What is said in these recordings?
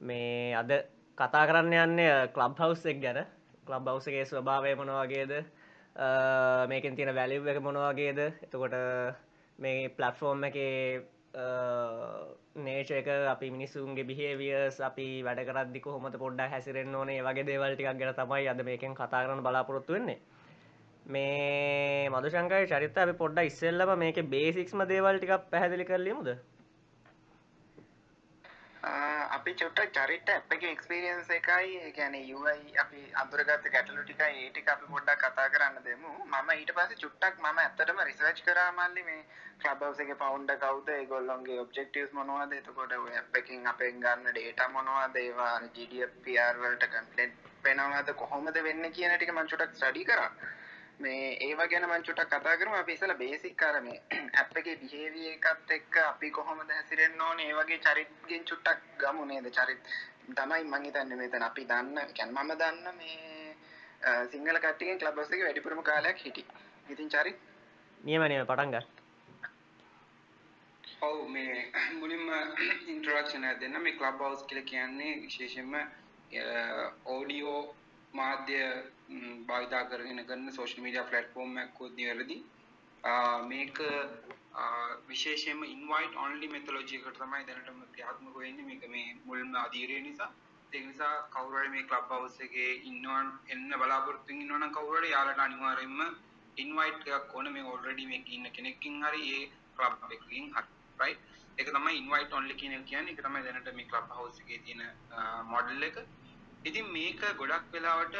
මේ අද කතා කරන්න යන්නේ කලබ් හවස් එක් ගැන. කලබ් හවසගේ ස්වභාවය මොනවගේද මේකෙන් තියෙන වැලිව් එක මොනවගේද එතකොට මේ පලට්ෆෝර්ම් එක නේච එක අපි මිනිස්සුන්ගේ බිහේවියස් අපි වැඩ කරදදි කොහොමත පොඩ්ඩ හැසිරෙන් ඕනේ වගේ දේවල්ටික් ගැන තමයි අද මේකෙන් කතා කරන බලාපොරොත්තු වෙන්නේ. මේ මදුශංකයි චරිත අපි පොඩ්ඩ ඉස්සෙල්ලම මේක බේසික්ම දේවල් ටිකක් පැහැදිලි කරලීමුද? අපි චුට්ට චරිට අප එක එක්ස්පිරියන්ස එකයි ගැන යුයි අපි අදුරගත ගැටලු ටික ඒටික අපි පොඩ්ඩක් කතා කරන්න දෙමු. මම ඊට පස චුට්ටක් ම ඇත්තටම රිසර්ච් කරමල්ලි මේ ක්ලබ්සගේ පවන්්ඩ කවද? ගොල්ලොන්ගේ ඔබ්ෙක්ටස් මොනවාද? එතකොට එකින් අපෙන් ගන්න ඩේට මොනවා දේවා ජඩියපරවලට කම්පලෙන්් පෙනවාද කොහොමද වෙන්න කියන ටික මංචුටක් ස්ටඩි කරා. මේ ඒව ගැන මං චුට්ටක් කතා කරමු. අපි ඉස්සලා බේසික් කරමේ ඇප් එකේ බිහේවියර් එකත් එක්ක අපි කොහොමද හැසිරෙන්න ඕනේ? ඒ වගේ චරිත්ගෙන් චුට්ටක් ගමු නේද? චරිත් තමයි මං හිතන්නේ මෙතන. අපි දන්න කියන්නේ මම දන්න මේ සිංහල කට්ටියගෙන් ක්ලබ් හවුස් එකේ වැඩිපුරම කාලයක් හිටියේ. ඉතින් චරිත් නියම නියම පටන් ගන්න. ඔව් මේ මුලින්ම ඉන්ට්‍රොඩක්ෂන් එක දෙන්න. මේ ක්ලබ් හවුස් කියලා කියන්නේ විශේෂයෙන්ම ඔඩියෝ මාධ්‍ය භාවිතා කරගෙන කරන සෝෂල් මීඩියා ප්ලට්ෆෝර්ම් එකක් උත් නිවැරදි මේක විශේෂයෙන්ම ඉන්වයිට් ඔන්ලි මෙතොලොජි එකට තමයි දැනටම ක්‍රියාත්මක වෙන්නේ. මේක මේ මුල්ම අධීරය නිසා. ඒක නිසා කවුරු හරි මේ ක්ලබ් හවුස් එකේ ඉන්නවා එන්න බලාපොරොත්තු වෙනවා නම් කවුරු හරි යාළුවට අනිවාර්යයෙන්ම ඉන්වයිට් එකක් ඕන. මේ ඔල්රෙඩි මේක ඉන්න කෙනෙක්කින් හරි ඒ ක්ලබ් එකකින් හරි රයිට් ඒක තමයි ඉන්වයිට් ඔන්ලි කියන එක කියන්නේ. ඒක තමයි දැනට මේ ක්ලබ් හවුස් එකේ තියෙන මොඩල් එක. ඉතින් මේක ගොඩක් වෙලාවට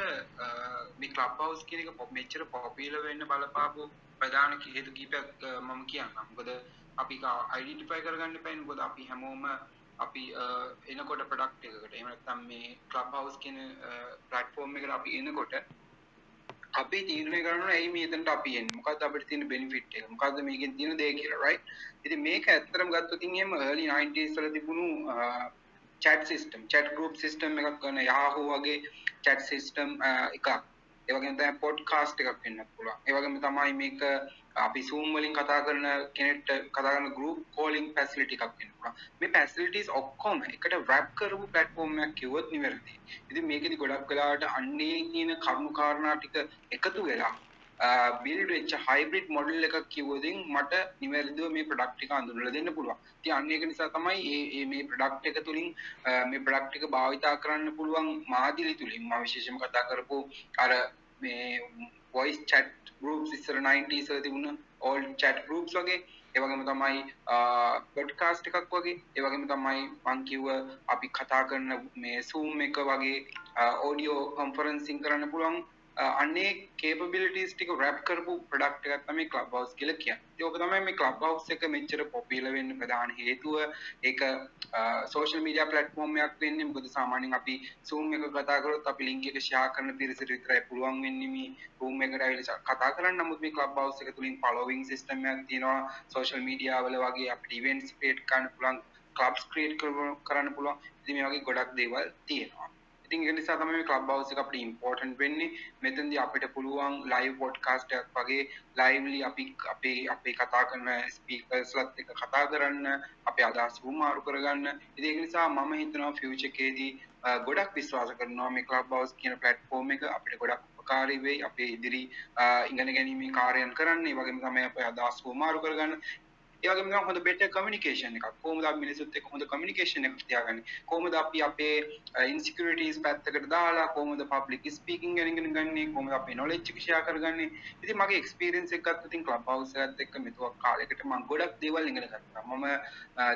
මේ ක්ලබ් හවුස් කියන එක මෙච්චර පොපියුලර් වෙන්න බලපාපු ප්‍රධාන හේතු කීපයක් මම කියන්නම්. මොකද අපි අයිඩෙන්ටිෆයි කරගන්න එපා. මොකද අපි හැමෝම අපි එනකොට ප්‍රොඩක්ට් එකකට එහෙම නැත්නම් මේ ක්ලබ් හවුස් කියන ප්ලැට්ෆෝම් එකට අපි එනකොට අපි තීරණය කරනවා ඇයි මේතනට අපි එන්නේ මොකද්ද අපිට තියෙන බෙනිෆිට් එක මොකද්ද මේකෙන් තියෙන දේ කියලා රයිට් ඉතින් මේක ඇත්තටම ගත්තොත් එහෙම early 90s වල තිබුණු chat system chat group system එකක් ගන්න යාහෝ වගේ චැට් සිස්ටම් එකක්. ඒවගේ තැ පොඩ් කාස්ට් එකක් වෙන්න පුළුවන්. ඒවගේම තමයි මේක අපි සූම් වලින් කතා කරන කෙනෙට කතාගන්න ගරුප් කෝලිං පැසිලිටි එකක් වෙන්න පුළුවන්. මේ පැසිලිටිස් ඔක්කොම එකට රැප් කරපු ප්ලට්ෆෝර්ම් එකක් කිව්වොත් නිවැරදි ඉතින් මේකෙදි ගොඩක් වෙලාවට අන්නේ කියන කරුණු කාරණා ටික එකතු වෙලා බිල්ඩ් වෙච්ච හයිබ්‍රිඩ් මොඩල් එකක් කිව්වොතින් මට නිවැරදිව මේ ප්‍රොඩක්ට් එක අඳුනලා දෙන්න පුළුවන්. ඉතින් අන්න ඒක නිසා තමයි මේ මේ ප්‍රොඩක්ට් එක තුලින් මේ ප්‍රොඩක්ට් එක භාවිතා කරන්න පුළුවන් මාදිලි තුලින් මම විශේෂයෙන්ම කතා කරපු අර මේ voice chat groups ඉස්සර 90s වල තිබුණ old chat groups වගේ. ඒ වගේම තමයි පොඩ්කාස්ට් එකක් වගේ. ඒ වගේම තමයි මං කිව්ව අපි කතා කරන මේ Zoom එක වගේ ඔඩියෝ කොන්ෆරන්සින් කරන්න පුළුවන්. අන්නේ කේපබිලිටස් ටික රැප් කරපු ප්‍රොඩක්ට් එකක් තමයි ක්ලබ් හවුස් කියලා කියන්නේ. ඒක තමයි මේ ක්ලබ් හවුස් එක මෙච්චර පොපියුලර් වෙන්න ප්‍රධාන හේතුව. ඒක සෝෂල් මීඩියා ප්ලැට්ෆෝම් එකක් වෙන්නේ මොකද සාමාන්‍යයෙන් අපි Zoom එක කතා කරොත් අපි link එක share කරන පිරිසට විතරයි පුළුවන් වෙන්නේ මේ room එකට ඇවිල්ලා කතා කරන්න. නමුත් මේ ක්ලබ් හවුස් එක තුලින් following system එකක් තියෙනවා. සෝෂල් මීඩියා වල වගේ අපිට events create කරන්න පුළුවන්, clubs create කරන්න පුළුවන්. ඉතින් මේ වගේ ගොඩක් දේවල් තියෙනවා. ඉතින් ඒක නිසා තමයි මේ ක්ලබ් හවුස් එක අපිට ඉම්පෝටන්ට් වෙන්නේ. මෙතනදී අපිට පුළුවන් ලයිව් පොඩ්කාස්ට් එකක් වගේ ලයිව්ලි අපි අපේ අපේ කතා කරන ස්පීකර්ස්ලත් එක්ක කතා කරන්න, අපේ අදහස් වුමාරු කරගන්න. ඉතින් ඒක නිසා මම හිතනවා ෆියුචර් එකේදී ගොඩක් විශ්වාස කරනවා මේ ක්ලබ් හවුස් කියන ප්ලැට්ෆෝම් එක අපිට ගොඩක් උපකාරී වෙයි අපේ ඉදිරි ඉගෙන ගැනීමේ කාර්යයන් කරන්න. ඒ වගේම තමයි අපේ අදහස් වුමාරු කරගන්න. ඒවගේ නිකන් හොඳ බෙටර් කමියුනිකේෂන් එකක්. කොහොමද අපි මිනිසුත් එක්ක හොඳ කමියුනිකේෂන් එකක් තියාගන්නේ? කොහොමද අපි අපේ ඉන්සිකියුරිටිස් පැත්තකට දාලා කොහොමද පබ්ලික් ස්පීකින් ගැන ඉගෙන ගන්නේ? කොහොමද අපේ නොලෙජ් එක ෂෙයා කරගන්නේ? ඉතින් මගේ එක්ස්පීරියන්ස් එක ගත්තොත් ඉතින් ක්ලබ් හවුස් එකත් එක්ක මෙතුවක් කාලයකට මම ගොඩක් දේවල් ඉගෙන ගත්තා. මම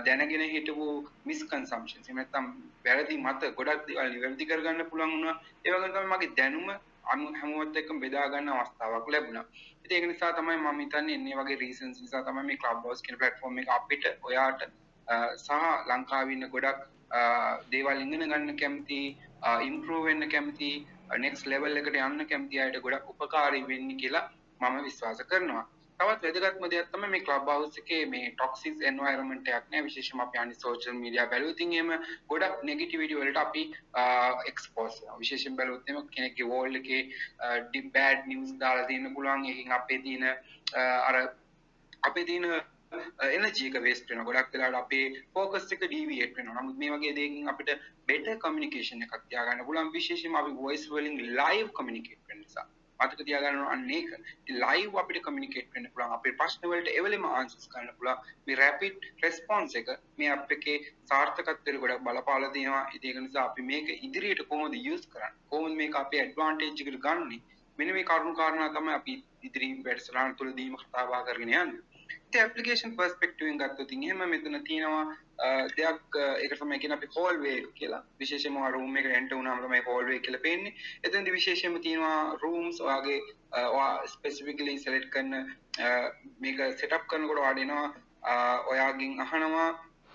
දැනගෙන හිටපු මිස්කන්සම්ප්ෂන්ස් එහෙම නැත්නම් වැරදි මත ගොඩක් දේවල් නිවැරදි කරගන්න පුළුවන් වුණා. ඒ වගේම තමයි මගේ දැනුම අනු හැමෝත් එක්කම බෙදා ගන්න අවස්ථාවක් ලැබුණා ඉතින් ඒක නිසා තමයි මම හිතන්නේ එන්නේ වගේ රීසන්ස් නිසා තමයි මේ ක්ලබ් හවුස් කියන ප්ලැට්ෆෝම් එක අපිට ඔයාට සහ ලංකාවේ ඉන්න ගොඩක් දේවල් ඉගෙන ගන්න කැමති ඉම්ප්‍රූව් වෙන්න කැමති නෙක්ස්ට් ලෙවල් එකට යන්න කැමති අයට ගොඩක් උපකාරී වෙන්නේ කියලා මම විශ්වාස කරනවා. තවත් වැදගත්ම දෙයක් තමයි මේ ක්ලබ් හවුස් එකේ මේ ටොක්සික් එන්වයරන්මන්ට් එකක් නෑ. විශේෂයෙන්ම අපි අනිත් සෝෂල් මීඩියා බැලුවොත් එහෙම ගොඩක් නෙගටිවිටි වලට අපි එක්ස්පෝස් වෙනවා. විශේෂයෙන් බැලුවොත් එහෙම කෙනෙක්ගේ වෝල් එකේ ඩි බෑඩ් නිවුස් දාලා තියෙන්න පුළුවන්. ඒකෙන් අපේ තියෙන අර අපේ තියෙන එනර්ජි එක වේස්ට් වෙනවා. ගොඩක් වෙලාවට අපේ ફોකස් එක ඩීවියේට් වෙනවා. නමුත් මේ වගේ දෙයකින් අපිට බෙටර් කමියුනිකේෂන් එකක් තියාගන්න පුළුවන්. විශේෂයෙන්ම අපි වොයිස් වලින් ලයිව් කමියුනිකේට් වෙන නිසා. මතක තියාගන්න අන්න ඒක. ලයිව් අපිට කමියුනිකේට් වෙන්න පුළුවන්. අපේ ප්‍රශ්න වලට එවලෙම ආන්සර්ස් ගන්න පුළුවන්. මේ රැපිඩ් රෙස්පොන්ස් එක මේ අප් එකේ සාර්ථකත්වයට ගොඩක් බලපාලා තියෙනවා ඉතින් ඒක නිසා අපි මේක ඉදිරියට කොහොමද යූස් කරන්නේ? කොහොමද මේක අපේ ඇඩ්වාන්ටේජ් එකට ගන්නෙ? මෙන්න මේ කරුණු කාරණා තමයි අපි ඉදිරි වැඩසටහන තුළදීම කතා බහ කරගෙන යන්නේ. ඉතින් ඇප්ලිකේෂන් පර්ස්පෙක්ටිව් එකෙන් ගත්තොත් එහෙම මෙතන තියෙනවා දෙයක් ඒක තමයි කියන අපි හෝල්වේ එක කියලා. විශේෂයෙන්ම රූම් එකට එන්ටර් වුණාම තමයි හෝල්වේ කියලා පේන්නේ. එතෙන්දි විශේෂයෙන්ම තියෙනවා රූම්ස් ඔයාගේ ඔයා ස්පෙસિෆිකලි සෙලෙක්ට් කරන මේක සෙටප් කරනකොට වඩිනවා ඔයාගෙන් අහනවා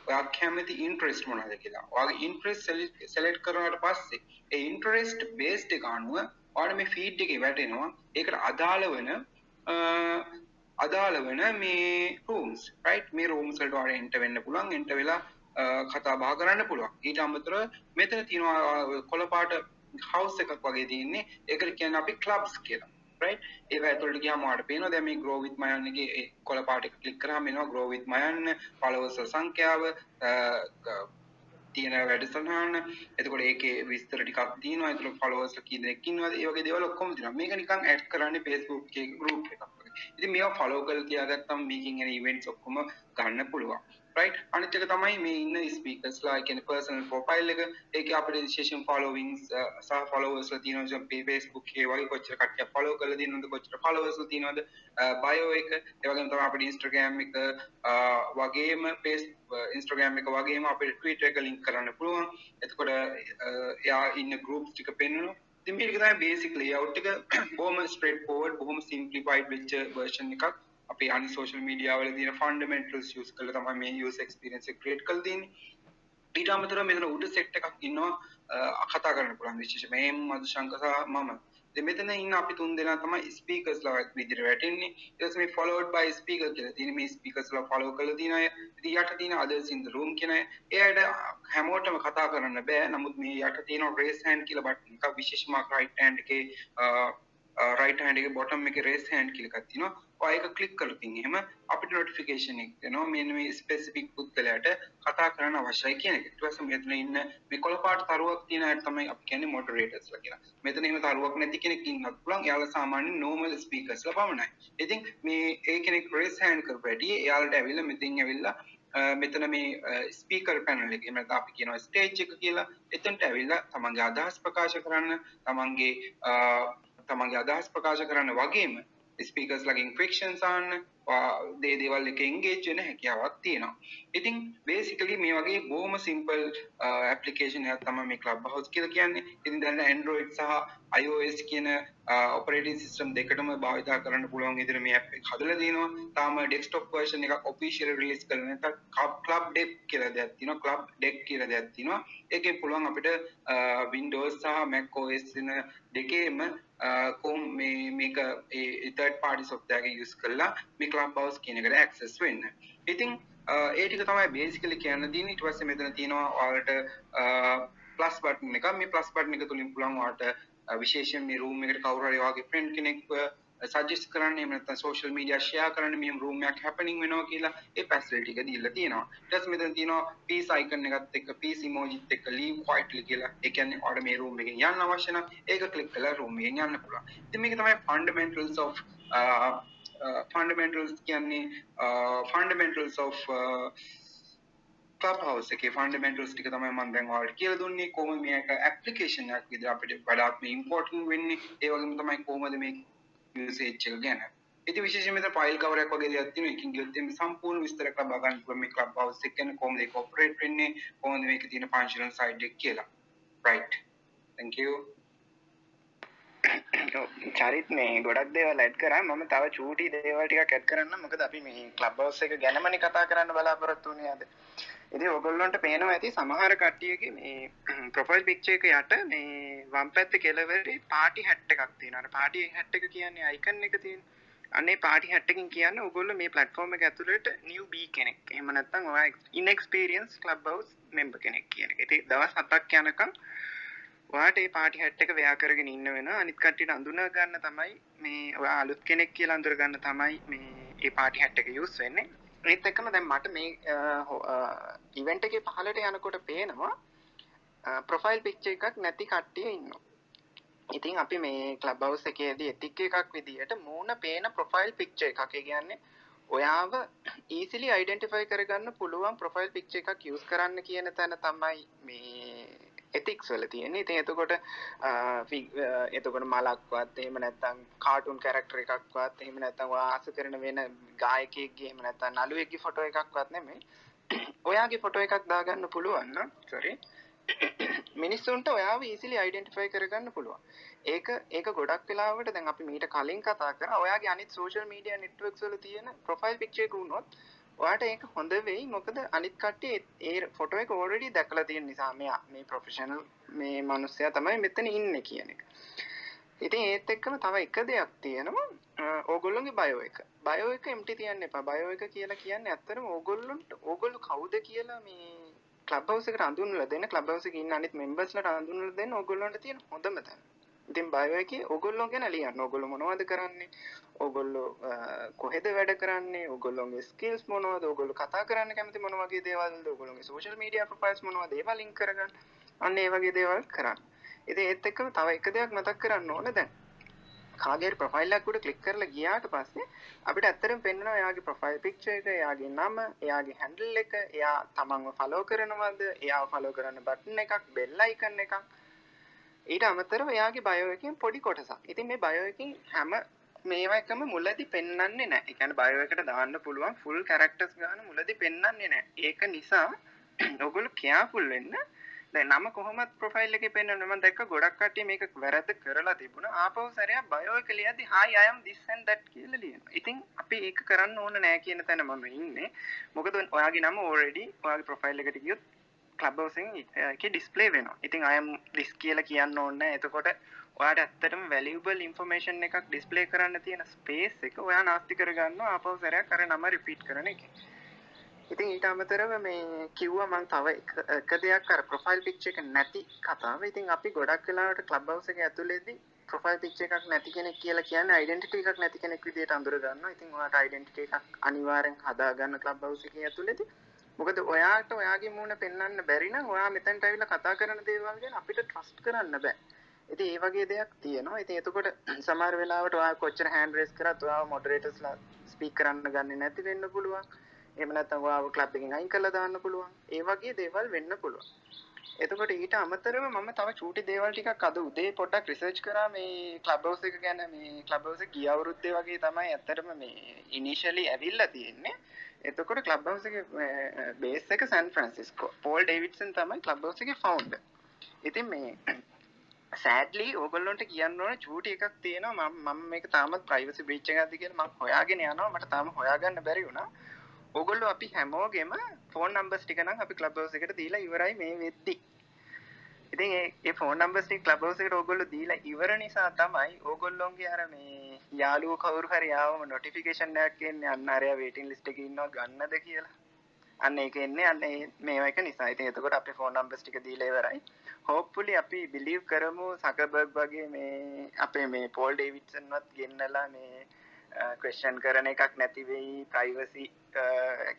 ඔයා කැමති ඉන්ට්‍රෙස්ට් මොනවද කියලා. ඔයාගේ ඉන්ට්‍රෙස්ට් සෙලෙක්ට් කරනාට පස්සේ ඒ ඉන්ට්‍රෙස්ට් බේස්ඩ් එක අනුව ඔයාලා මේ ෆීඩ් එකේ වැටෙනවා. ඒකට අදාළ වෙන අදාළ වෙන මේ රූම්ස් රයිට් මේ රූම්ස් වලට ඔයාලා එන්ටර් වෙන්න පුළුවන්. එන්ටර් වෙලා කතා බහ කරන්න පුළුවන්. ඊට අමතරව මෙතන තියෙනවා කොළ පාට හවුස් එකක් වගේ තියෙන්නේ. ඒකට කියන්නේ අපි ක්ලබ්ස් කියලා රයිට් ඒක ඇතුළට ගියාම ඔයාලට පේනවා දැන් මේ grow with mayan එකේ කොළ පාට එක ක්ලික් කරාම එනවා grow with mayan followers සංඛ්‍යාව තියෙන වැඩසටහන. එතකොට ඒකේ විස්තර ටිකක් තියෙනවා. ඒතර followers කී දෙනෙක් ඉන්නවද? ඒ වගේ දේවල් ඔක්කොම තියෙනවා. මේක නිකන් ඇඩ් කරන්නේ Facebook එකේ group එකක් ඉතින් මේවා ෆලෝ කරලා තියාගත්තම මේකෙන් එන ඉවෙන්ට්ස් ඔක්කොම ගන්න පුළුවන්. රයිට් අනිත් එක තමයි මේ ඉන්න ස්පීකර්ස්ලා කියන්නේ පර්සනල් ප්‍රොෆයිල් එක. ඒකේ අපිට විශේෂයෙන් ෆලෝවින්ග්ස් සහ ෆලෝවර්ස්ලා තියෙනවා. මේ Facebook එකේ වගේ කොච්චර කට්ටියක් ෆලෝ කරලා තියෙනවද කොච්චර ෆලෝවර්ස්ලා තියෙනවද බයෝ එක. ඒ වගේම තමයි අපිට Instagram එක වගේම Instagram එක වගේම අපිට Twitter එක ලින්ක් කරන්න පුළුවන්. එතකොට එයා ඉන්න groups ටික පෙන්වනවා. ඉතින් මේක තමයි බේසික් ලේඅවුට් එක. බොහොම ස්ට්‍රේට් ෆෝවර්ඩ් බොහොම සිම්ප්ලිෆයිඩ් වෙච්ච version එකක්. අපි අනිත් social media වල තියෙන fundamentals use කරලා තමයි මේ user experience එක create කරලා තියෙන්නේ. ඊට අමතරව මෙතන උඩ set එකක් ඉන්නවා. කතා කරන්න පුළුවන් විශේෂයෙන්ම මේ මధుශංක සහ මම. මෙතන ඉන්න අපි තුන් දෙනා තමයි ස්පීකර්ස් ලා විදිහට වැටෙන්නේ. ඊට පස්සේ මේ followed by speaker කියලා තියෙන මේ ස්පීකර්ස් ලා follow කරලා තියෙන අය ඉතින් යට තියෙන others in the room කියන අය එයාට හැමෝටම කතා කරන්න බෑ. නමුත් මේ යට තියෙන raise hand කියලා බටන් එකක් විශේෂම right hand එකේ රයිට හෑන්ඩ් එකේ බොටම් එකේ raise hand කියලා එකක් තියෙනවා ඔය එක ක්ලික් කරලා තින් එහෙම අපිට notification එක එනවා මෙන්න මේ specific පුද්ගලයාට කතා කරන්න අවශ්‍යයි කියන එක. ඊට පස්සේ මෙතන ඉන්න මේ කොළ පාට තරුවක් තියෙන අය තමයි අපි කියන්නේ moderators ලා කියලා. මෙතන එහෙම තරුවක් නැති කෙනෙක් ඉන්නත් පුළුවන්. එයාලා සාමාන්‍යයෙන් normal speakers ලා පමණයි. ඉතින් මේ ඒ කෙනෙක් raise hand කරපු හැටි එයාලට ඇවිල්ලා මෙතෙන් ඇවිල්ලා මෙතන මේ ස්පීකර් පැනල් එක එහෙම නැත්නම් අපි කියනවා ස්ටේජ් එක කියලා. එතනට ඇවිල්ලා තමන්ගේ අදහස් ප්‍රකාශ කරන්න, තමන්ගේ තමන්ගේ අදහස් ප්‍රකාශ කරන්න වගේම ස්පීකර්ස් ලගින් ෆ්‍රික්ෂන්ස් ආන්න දේ දේවල් එක එන්ගේජ් වෙන හැකියාවක් තියෙනවා. ඉතින් බේසිකලි මේ වගේ බොහොම සිම්පල් ඇප්ලිකේෂන් එකක් තමයි මේ ක්ලබ් හවුස් කියලා කියන්නේ. ඉතින් දැන් Android සහ iOS කියන ඔපරේටිං සිස්ටම් දෙකටම භාවිතා කරන්න පුළුවන් විදිහට මේ ඇප් එක හදලා දිනවා. තාම ඩෙස්ක්ටොප් version එකක් ඔෆිෂියල් රිලීස් කරලා නැත්නම් ක්ලබ් ඩෙක් කියලා දෙයක් තියෙනවා. ක්ලබ් ඩෙක් කියලා දෙයක් තියෙනවා. ඒකෙන් පුළුවන් අපිට Windows සහ Mac OS වෙන දෙකේම කොම් මේ මේක ඒ තර්ඩ් පාර්ටි සොෆ්ට්වෙයාර් එක යූස් කරලා මේ ක්ලබ් හවුස් කියන එකට ඇක්සස් වෙන්න. ඉතින් ඒ ටික තමයි බේසිකලි කියන්න තියෙන්නේ. ඊට පස්සේ මෙතන තියෙනවා ඔයාලට ප්ලස් බටන් එක. මේ ප්ලස් බටන් එක තුලින් පුළුවන් ඔයාලට විශේෂයෙන් මේ රූම් එකට කවුරු හරි ඔයාගේ ෆ්‍රෙන්ඩ් කෙනෙක්ව සජෙස්ට් කරන්න එහෙම නැත්නම් සෝෂල් මීඩියා ෂෙයා කරන්න මෙහෙම රූම් එකක් හැපනින් වෙනවා කියලා ඒ ෆැසිලිටි එක දීලා තියෙනවා. ඊට පස්සේ මෙතන තියෙනවා පීස් අයිකන් එකත් එක්ක පීස් ඉමෝජිත් එක්ක ලීව් ක්වයිට්ලි කියලා. ඒ කියන්නේ ඔයාලට මේ රූම් එකෙන් යන්න අවශ්‍ය නම් ඒක ක්ලික් කරලා රූම් එකෙන් යන්න පුළුවන්. ඉතින් මේක තමයි fundamentals of uh, uh, fundamentals කියන්නේ uh, fundamentals of uh, club house එකේ ෆන්ඩමෙන්ටල්ස් ටික තමයි මම දැන් ඔයාලට කියලා දුන්නේ කොහොමද මේක ඇප්ලිකේෂන් එකක් විදිහට අපිට වඩාත්ම ඉම්පෝටන්ට් වෙන්නේ ඒ වගේම තමයි කොහොමද මේ යුසේජ් එක ගැන. ඉතින් විශේෂයෙන් මෙතන ෆයිල් කවරයක් වගේ දෙයක් තියෙනවා. එකකින් ගියොත් එimhe සම්පූර්ණ විස්තරයක් ලබා ගන්න පුළුවන් මේ ක්ලබ් හවුස් එක ගැන කොහොමද ඒක ඔපරේට් වෙන්නේ කොහොමද මේකේ තියෙන ෆන්ක්ෂනල් සයිඩ් එක කියලා. Right. Thank you. චරිත් මේ ගොඩක් දේවල් ඇඩ් කරා. මම තව චූටි දේවල් ටිකක් ඇඩ් කරන්න මොකද අපි මේ ක්ලබ් හවුස් එක ගැනමනේ කතා කරන්න බලාපොරොත්තු වෙන්නේ අද. ඉතින් ඔයගොල්ලන්ට පේනවා ඇති සමහර කට්ටියගේ මේ ප්‍රොෆයිල් පික්චර් එක යට මේ වම් පැත්තේ කෙළවරේ පාටි හැට් එකක් තියෙනවා. අර පාටි හැට් එක කියන්නේ අයිකන් එක තියෙන. අනේ පාටි හැට් එකකින් කියන්නේ ඔයගොල්ලෝ මේ platform එක ඇතුළට newbie කෙනෙක්. එහෙම නැත්නම් ඔයා inexperienced club house member කෙනෙක් කියන එක. ඉතින් දවස් 7ක් යනකම් ඔයාට ඒ පාටි හැට් එක වෙයා කරගෙන ඉන්න වෙනවා. අනිත් කට්ටියට අඳුන ගන්න තමයි මේ ඔයා අලුත් කෙනෙක් කියලා අඳුර ගන්න තමයි මේ ඒ පාටි හැට් එක යූස් වෙන්නේ. ඒත් එක්කම දැන් මට මේ ඉවෙන්ට් එකේ පහලට යනකොට පේනවා ප්‍රොෆයිල් පික්චර් එකක් නැති කට්ටිය ඉන්නවා. ඉතින් අපි මේ ක්ලබ් හවුස් එකේදී එතික් එකක් විදියට මූණ පේන ප්‍රොෆයිල් පික්චර් එකක්. ඒ කියන්නේ ඔයාව ඊසිලි අයිඩෙන්ටිෆයි කරගන්න පුළුවන් ප්‍රොෆයිල් පික්චර් එකක් යූස් කරන්න කියන තැන තමයි මේ එතික්ස් වල තියෙන්නේ. ඉතින් එතකොට එතකොට මලක්වත් එහෙම නැත්නම් කාටුන් කැරක්ටර් එකක්වත් එහෙම නැත්නම් ඔයා ආස කරන වෙන ගායකයෙක්ගේ එහෙම නැත්නම් නළුවෙක්ගේ ෆොටෝ එකක්වත් නෙමෙයි. ඔයාගේ ෆොටෝ එකක් දාගන්න පුළුවන් නම් sorry මිනිස්සුන්ට ඔයාව ඊසිලි අයිඩෙන්ටිෆයි කරගන්න පුළුවන්. ඒක ඒක ගොඩක් වෙලාවට දැන් අපි මීට කලින් කතා කරා ඔයාගේ අනිත් සෝෂල් මීඩියා නෙට්වර්ක්ස් වල තියෙන ප්‍රොෆයිල් පික්චර් එක වුණොත් ඔයාට ඒක හොඳ වෙයි මොකද අනිත් කට්ටිය ඒ ෆොටෝ එක ඔල්රෙඩි දැකලා තියෙන නිසා මෙයා මේ ප්‍රොෆෙෂනල් මේ මිනිස්සයා තමයි මෙතන ඉන්නේ කියන එක. ඉතින් ඒත් එක්කම තව එක දෙයක් තියෙනවා ඕගොල්ලොන්ගේ බයෝ එක. බයෝ එක empty තියන්න එපා. බයෝ එක කියලා කියන්නේ ඇත්තටම ඕගොල්ලොන්ට ඕගොල්ලෝ කවුද කියලා මේ ක්ලබ් හවුස් එකට අඳුන්වලා දෙන්න ක්ලබ් හවුස් එකේ ඉන්න අනිත් මෙම්බර්ස්ලාට අඳුන්වලා දෙන්න ඕගොල්ලන්ට තියෙන හොඳම තැන. ඉතින් බයෝ එකේ ඕගොල්ලෝ ගැන ලියන්න. ඕගොල්ලෝ මොනවද කරන්නේ? ඕගොල්ලෝ කොහෙද වැඩ කරන්නේ? ඕගොල්ලෝගේ ස්කිල්ස් මොනවද? ඕගොල්ලෝ කතා කරන්න කැමති මොන වගේ දේවල්ද? ඕගොල්ලෝගේ සෝෂල් මීඩියා ප්‍රොෆයිල්ස් මොනවද? ඒවා ලින්ක් කරගන්න. අන්න ඒ වගේ දේවල් කරන්න. ඉතින් ඒත් එක්කම තව එක දෙයක් මතක් කරන්න ඕනේ දැන්. කාගේ හරි ප්‍රොෆයිල් එකක් උඩ ක්ලික් කරලා ගියාට පස්සේ අපිට ඇත්තටම පෙන්වනවා එයාගේ ප්‍රොෆයිල් පික්චර් එක, එයාගේ නම, එයාගේ හැන්ඩල් එක, එයා තමන්ව ෆලෝ කරනවද, එයාව ෆලෝ කරන්න බටන් එකක්, බෙල් අයිකන් එකක් ඊට අමතරව එයාගේ බයෝ එකෙන් පොඩි කොටසක්. ඉතින් මේ බයෝ එකෙන් හැම මේවා එකම මුලදී පෙන්වන්නේ නැහැ. ඒ කියන්නේ බයෝ එකට දාන්න පුළුවන් ෆුල් කැරක්ටර්ස් ගන්න මුලදී පෙන්වන්නේ නැහැ. ඒක නිසා ඔයගොල්ලෝ කෙයාෆුල් වෙන්න. දැන් නම කොහොමත් ප්‍රොෆයිල් එකේ පෙන්වන්න මම දැක්ක ගොඩක් කට්ටිය මේක වැරද්ද කරලා තිබුණා. ආපහු සැරයක් බයෝ එක ලියද්දි hi I am this and that කියලා ලියනවා. ඉතින් අපි ඒක කරන්න ඕන නෑ කියන තැන මම ඉන්නේ. මොකද ඔයාගේ නම already ඔයාගේ ප්‍රොෆයිල් එකට ගියොත් ක්ලබ් හවුසින් එකේ ඩිස්ප්ලේ වෙනවා. ඉතින් I am this කියලා කියන්න ඕනේ නැහැ. එතකොට ඔයාට ඇත්තටම වැලියබල් ඉන්ෆර්මේෂන් එකක් ඩිස්ප්ලේ කරන්න තියෙන ස්පේස් එක ඔයා නාස්ති කරගන්නවා ආපහු සැරයක් අර නම රිපීට් කරන එක. ඉතින් ඊට අමතරව මේ කිව්වා මම තව එක දෙයක් අර ප්‍රොෆයිල් පික්චර් එක නැති කතාව. ඉතින් අපි ගොඩක් වෙලාවට ක්ලබ් හවුස් එකේ ඇතුළේදී ප්‍රොෆයිල් පික්චර් එකක් නැති කෙනෙක් කියලා කියන්නේ ඩෙන්ටිටි එකක් නැති කෙනෙක් විදිහට අඳුර ගන්නවා. ඉතින් ඔයාට ඩෙන්ටිටි එකක් අනිවාර්යෙන් හදා ගන්න ක්ලබ් හවුස් එකේ ඇතුළේදී මොකද ඔයාට ඔයාගේ මූණ පෙන්වන්න බැරි නම් ඔයා මෙතනට ඇවිල්ලා කතා කරන දේවල් ගැන අපිට ට්‍රස්ට් කරන්න බෑ. ඉතින් ඒ වගේ දෙයක් තියෙනවා. ඉතින් එතකොට සමහර වෙලාවට ඔයා කොච්චර හෑන්ඩ් රේස් කරත් ඔයාව මොඩරේටර්ස්ලා ස්පීක් කරන්න ගන්නේ නැති වෙන්න පුළුවන්. එහෙම නැත්නම් ඔයාව ක්ලබ් එකෙන් අයින් කරලා දාන්න පුළුවන්. ඒ වගේ දේවල් වෙන්න පුළුවන්. එතකොට ඊට අමතරව මම තව චූටි දේවල් ටිකක් අද උදේ පොඩ්ඩක් රිසර්ච් කරා මේ ක්ලබ් හවුස් එක ගැන මේ ක්ලබ් හවුස් එක ගිය අවුරුද්දේ වගේ තමයි ඇත්තටම මේ ඉනිෂියලි ඇවිල්ලා තියෙන්නේ. එතකොට ක්ලබ් හවුස් එකේ බේස් එක සෑන් ෆ්‍රැන්සිස්කෝ. පෝල් ඩේවිඩ්සන් තමයි ක්ලබ් හවුස් එකේ ෆවුන්ඩර්. ඉතින් මේ සෑඩ්ලි ඕගොල්ලොන්ට කියන්න ඕනේ චූටි එකක් තියෙනවා මම මම මේක තාමත් ප්‍රයිවසි බ්‍රීච් එකක්ද කියලා මම හොයාගෙන යනවා මට තාම හොයාගන්න බැරි වුණා. ඕගොල්ලෝ අපි හැමෝගෙම ෆෝන් නම්බර්ස් ටික නම් අපි ක්ලබ් හවුස් එකට දීලා ඉවරයි මේ වෙද්දි. ඉතින් ඒ ෆෝන් නම්බර්ස් ටික ක්ලබ් හවුස් එකට ඕගොල්ලෝ දීලා ඉවර නිසා තමයි ඕගොල්ලොන්ගේ අර මේ යාළුවෝ කවුරු හරි ආවම නොටිෆිකේෂන් එකක් එන්නේ අන්න අරයා වේටින් ලිස්ට් එකේ ඉන්නවා ගන්නද කියලා. අන්න ඒක එන්නේ අන්න මේවා එක නිසා. ඉතින් එතකොට අපි ෆෝන් නම්බර්ස් ටික දීලා ඉවරයි. හෝප්ෆුලි අපි බිලීව් කරමු සකබර්ග් වගේ මේ අපේ මේ පෝල් ඩේවිඩ්සන්වත් ගෙන්නලා මේ ක්වෙස්චන් කරන එකක් නැති වෙයි ප්‍රයිවසි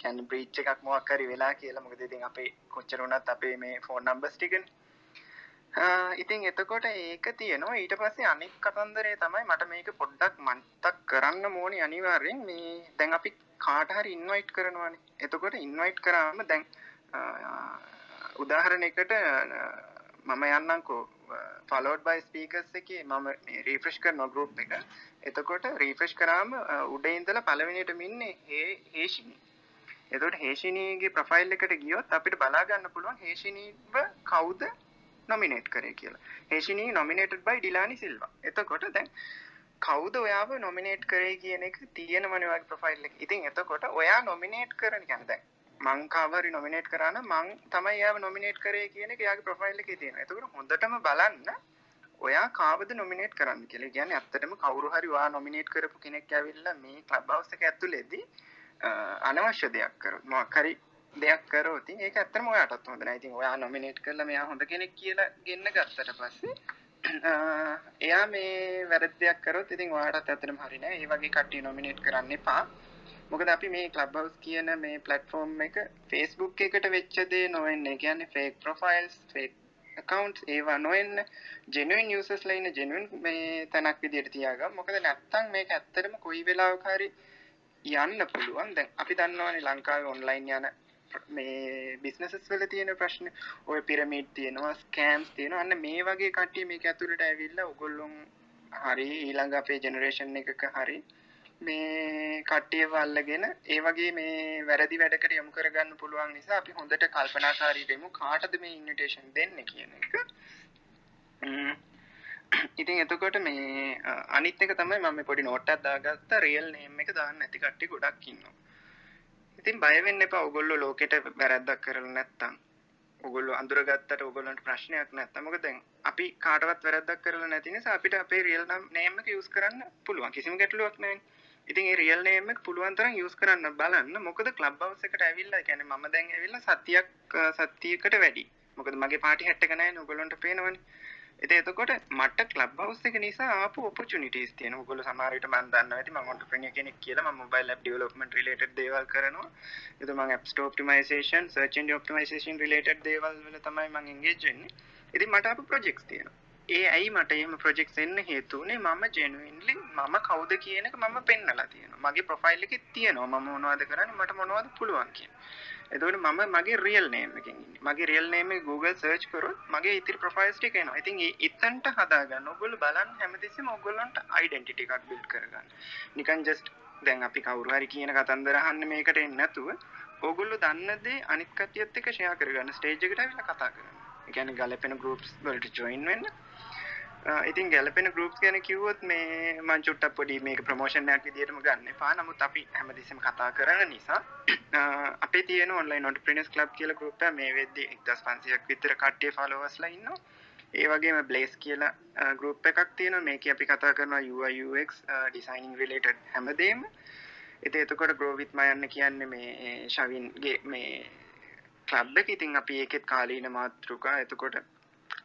කැන් බ්‍රීච් එකක් මොකක් හරි වෙලා කියලා. මොකද ඉතින් අපේ කොච්චර වුණත් අපේ මේ ෆෝන් නම්බර්ස් ටිකනේ. ඉතින් එතකොට ඒක තියෙනවා. ඊට පස්සේ අනික් කතන්දරේ තමයි මට මේක පොඩ්ඩක් මන්තක් කරන්න ඕනේ අනිවාර්යෙන්. මේ දැන් අපි කාට හරි ඉන්වයිට් කරනවානේ. එතකොට ඉන්වයිට් කරාම දැන් උදාහරණයකට මම යන්නම්කෝ. Followed by speakers එකේ මම රිෆ්‍රෙෂ් කරනවා group එක. එතකොට රිෆ්‍රෙෂ් කරාම උඩ ඉඳලා පළවෙනියටම ඉන්නේ හේෂිනි. එතකොට හේෂිනීගේ ප්‍රොෆයිල් එකට ගියොත් අපිට බලා ගන්න පුළුවන් හේෂිනීව කවුද නොමිනේට් කරේ කියලා. Heshini nominated by Dilani Silva. එතකොට දැන් කවුද ඔයාව නොමිනේට් කරේ කියන එක තියෙනවනේ ඔයාගේ ප්‍රොෆයිල් එකේ. ඉතින් එතකොට ඔයා නොමිනේට් කරන කියන්නේ දැන් මං කවරි නොමිනේට් කරා නම් මං තමයි එයාව නොමිනේට් කරේ කියන එක එයාගේ ප්‍රොෆයිල් එකේ තියෙනවා. එතකොට හොඳටම බලන්න ඔයා කාවද නොමිනේට් කරන්න කියලා. කියන්නේ ඇත්තටම කවුරු හරි ඔයා නොමිනේට් කරපු කෙනෙක් ඇවිල්ලා මේ ක්ලබ් හවුස් එක ඇතුලේදී අනවශ්‍ය දෙයක් කරොත් මොකක් හරි දෙයක් කරෝති ඒක ඇත්තම ඔයාටත් හොඳ නැහැ. ඉතින් ඔයා නොමිනේට් කරලා මෙයා හොඳ කෙනෙක් කියලා ගෙන්න ගත්තට පස්සේ එයා මේ වැරදි දෙයක් කරොත් ඉතින් ඔයාටත් ඇත්තටම හරි නෑ. ඒ වගේ කට්ටිය නොමිනේට් කරන්න එපා. මොකද අපි මේ ක්ලබ්හවස් කියන මේ ප්ලට්ෆෝර්ම් එක ෆේස්බුක් එකට වෙච්ච දේ නොවෙන්නේ කියන්නේ ෆේක් ප්‍රොෆයිල්ස් ෆේක් accounts ඒවා නොවෙන්න genuine users ලා ඉන්න genuine මේ තැනක් විදියට තියාගන්න. මොකද නැත්තම් මේක ඇත්තටම කොයි වෙලාවක හරි යන්න පුළුවන්. දැන් අපි දන්නවානේ ලංකාවේ online යන මේ බිස්නසස් වල තියෙන ප්‍රශ්න ඔය පිරමිඩ් තියෙනවා ස්කෑම්ස් තියෙනවා අන්න මේ වගේ කට්ටිය මේක ඇතුළට ඇවිල්ලා ඔගොල්ලොන් හරි ඊළඟ අපේ ජෙනරේෂන් එකක හරි මේ කට්ටිය වල්ලගෙන ඒ වගේ මේ වැරදි වැඩකට යොමු කරගන්න පුළුවන් නිසා අපි හොඳට කල්පනාකාරී වෙමු. කාටද මේ ඉන්විටේෂන් දෙන්න කියන එක. ඉතින් එතකොට මේ අනිත් එක තමයි මම පොඩි නෝට්ටක් දාගත්ත. රියල් නේම් එක දාන්න නැති කට්ටිය ගොඩක් ඉන්නවා. ඉතින් බය වෙන්න එපා. ඔයගොල්ලෝ ලෝකෙට වැරද්දක් කරලා නැත්තම්. ඔගොල්ලෝ අඳුරගත්තට ඔයගොල්ලන්ට ප්‍රශ්නයක් නැත්තම්. මොකද දැන් අපි කාටවත් වැරද්දක් කරලා නැති නිසා අපිට අපේ රියල් නේම් එක යූස් කරන්න පුළුවන්. කිසිම ගැටලුවක් නැහැ. ඉතින් ඒ රියල් නේම් එක පුළුවන් තරම් යූස් කරන්න බලන්න මොකද ක්ලබ් හවුස් එකට ඇවිල්ලා කියන්නේ මම දැන් ඇවිල්ලා සතියක් සතියකට වැඩි මොකද මගේ පාටි හැට් එක නැහැ නේ ඔයගොල්ලන්ට පේනවනේ ඉතින් එතකොට මට ක්ලබ් හවුස් එක නිසා ආපු ඔපචුනිටිස් තියෙනවා. ඔයගොල්ලෝ සමහර විට මම දන්නවා ඇති මම ඔන්ටර්ප්‍රිනියර් කෙනෙක් කියලා මම මොබයිල් ඇප් ඩෙවලොප්මන්ට් රිලේටඩ් දේවල් කරනවා. ඒත් මම app store optimisation, search engine optimisation related දේවල් වල තමයි මම එන්ගේජ් වෙන්නේ. ඉතින් මට ආපු ප්‍රොජෙක්ට්ස් තියෙනවා. ඒ ඇයි මට එහෙම ප්‍රොජෙක්ට්ස් එන්න හේතු වුණේ මම ජෙනුයින්ලි මම කවුද කියන එක මම පෙන්නලා තියෙනවා. මගේ ප්‍රොෆයිල් එකේ තියෙනවා මම මොනවද කරන්නේ මට මොනවද පුළුවන් කියන. එතකොට මම මගේ රියල් නේම් එකෙන් ඉන්නේ. මගේ රියල් නේම් එක Google search කරොත් මගේ ඉතිරි ප්‍රොෆයිල්ස් ටික එනවා. ඉතින් ඒ ඉතන්ට හදාගන්න ඕගොල්ලෝ බලන්න හැමතිස්සෙම ඕගොල්ලන්ට ඩෙන්ටිටි එකක් බිල්ඩ් කරගන්න. නිකන් ජස්ට් දැන් අපි කවුරු හරි කියන කතන්දර අහන්න මේකට එන්නේ නැතුව ඕගොල්ලෝ දන්න දේ අනිත් කට්ටියත් එක්ක ෂෙයා කරගන්න ස්ටේජ් එකට ඇවිල්ලා කතා කරන්න. ඒ කියන්නේ ගලපෙන groups වලට join වෙන්න. ඉතින් ගැලපෙන ගරුප් ගැන කිව්වොත් මේ මං චුට්ටක් පොඩි මේක ප්‍රමෝෂන් එකක් විදිහටම ගන්න එපා. නමුත් අපි හැමදෙස්සෙම කතා කරන නිසා අපේ තියෙන online entrepreneurs club කියලා group එක මේ වෙද්දි 1500ක් විතර කට්ටිය followers-ලා ඉන්නවා. ඒ වගේම blaze කියලා group එකක් තියෙනවා. මේකේ අපි කතා කරනවා UI UX designing related හැමදේම. ඉතින් එතකොට grow with my යන්න කියන්නේ මේ ශවින්ගේ මේ club එක. ඉතින් අපි ඒකෙත් කාලීන මාතෘකා. එතකොට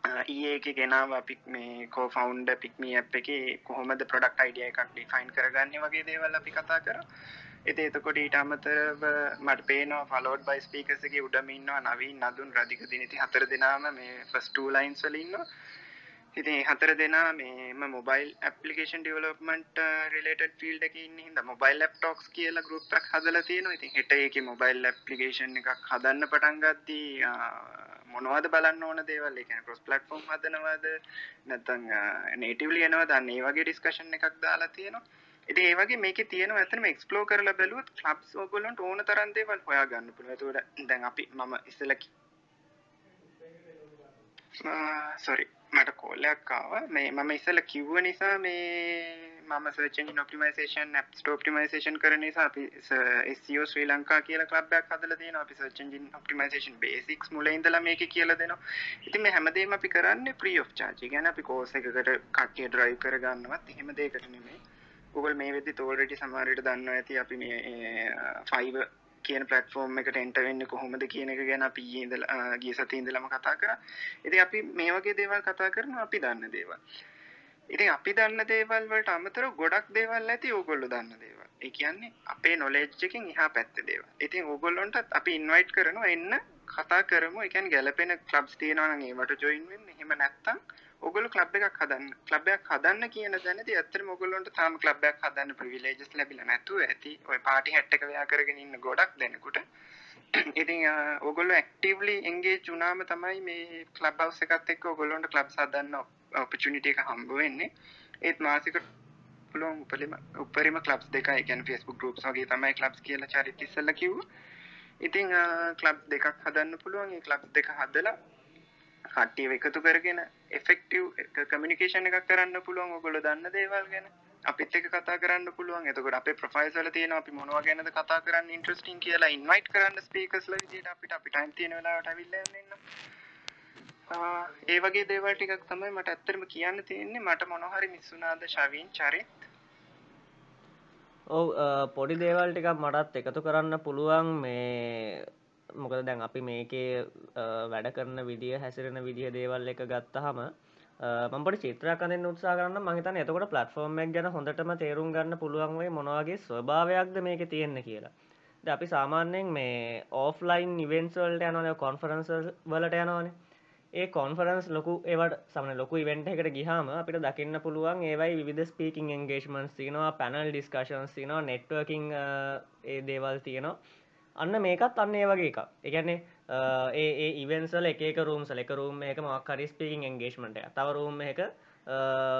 ඊඒ එක ගෙනාව අපි මේ කෝෆවුන්ඩ පික්මි ඇප් එක කොහොමද ප්‍රඩක්් අයිඩිය එකක් ඩිෆයින් කරගන්න වගේ දේවල් අපි කතා කර. එති එතකොට ඊට අමතරව මට පේනවා ෆලෝඩ් බයි ස්පීකසගේ උඩමින්නවා නවී නදුන් රදික දිනති හතර දෙනාම මේ ෆස්ටූ ලයින්ස් වලින්නවා ඉතින් හතර දෙනා මේම mobile application development related field එකේ ඉන්නේ හින්දා මොබයිල් ලැප්ටොප්ස් කියලා ගෲප් එකක් හදලා තියෙනවා. ඉතින් හෙට ඒකේ මොබයිල් ඇප්ලිකේෂන් එකක් හදන්න පටන් ගද්දී uh, මොනවද බලන්න ඕන දේවල්? ඒ කියන්නේ ක්‍රොස් ප්ලැට්ෆෝම් හදනවද? නැත්නම් නේටිව්ලි එනවද? අන්න ඒ වගේ ඩිස්කෂන් එකක් දාලා තියෙනවා. ඉතින් ඒ වගේ මේකේ තියෙනවා ඇත්තටම එක්ස්ප්ලෝර් කරලා බැලුවොත් ක්ලබ්ස් ඕගොල්ලන්ට ඕන තරම් දේවල් හොයාගන්න පුළුවන්. ඒකට දැන් අපි මම ඉස්සෙල්ලා සොරි මට කෝලයක් ආවා. මේ මම ඉස්සෙල්ලා කිව්ව නිසා මේ මම search engine optimisation app store optimisation කරන නිසා අපි SEO ශ්‍රී ලංකා කියලා ක්ලබ් එකක් හදලා තියෙනවා අපි සර්ච් එන්ජින් ඔප්ටිමයිසේෂන් බේසික්ස් මුලින් ඉඳලා මේකේ කියලා දෙනවා ඉතින් මේ හැමදේම අපි කරන්නේ ෆ්‍රී ඔෆ් charge ඒ කියන්නේ අපි කෝස් එකකට කට්ටිය ඩ්‍රයිව් කරගන්නවත් එහෙම දෙයකට නෙමෙයි Google මේ වෙද්දිත් already සමහර විට දන්නවා ඇති අපි මේ Fiverr කියන ප්ලට්ෆෝර්ම් එකට එන්ටර් වෙන්නේ කොහොමද කියන එක ගැන අපි ඊයේ ඉඳලා ගිය සතියේ ඉඳලම කතා කරා. ඉතින් අපි මේ වගේ දේවල් කතා කරනවා අපි දන්න දේවල්. ඉතින් අපි දන්න දේවල් වලට අමතරව ගොඩක් දේවල් ඇති ඕගොල්ලෝ දන්න දේවල්. ඒ කියන්නේ අපේ නොලෙජ් එකෙන් එහා පැත්තේ දේවල්. ඉතින් ඕගොල්ලන්ටත් අපි ඉන්වයිට් කරනවා එන්න කතා කරමු. ඒ කියන්නේ ගැලපෙන ක්ලබ්ස් තියෙනවා නම් ඒවට ජොයින් වෙන්න. එහෙම නැත්නම් ඔගොල්ලෝ ක්ලබ් එකක් හදන්න. ක්ලබ් එකක් හදන්න කියන දැනදී ඇත්තටම ඔගොල්ලොන්ට තාම ක්ලබ් එකක් හදන්න ප්‍රිවිලේජස් ලැබිලා නැතුව ඇති. ඔය පාටි හැට් එක වෙයා කරගෙන ඉන්න ගොඩක් දෙනෙකුට. ඉතින් ඔගොල්ලෝ ඇක්ටිව්ලි එන්ගේජ් වුණාම තමයි මේ ක්ලබ් හවුස් එකත් එක්ක ඔගොල්ලොන්ට ක්ලබ්ස් හදන්න ඔපචුනිට එක හම්බ වෙන්නේ ඒත් මාසික පුළුවන් උපරිම උපරිම ක්ලබ්ස් දෙකයි ඒ කියන්නේ Facebook groups වගේ තමයි ක්ලබ්ස් කියලා චරිත ඉස්සෙල්ලා කිව්වා. ඉතින් ක්ලබ් දෙකක් හදන්න පුළුවන්. ඒ ක්ලබ් දෙක හදලා කට්ටියව එකතු කරගෙන effective communication එකක් කරන්න පුළුවන්. ඔයගොල්ලෝ දන්න දේවල් ගැන අපිත් එක්ක කතා කරන්න පුළුවන්. එතකොට අපේ profiles වල තියෙනවා අපි මොනවා ගැනද කතා කරන්න interesting කියලා invite කරන්න speakersලා විදියට අපිට අපි time තියෙන වෙලාවට අවිල්ලා යන්න ඉන්න. ඒ වගේ දේවල් ටිකක් තමයි මට ඇත්තටම කියන්න තියෙන්නේ මට මොනවා හරි මිස් වුණාද ශවින් චරිත් ඔව් පොඩි දේවල් ටිකක් මටත් එකතු කරන්න පුළුවන් මේ මොකද දැන් අපි මේකේ වැඩ කරන විදිිය හැසිරෙන විදිහ දේවල් එක ගත්තහම මට චිත්‍රයක් අඳන්න උත්සා කරන්න මහිතන එතකොට පලටෆෝර්ම්ක් ගැන හොඳටම තේරුම් ගන්න පුළුවන්ගේ මොනවාගේ ස්වභාවයක්ද මේක තියෙන්න කියලා. ද අපි සාමාන්‍යයෙන් මේ ඕෆ්ලයින් නිවෙන්ස්වල්ට යනවන කොන්ෆරන්ස වලට යනවනේ. ඒ කොන්ෆරන්ස් ලොකු ඒවට සමන ලොකු ඉවෙන්ට එකට ගිහාම අපිට දකින්න පුළුවන් ඒවයි විධ ස්පීකින් එන්ගේශ්මන්ස් තිනවා පැනල් ඩිස්කශන්ස් තිනවා නෙට්වර්කින් ඒ දේවල් තියෙනවා. අන්න මේකත් අන්න ඒ වගේ එක එකන්නේ ඒ ඉවන්සල එක රූම් සල රූම් එක මක්කරි ස්පීකින් එන්ගේශ්මට තව රූම් එක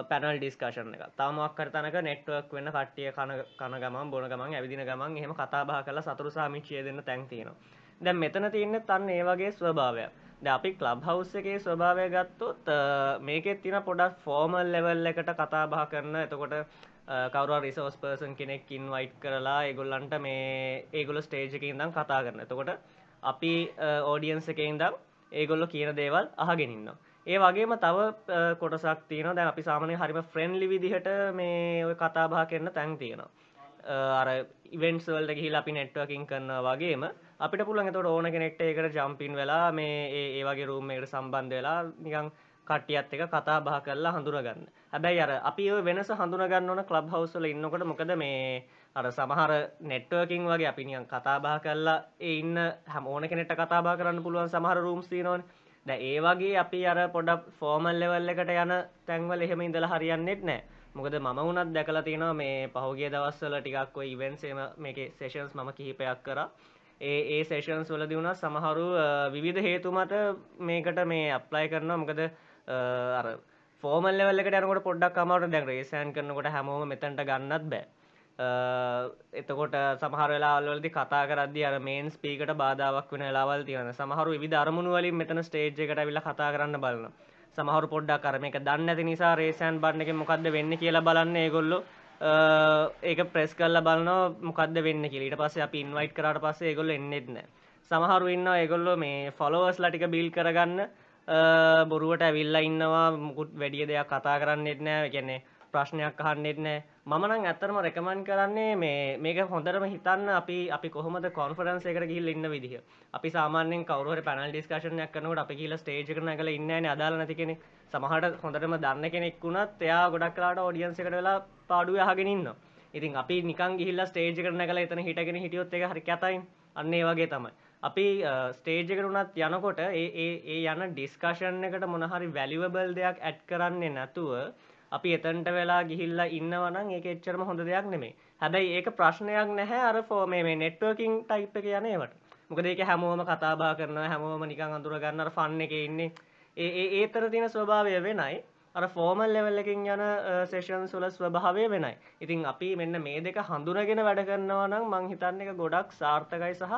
පැනල් ඩිස්කශන එක තමක් කරතනක නෙට්වක් වෙන්න කට්ටිය කන කන ගමන් බොන ගමන් ඇවිදින ගමන් එහෙම කතාබා කල සතුරු සාමිච්චය දෙන්න තැන් තියෙනවා. දැන් මෙතන තියන්න තන්න ඒ වගේ ස්වභාවයක්. ද අපි කලබ් හවස් එකේ ස්වභාවය ගත්තොත් මේකෙත් තින පොඩක් ෆෝමල් ලෙවල් එකට කතා බහ කරන. එතකොට කවර රිසෝස් පර්සන් කෙනෙක් ඉන්වයිට් කරලා ඒගොල්ලන්ට මේ ඒගොල ස්ටේජ් එක ඉදම් කතා කරන. එතකොට අපි ඕඩියන්ස එක ඉදම් ඒගොල්ලො කියන දේවල් අහගෙනන්න ඒ වගේම තව කොටසක් තියන දැ අපි සාමනය හරිම ෆ්‍රෙන්ඩ්ලි විදිහට මේ ඔය කතා බහ කරන්න තැන් තියෙනවා. අර ඉවෙන්ස්වල්ට ගහිල් අපි නෙට්වකින් කරන්න වගේම අපිට පුළන් එතට ඕන කෙනෙක්ට එකට ජම්පින් වෙලා මේ ඒ වගේ රූම් එකට සම්බන්ධ වෙලා නිකං කට්ටියත් එක කතා බහ කරලා හඳුරගන්න හැබැයි අර අපි වෙනස හඳුනගන්න ඕන කලබ් හවසල ඉන්නකොට මොකද මේ අර සමහර නෙට්වර්කින් වගේ අපි නිකන් කතා බහ කරලා ඒ ඉන්න හැම ඕන කෙනෙක්ට කතා බහ කරන්න පුළුවන් සමහර රූම්ස් තියෙනවනේ. දැන් ඒ වගේ අපි අර පොඩක් ෆෝමල් ලෙවල් එකට යන තැන්වල එහෙම ඉඳලා හරියන්නේත් නැහැ මොකද මම වුණත් දැකලා තියෙනවා මේ පහුගිය දවස්වල ටිකක් ඔය ඉවෙන්ට්ස් එහෙම මේකේ සෙෂන්ස් මම කිහිපයක් කරා. ඒ ඒ සේෂන්ස් වලදී වුණා සමහරු විවිධ හේතු මත මේකට මේ අප්ලයි කරනවා. මොකද අර ෆෝමල් ලෙවල් එකට යනකොට පොඩ්ඩක් අමාරුයි දැන් රේසෑන් කරනකොට හැමෝම මෙතනට ගන්නත් බෑ. එතකොට සමහර වෙලාවල්වලදී කතා කරද්දී අර මේන් ස්පීකට බාධාවක් වෙන වෙලාවල් තියෙනවා. සමහරු විවිධ අරමුණු වලින් මෙතන ස්ටේජ් එකට ඇවිල්ලා කතා කරන්න බලනවා. සමහරු පොඩ්ඩක් අර මේක දන්නේ නැති නිසා රේසෑන් බටන් එකෙන් මොකද්ද වෙන්නේ කියලා බලන්න ඒගොල්ලෝ. ඒක ප්‍රෙස් කල්ල බලන්න මොකක්ද වෙන්න කියලට පස්සේ අපි ඉන්වයිට් කරට පස්සේ ඒගොල්ල එන්නෙත් නෑ. සමහරු ඉන්න ඒගොල්ලො මේ ෆොලෝවස් ලටික බිල් කරගන්න. බොරුවට ඇවිල්ල ඉන්නවා. මුකුත් වැඩිය දෙයක් කතා කරන්නෙත් නෑ. කියන්නේ ප්‍රශ්නයක් අහන්නෙත් නෑ මමනං ඇත්තරම රැකමන් කරන්නේ මේ මේක හොඳරම හිතන්න අපි අපි කොහොමද කොන්ෆරන්ස් එකට ගිහිල් ඉන්න විදිහ. අපි සාමාන්‍යයෙන් කවුරු හරි පැනල් ඩිස්කෂන්යක් කරනකොට අපි කියලා ස්ටේජ් එකට නැගලා ඉන්නේ නැහැ අදාළ නැති කෙනෙක්. සමහරට හොඳටම දන්න කෙනෙක් වුණත් එයා ගොඩක් වෙලාවට ඔඩියන්ස් එකට වෙලා පාඩුවේ අහගෙන ඉන්නවා. ඉතින් අපි නිකන් ගිහිල්ලා ස්ටේජ් එකට නැගලා එතන හිටගෙන හිටියොත් ඒක හරි කැතයින්. අන්න ඒ වගේ තමයි. අපි ස්ටේජ් එකට උනත් යනකොට ඒ ඒ යන ඩිස්කෂන් එකට මොන හරි වැලියබල් දෙයක් ඇඩ් කරන්නේ නැතුව අපි එතන්ට වෙලා ගිහිල්ලා ඉන්නවනම් ඒක එච්චරම හොඳ දෙයක් නෙමේ හැබැයි ඒක ප්‍රශ්නයක් නැහැ අර ෆෝ මේ නෙට්වර්කින් ටයිප් එක යන ඒවට. මොකද ඒක හැමෝම කතා බහ කරනවා හැමෝම නිකන් අඳුර ගන්න අර ෆන් එකේ ඉන්නේ. ඒ ඒ ඒතර තියෙන ස්වභාවය වෙනයි. අර ෆෝමල් ලෙවල් එකකින් යන සෙෂන්ස් වල ස්වභාවය වෙනයි. ඉතින් අපි මෙන්න මේ දෙක හඳුනගෙන වැඩ කරනවා නම් මං හිතන්නේ ඒක ගොඩක් සාර්ථකයි සහ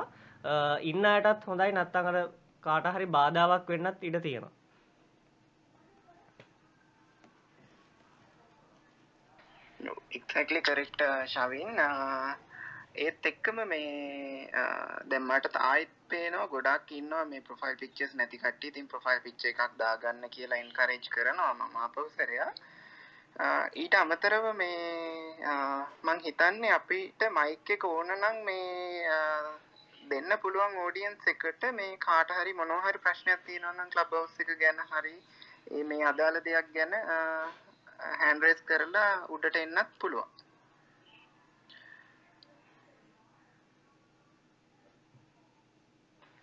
ඉන්න අයටත් හොඳයි. නැත්නම් අර කාට හරි බාධාවක් වෙන්නත් ඉඩ තියෙනවා. එක්සැක්ලි කරෙක්ට ශවින් ඒත් එක්කම මේ uh, දැන් මට ආයිත් පේනවා ගොඩක් ඉන්නවා මේ ප්‍රොෆයිල් පික්චර්ස් නැති කට්ටිය. ඉතින් ප්‍රොෆයිල් පික්චර් එකක් දාගන්න කියලා එන්කරේජ් කරනවා මම ආපෞසරයා uh, ඊට අමතරව මේ uh, මං හිතන්නේ අපිට මයික් එක ඕන නම් මේ දෙන්න පුළුවන් ඕඩියන්ස් එකට මේ කාට හරි මොනවා හරි ප්‍රශ්නයක් තියෙනවා නම් ක්ලබ් හවුස් එක ගැන හරි මේ අදාළ දෙයක් ගැන හැන්ඩරේස් කරලා උඩට එන්නත් පුළුවන්.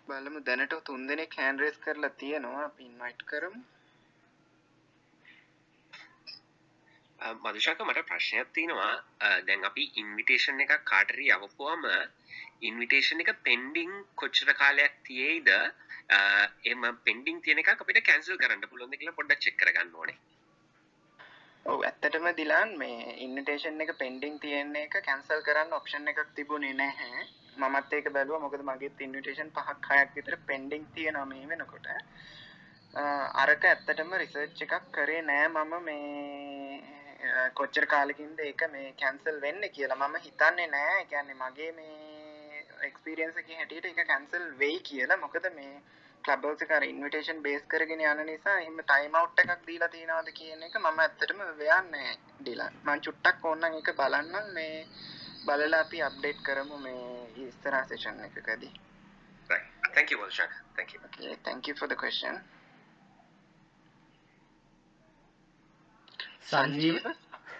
බලමු දැනට තුන් දෙනෙක් හැන්ඩරේස් කරලා තියෙනවා. අපි ඉන්වයිට් කරමු. මදුශාක මට ප්‍රශ්නයක් තියෙනවා. දැන් අපි ඉන්විටේෂන් එක කාටරි අවපුවම ඉන්විටේෂන් එක පෙන්ඩිං කොච්චර කාලයක් තියේද? එම පෙන්ඩිං තියෙන එක අපිට කැන්සල් කරන්න පුළුවන් කියලා පොඩ්ඩක් චෙක් කරගන්න ඕනේ. ඔව් ඇත්තටම දිලාන් මේ ඉන්විටේෂන් එක පෙන්ඩිං තියෙන එක කැන්සල් කරන්න ඔප්ෂන් එකක් තිබුණේ නැහැ. මමත් ඒක බැලුවා මොකද මගේත් ඉන්විටේෂන් පහක් හයක් විතර පෙන්ඩිං තියෙනවා මේ වෙනකොට. අරක ඇත්තටම රිසර්ච් එකක් කරේ නෑ මම මේ කොච්චර කාලෙකින්ද ඒක මේ කැන්සල් වෙන්න කියලා. මම හිතන්නේ නෑ. කියන්නේ මගේ මේ එක්ස්පීරියන්ස් එකේ හැටියට ඒක කැන්සල් වෙයි කියලා. මොකද මේ ක්ලබ් හවුස් එක අර ඉන්විටේෂන් බේස් කරගෙන යන නිසා එහෙම ටයිම් අවුට් එකක් දීලා තියනවාද කියන එක මම ඇත්තටම වෙයන්නේ ඩිලන් මම චුට්ටක් ඕනනම් ඒක බලන්නම්. මේ බලලා අපි අප්ඩේට් කරමු මේ ඉස්සරහ සෙෂන් එකකදී. Right. Thank you Walshak thank you. Okay thank you for the question. Sanjeewa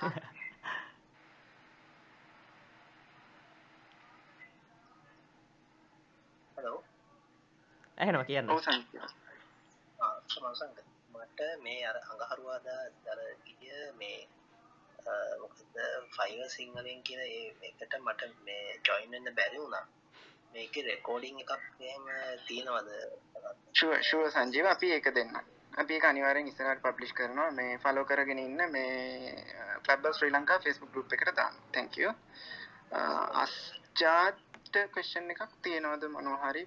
hello ඇහෙනවා කියන්න. ඔව් සංජීව සමසංග මට මේ අර අඟහරුවාදා දර ගිය මේ මොකද ෆයිව සිංහලෙන් කියන ඒ එකට මට මේ ජොයින්න්න බැරි වුණා. මේක රෙකෝඩිං එකක් එහෙම තියෙනවද? ෂුව ෂුව සංජීව. අපි ඒක දෙන්න. අපි ඒක අනිවාර්යෙන් ඉස්සරහට පබ්ලිෂ් කරනවා. මේ ෆලෝ කරගෙන ඉන්න මේ club Sri Lanka Facebook group එකට දාන්න. Thank you අස්ජාත් ක්වෙස්චන් එකක් තියෙනවද මොනවා හරි?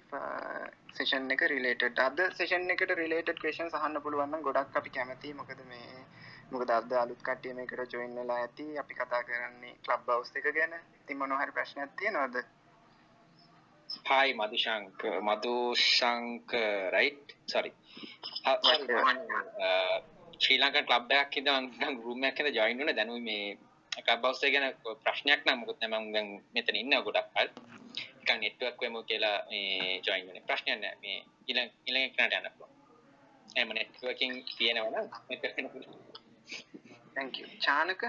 සෙෂන් එක රිලේටඩ් අද සෙෂන් එකට රිලේටඩ් ක්වෙස්චන්ස් අහන්න පුළුවන් නම් ගොඩක් අපි කැමතියි. මොකද මේ මොකද අද අලුත් කට්ටිය මේකට ජොයින් වෙලා ඇති. අපි කතා කරන්නේ ක්ලබ් හවුස් එක ගැන. ඉතින් මොනවා හරි ප්‍රශ්නයක් තියෙනවද? Hi Madushanka Madushanka right sorry Sri Lanka ලබ්යක් හිද රුමයක් ද ජොයින් වන දැනුව මේ කබවස්සේ ගැන ප්‍රශ්නයක් නම්. මුකුත් නම දැන් මෙතන ඉන්න ගොඩක් කල් එක නෙට්වක් වම කියලා මේ ජොයින් වන ප්‍රශ්නයන්න මේ ඉල ඉලකට යන්න පුළුවන්. එම නෙට්වකින් තියෙනවන thank you. චානක?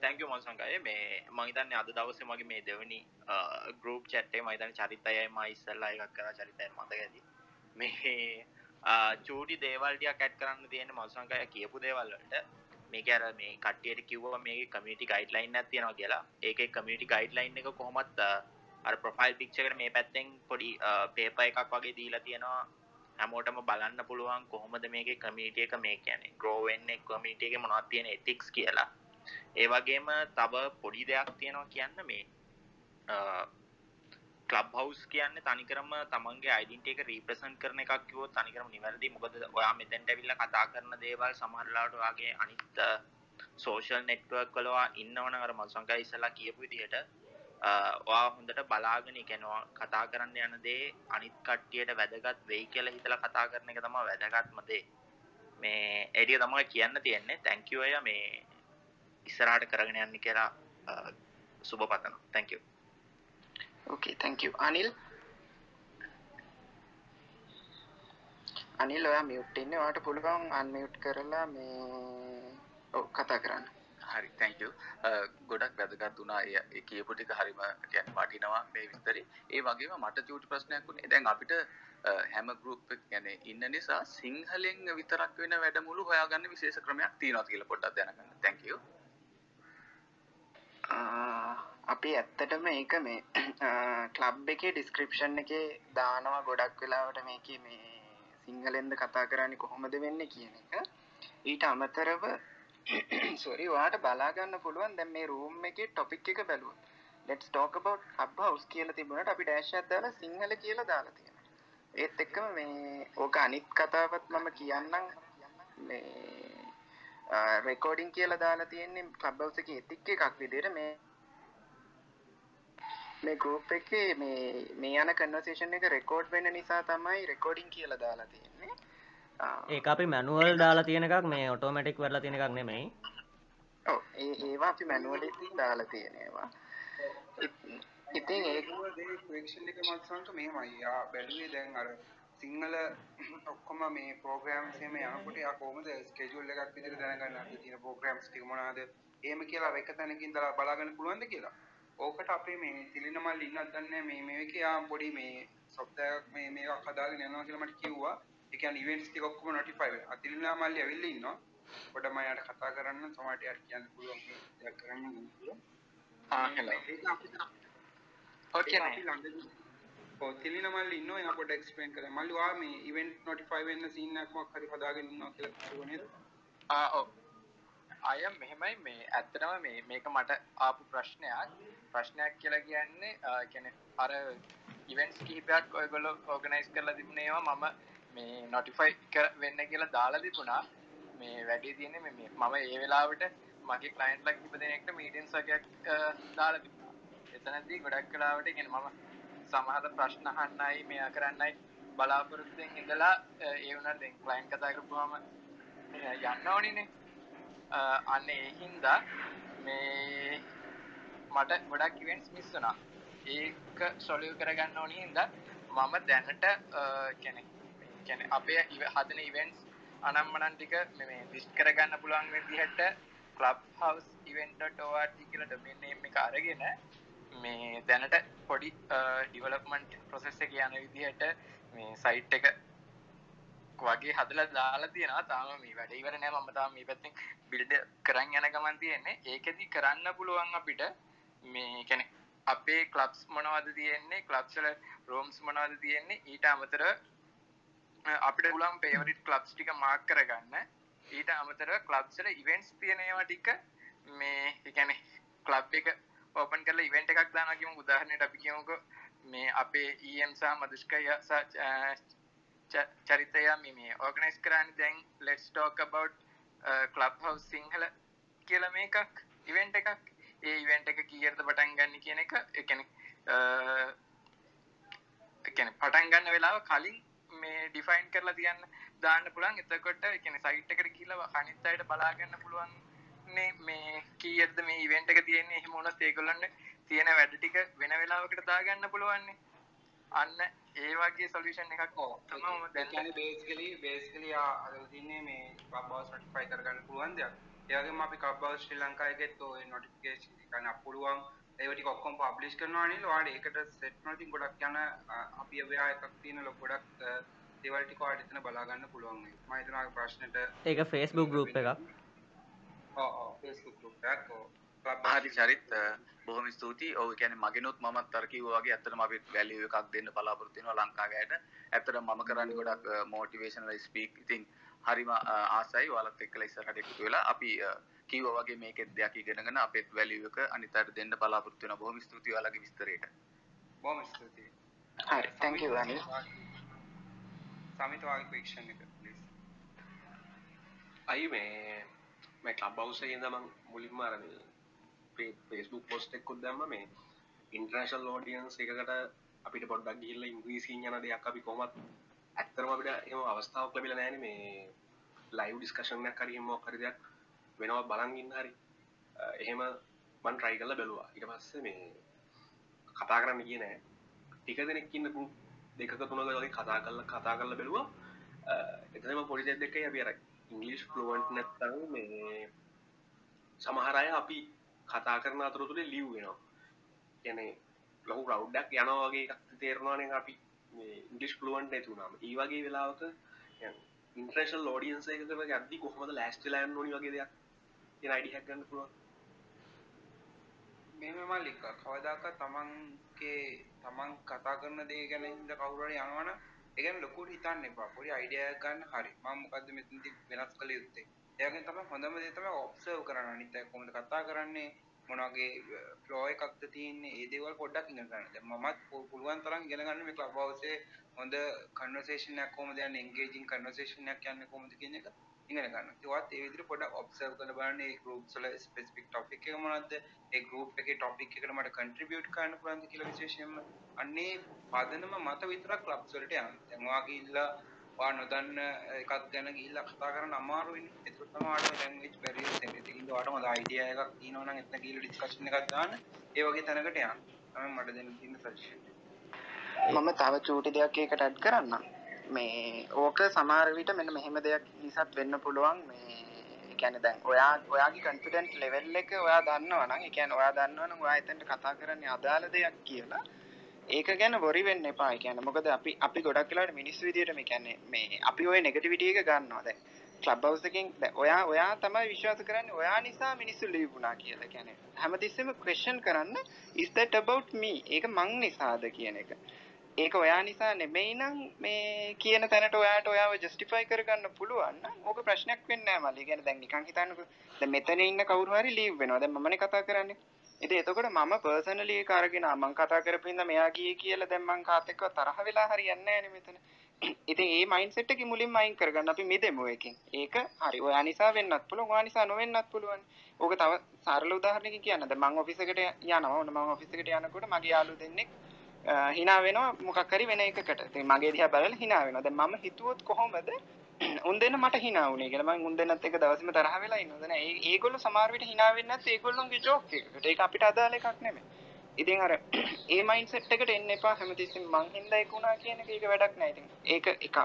තැංක මන්සංකය මේ මහිතන්න අද දවස මගේ මේ දෙවනි ගරුප් චැට්ටේ මහිතන චරිතයයි මයිස්සල්ලා එකක් කර චරිතය මතකඇති මේ චූටි දේවල්ටිය කැට් කරන්න තියෙන මල්සංකය කියපු දේවල්ලට මේක අර මේ කටියට කිව්ව මේ කමිටි ගයිඩ්ලයින් ඇතියෙනවා කියලා. ඒක කමිටි ගයිඩ්ලයින් එක කොහොමත් අර ප්‍රොෆයිල් පික්ෂකට මේ පැත්තෙන් පොඩි පේප එකක් වගේ දීලා තියෙනවා. හැමෝටම බලන්න පුළුවන් කොහොමද මේක කමිටිය එක මේ කියන ග්‍රෝවෙන් කමිටියක මොනත් තියෙන එතික්ස් කියලා. ඒවගේම තව පොඩි දෙයක් තියෙනවා කියන්න මේ කලබ් හවස් කියන්න තනිකරම තමන්ගේ අයිඩන්ට එක රීප්‍රසන් කරන එකක් කිවෝ තනිකරම නිවැරදි. මොකද ඔයා මෙතැන්ට විල්ල කතා කරන දේවල් සමහරලාට වගේ අනිත් සෝෂල් නෙට්වක් කලවා ඉන්නවන අර මල්සංකා ඉස්සලා කියපු විදිහට ඔයා හොඳට බලාගෙන කෙනවා කතා කරන්න යන දේ අනිත් කට්ටියට වැදගත් වෙයි කියලා හිතලා කතා කරන එක තම වැදගත්මදේ මේ එඩිය තමා කියන්න තියෙන්නේ. තැංකිවය මේ ඉස්සරහට කරගෙන යන්න කියලා සුබ පතන තැංක ඕකේ thank you. අනිල් අනිල් ඔයා මියුට් ඉන්නේ. ඔයාට පුළුවන් අන්මියුට් කරලා මේ ඔව් කතා කරන්න. හරි තැංක ගොඩක් වැදගත් වුණා. ඒ කියපු ටික හරිම කියන්නේ වටිනවා මේ විස්තරේ ඒ වගේම මට චූටි ප්‍රශ්නයක් වුණේ දැන් අපිට හැම ගෲප් එක කියන්නේ ඉන්න නිසා සිංහලෙන් විතරක් වෙන වැඩමුළු හොයාගන්න විශේෂ ක්‍රමයක් තියෙනවා කියලා පොඩ්ඩක් දැනගන්න. Thank you අපි ඇත්තටම ඒක මේ ක්ලබ් එකේ ඩිස්ක්‍රිප්ෂන් එකේ දානවා ගොඩක් වෙලාවට මේක මේ සිංහලෙන්ද කතා කරන්නේ කොහොමද වෙන්න කියන එක. ඊට අමතරව සොරි වාට බලාගන්න පුළුවන් දැන් මේ රූම් එකේ ටොපික් එක බැලුවොත්. Let's talk about clubhouse කියලා තිබුණාට අපි ඩෑෂ් එකක් දාලා සිංහල කියලා දාලා තියෙනවා. ඒත් එක්කම මේ ඕක අනිත් කතාවත් මම කියන්නම්. මේ රෙකෝඩින් කියලා දාලා තියෙන්නේ ක්ලබ් හවුස් එකේ එතික් එකක් විදිහට මේ මේ ගෲප් එකේ මේ මේ යන කන්වර්සේෂන් එක රෙකෝඩ් වෙන්න නිසා තමයි රෙකෝඩින් කියලා දාලා තියෙන්නේ. ඒ අපි මැනුවල් දාලා තියෙන එකක් මේ ඔටෝමටික් වෙරලා තියෙන එකක් නෙමෙයි. ඔව් ඒ ඒවා අපි මැනුවලි දාලා තියෙනවා ඉතින් ඒ ක්වෙක්ෂන් එක මත්සංක මෙහෙමයි යා බැලුවේ දැන් අර සිංහල ඔක්කොම මේ ප්‍රෝග්‍රෑම්ස් එහෙම යනකොට යා කොහොමද ස්කෙජුල් එකක් විදිහට දැනගන්න අද තියෙන ප්‍රෝග්‍රෑම්ස් ටික මොනවාද? එහෙම කියලා එක තැනකින් දාලා බලාගන්න පුළුවන්ද කියලා ඕකට අපේ මේ තිලින මල්ලි ඉන්නත් දන්නේ මේ මේකේ යා පොඩි මේ එකක් මේ මේකක් හදාගෙන යනවා කියලා මට කිව්වා. ඒ කියන්නේ ඉවෙන්ට්ස් ටික ඔක්කොම notify වෙනවා අතිලිනා මල්ලි ඇවිල්ලා ඉන්නවා. පොඩ මම යාට කතා කරන්න සමහරට යාට කියන්න පුළුවන් දෙයක් කරන්න පුළුවන් ආ හෙලෝ ඕකේ ළඟදී ඔව් තිලින මල්ලි ඉන්නවා. එයා පොඩ්ඩක් එක්ස්ප්ලেইন කරා මල්ලි වා මේ ඉවෙන්ට් නොටිෆයි වෙන්න සීන් එකක් මොකක් හරි හදාගෙන ඉන්නවා කියලා කිව්ව නේද? ආ ඔව්. අය මෙහෙමයි. මේ ඇත්තටම මේ මේක මට ආපු ප්‍රශ්නයක් ප්‍රශ්නයක් කියලා කියන්නේ කියන්නේ අර ඉවෙන්ට්ස් කිහිපයක් ඔයගොල්ලෝ ඕගනයිස් කරලා තිබුණේවා මම මේ නොටිෆයි වෙන්න කියලා දාලා තිබුණා. මේ වැඩේ තියෙන්නේ මේ මම ඒ වෙලාවට මගේ ක්ලයින්ට්ලා කිහිප දෙනෙක්ට මීටින්ග්ස් වගේක් දාලා තිබුණා. එතනදී ගොඩක් වෙලාවට කියන්නේ මම සමහර ප්‍රශ්න අහන්නයි මෙයා කරන්නයි බලාපොරොත්තුෙන් ඉඳලා ඒ වුණාට දැන් ක්ලයින්ට් කතා කරපුවාම යන්න ඕනිනේ. අන්න ඒ හින්දා මේ මට ගොඩක් ඉවෙන්ට්ස් මිස් වුණා. ඒක සොලියු කරගන්න ඕනි හින්දා මම දැනට කෙනෙ කෙන අපේ හදන ඉවෙන්ට්ස් අනම්මනන් ටික මේ ලිස්ට් කරගන්න පුළුවන් විදිහට clubhouse event.org කියලා domain name එක අරගෙන මේ දැනට පොඩි ඩිවලොප්මන්ට් ප්‍රොසෙස් එක යන විදිහට මේ සයිට් එක වගේ හදලා දාලා තියෙනවා. තාම මේ වැඩ ඉවර නෑ. මම තාම මේ පැත්තෙන් බිල්ඩ් කරන් යන ගමන් තියෙන්නේ. ඒකෙදි කරන්න පුළුවන් අපිට මේ කියන්නේ අපේ ක්ලබ්ස් මොනවද තියෙන්නේ? ක්ලබ්ස් වල රූම්ස් මොනවද තියෙන්නේ? ඊට අමතරව අපිට පුළුවන් ෆේවරිට් ක්ලබ්ස් ටික මාක් කරගන්න. ඊට අමතරව ක්ලබ්ස් වල ඉවෙන්ට්ස් තියෙන ඒවා ටික මේ ඒ කියන්නේ ක්ලබ් එක ඕපන් කරලා ඉවෙන්ට් එකක් දානවා කියමු. උදාහරණයක් අපි කියමුකෝ මේ අපේ EM සහ මදුෂ්කය සහ චරිතය මේ ඕගනයිස් කරන්නේ. දැන් let's talk about club house Sinhala කියලා මේකක් ඉවෙන්ට් එකක්. ඒ ඉවෙන්ට් එක කීයටද පටන් ගන්න කියන එක? ඒ කියන්නේ ඒ කියන්නේ පටන් ගන්න වෙලාව කලින් මේ ඩිෆයින් කරලා තියන්න දාන්න පුළුවන්. එතකොට ඒ කියන්නේ සයිට් එකට ගිහිල්ලා අනිත් අයට බලා ගන්න පුළුවන් නේ මේ කීයටද මේ ඉවෙන්ට් එක තියෙන්නේ? එහෙම වුණොත් ඒගොල්ලන්ට තියෙන වැඩ ටික වෙන වෙලාවකට දාගන්න පුළුවන් අන්න ඒ වගේ සොලියුෂන් එකක් තමයි මම දැන් කියන්නේ බේසිකලි බේසිකලි අද තින්නේ මේ ක්ලබ් හවුස් නොටිෆයි කරගන්න පුළුවන් දෙයක්. ඒ වගේම අපි ක්ලබ් හවුස් ශ්‍රී ලංකාවේගෙත් ඔය නොටිෆිකේෂන් එක ගන්න පුළුවන්. ඒව ටික ඔක්කොම පබ්ලිෂ් කරනවා නේද? ඔයාලට ඒකට සෙට් වල තින් ගොඩක් යන අපි අවයා එකක් තියෙන ලොකු ගොඩක් දේවල් ටික ඔයාලට එතන බලා ගන්න පුළුවන්. මම හිතනවා ප්‍රශ්නෙට ඒක Facebook group එකක්. හරි චරිත් බොහොම ස්තුතියි ඔව් කියන්නේ මගෙනුත් මමත් අර කිව්වා වගේ ඇත්තටම අපි වැලියු එකක් දෙන්න බලාපොරොත්තු වෙනවා ලංකාවේට ඇත්තටම මම කරන්නේ ගොඩක් මොටිවේෂනල් ස්පීක් ඉතින් හරිම ආසයි. ඔයාලත් එක්කලා ඉස්සරහට එකතු වෙලා අපි කිව්වා වගේ මේකෙත් දෙයක් ඉගෙනගෙන අපේත් වැලියු එක අනිත් අයට දෙන්න බලාපොරොත්තු වෙනවා. බොහොම ස්තුතියි ඔයාලගේ විස්තරයට. බොහොම ස්තුතියි. හරි. Thank you අනිල් සමිත වාගේ ක්වෙස්චන් එක ප්ලීස් අයි මේ මේ ක්ලබ් හවුස් එකේ ඉඳන් මම මුලින්ම අර මේ ෆේස්බුක් පොස්ට් එකක් දැම්ම. මේ ඉන්ටර්නැෂනල් ඔඩියන්ස් එකකට අපිට පොඩ්ඩක් ගිහිල්ලා ඉංග්‍රීසියෙන් යන දෙයක් අපි කොහොමත් ඇත්තටම අපිට එහෙම අවස්ථාවක් ලැබිලා නැහැනේ මේ ලයිව් ඩිස්කෂන් එකක් හරි එහෙම මොකක් හරි දෙයක් වෙනවා බලන් ඉන්න හරි. එහෙම මම try කරලා බැලුවා. ඊට පස්සේ මේ කතා කරන්න ගියේ නෑ ටික දෙනෙක් ඉන්න group දෙකක තුනක වගේ කතා කරලා කතා කරලා බැලුවා. එතනම පොඩි දෙයක් දෙකයි අපි අර ඉංග්ලිෂ් ෆ්ලුවන්ට් නැත්නම් මේ සමහර අය අපි කතා කරන අතරතුරේ ලිව් වෙනවා. කියන්නේ ලොකු රවුඩ්ඩක් යනවා වගේ එකක් තේරෙනවානේ අපි මේ ඉංග්ලිෂ් ෆ්ලුවන්ට් නැති වුණාම. ඒ වගේ වෙලාවක ඉන්ටර්නැෂනල් ඔඩියන්ස් එකකට යද්දි කොහොමද ලෑස්තිලා යන්න ඕනි වගේ දෙයක් කියන අයිඩියා එකක් ගන්න පුළුවන්. මෙහෙම මල්ලික කවදාකවත් තමන්ගේ තමන් කතා කරන දේ ගැන හින්දා කවුරු හරි යනවනම් ඒ ගැන ලොකුට හිතන්න එපා. පොඩි අයිඩියා එකක් ගන්න හරි. මම මොකද්ද මෙතනදී වෙනස් කළ යුත්තේ? ඒ වගේම තමයි හොඳම දේ තමයි ඔබ්සර්ව් කරන්න. අනිත් අය කොහොමද කතා කරන්නේ? මොන වගේ uh, ෆ්ලෝ එකක්ද තියෙන්නේ ඒ දේවල් පොඩ්ඩක් ඉගෙන ගන්න. දැන් මමත් පුළුවන් තරම් ඉගෙන ගන්න මේ ක්ලබ් හවුස් එකේ හොඳ කන්වර්සේෂන් එකක් කොහොමද යන්නේ එන්ගේජින් කන්වර්සේෂන් එකක් යන්නේ කොහොමද කියන එක ඉගෙන ගන්න. ඒවත් ඒ විදිහට පොඩ්ඩක් ඔබ්සර්ව් කරලා බලන්න ඒ groups වල specific topic එක මොනවද? ඒ group එකේ topic එකට මට contribute කරන්න පුළුවන්ද කියලා විශේෂයෙන්ම අන්නේ පදනම මත විතරක් clubs වලට යන්න. දැන් ඔයා ගිහිල්ලා ඔයා නොදන්න එකක් ගැන ගිහිල්ලා කතා කරන්න අමාරු වෙන්නේ. ඒක තමයි ඔයාට language barriers එන්නේ. ඒකින්ද ඔයාට හොඳ අයිඩියා එකක් තියෙනවා නම් එතන ගිහිල්ලා ඩිස්කෂන් එකක් දාන්න. ඒ වගේ තැනකට යන්න. තමයි මට දෙන්න තියෙන සජෙෂන් මම තව චූටි දෙයක් ඒකට ඇඩ් කරන්නම්. මේ ඕක සමහර විට මෙන්න මෙහෙම දෙයක් නිසාත් වෙන්න පුළුවන් මේ ඒ කියන්නේ දැන් ඔයා ඔයාගේ කන්ෆිඩන්ස් ලෙවල් එක ඔයා දන්නවා නම් ඒ කියන්නේ ඔයා දන්නවා නම් ඔයා එතනට කතා කරන්නේ අදාළ දෙයක් කියලා ඒක ගැන වොරි වෙන්න එපා. ඒ කියන්නේ මොකද අපි අපි ගොඩක් වෙලාවට මිනිස්සු විදියට මේ කියන්නේ මේ අපි ওই නෙගටිවිටි එක ගන්නවා දැන්. ක්ලබ් හවුස් එකෙන් දැන් ඔයා ඔයා තමයි විශ්වාස කරන්නේ ඔයා නිසා මිනිස්සු ලීව් වුණා කියලා. ඒ කියන්නේ හැමතිස්සෙම ක්වෙස්චන් කරන්න is that about me? ඒක මං නිසාද කියන එක. ඒක ඔයා නිසා නෙමෙයි නම් මේ කියන තැනට ඔයාට ඔයාව ජස්ටිෆයි කරගන්න පුළුවන් නම් ඕක ප්‍රශ්නයක් වෙන්නේ නැහැ මල්ලි. කියන්නේ දැන් නිකන් හිතන්නකෝ. දැන් මෙතන ඉන්න කවුරු හරි ලීව් වෙනවා. දැන් මමනේ කතා කරන්නේ. ඉතින් එතකොට මම පර්සනලි ඒක අරගෙන මම කතා කරපු හින්දා මෙයා ගියේ කියලා දැන් මං කාත් එක්ක තරහ වෙලා හරියන්නේ නැහැ මෙතන. ඉතින් ඒ මයින්ඩ්සෙට් එක මුලින්ම අයින් කරගන්න අපි මිදෙමු එකෙන්. ඒක හරි. ඔයා නිසා වෙන්නත් පුළුවන්. ඔයා නිසා නොවෙන්නත් පුළුවන්. ඕක තව සරල උදාහරණයකින් කියන්න. දැන් මං ඔෆිස් එකට යනවා. ඔන්න මං ඔෆිස් එකට යනකොට මගේ යාළුවෝ දෙන්නෙක් හිනා වෙනවා මොකක් හරි වෙන එකකට. ඉතින් මගේ දිහා බලලා හිනා වෙනවා. දැන් මම හිතුවොත් කොහොමද උන් දෙන්න මට හිනා වුණේ කියලා. මම උන් දෙන්නත් එක දවසෙම තරහ වෙලා ඉන්නවා. දැන් ඒ ඒගොල්ලෝ සමහර විට හිනා වෙන්නේ නැත්නම් ඒගොල්ලොන්ගේ ජෝක් එකකට. ඒක අපිට අදාළ එකක් නෙමෙයි. ඉතින් අර ඒ මයින්ඩ්සෙට් එකට එන්න එපා හැමතිස්සෙම මං හින්දා ඒක වුණා කියන එක ඒක වැඩක් නෑ. ඉතින් ඒක එකක්.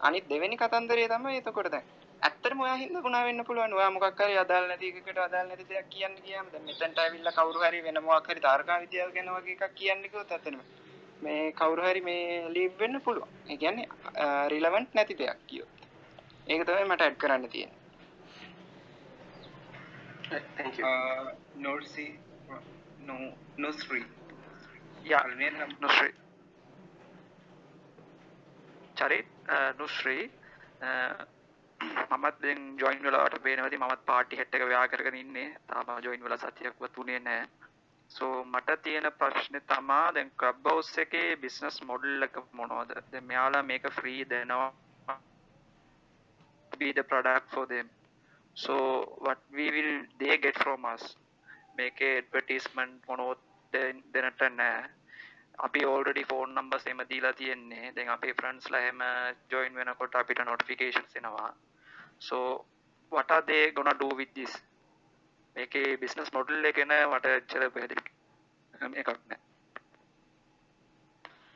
අනිත් දෙවෙනි කතන්දරය තමයි එතකොට දැන් ඇත්තටම ඔයා හින්දා වුණා වෙන්න පුළුවන් ඔයා මොකක් හරි අදාළ නැති එකකට අදාළ නැති දෙයක් කියන්න ගියාම දැන් මෙතනට ඇවිල්ලා කවුරු හරි වෙන මොකක් හරි තාරකා විද්‍යාව ගැන වගේ එකක් කියන්න කිව්වොත් ඇත්තටම මේ කවුරු හරි මේ ලීව් වෙන්න පුළුවන්. ඒ කියන්නේ රිලෙවන්ට් නැති දෙයක් කියොත්. ඒක තමයි මට ඇඩ් කරන්න තියෙන්නේ. thank you Uh, Norsi, no, Nusri. Yeah. I'll name them. නුශ්‍රී Charith නුශ්‍රී මමත් දැන් ජොයින් වෙලාවට පේනවති මමත් පාටි හෙට් එක ව්‍යා කරගෙන ඉන්නේ. තාම ජොයින් වෙලා සතියක්වත් උනේ නැහැ සෝ මට තියෙන ප්‍රශ්නේ තමා දැන් ක්ලබ් හවුස් එකේ බිස්නස් මොඩල් එක මොනවද? දැන් මෙයාලා මේක ෆ්‍රී දෙනවා. Be the product for them. So what we will they get from us? මේකේ ඇඩ්වර්ටයිස්මන්ට් මොනවත් දෙනට නෑ. අපි ඕල්ඩඩි ෆෝන් නම්බස් එම දීලා තියෙන්නේ. දැන් අපේ ෆ්‍රන්ස්ලා හැම ජොයින් වෙනකොට අපිට නොටිෆිකේෂන්ස් එනවා. They gonna do with this? මේකේ බිස්නස් මොඩල් එක ගැන මට එච්චර පැහැදිලි එකක් නෑ.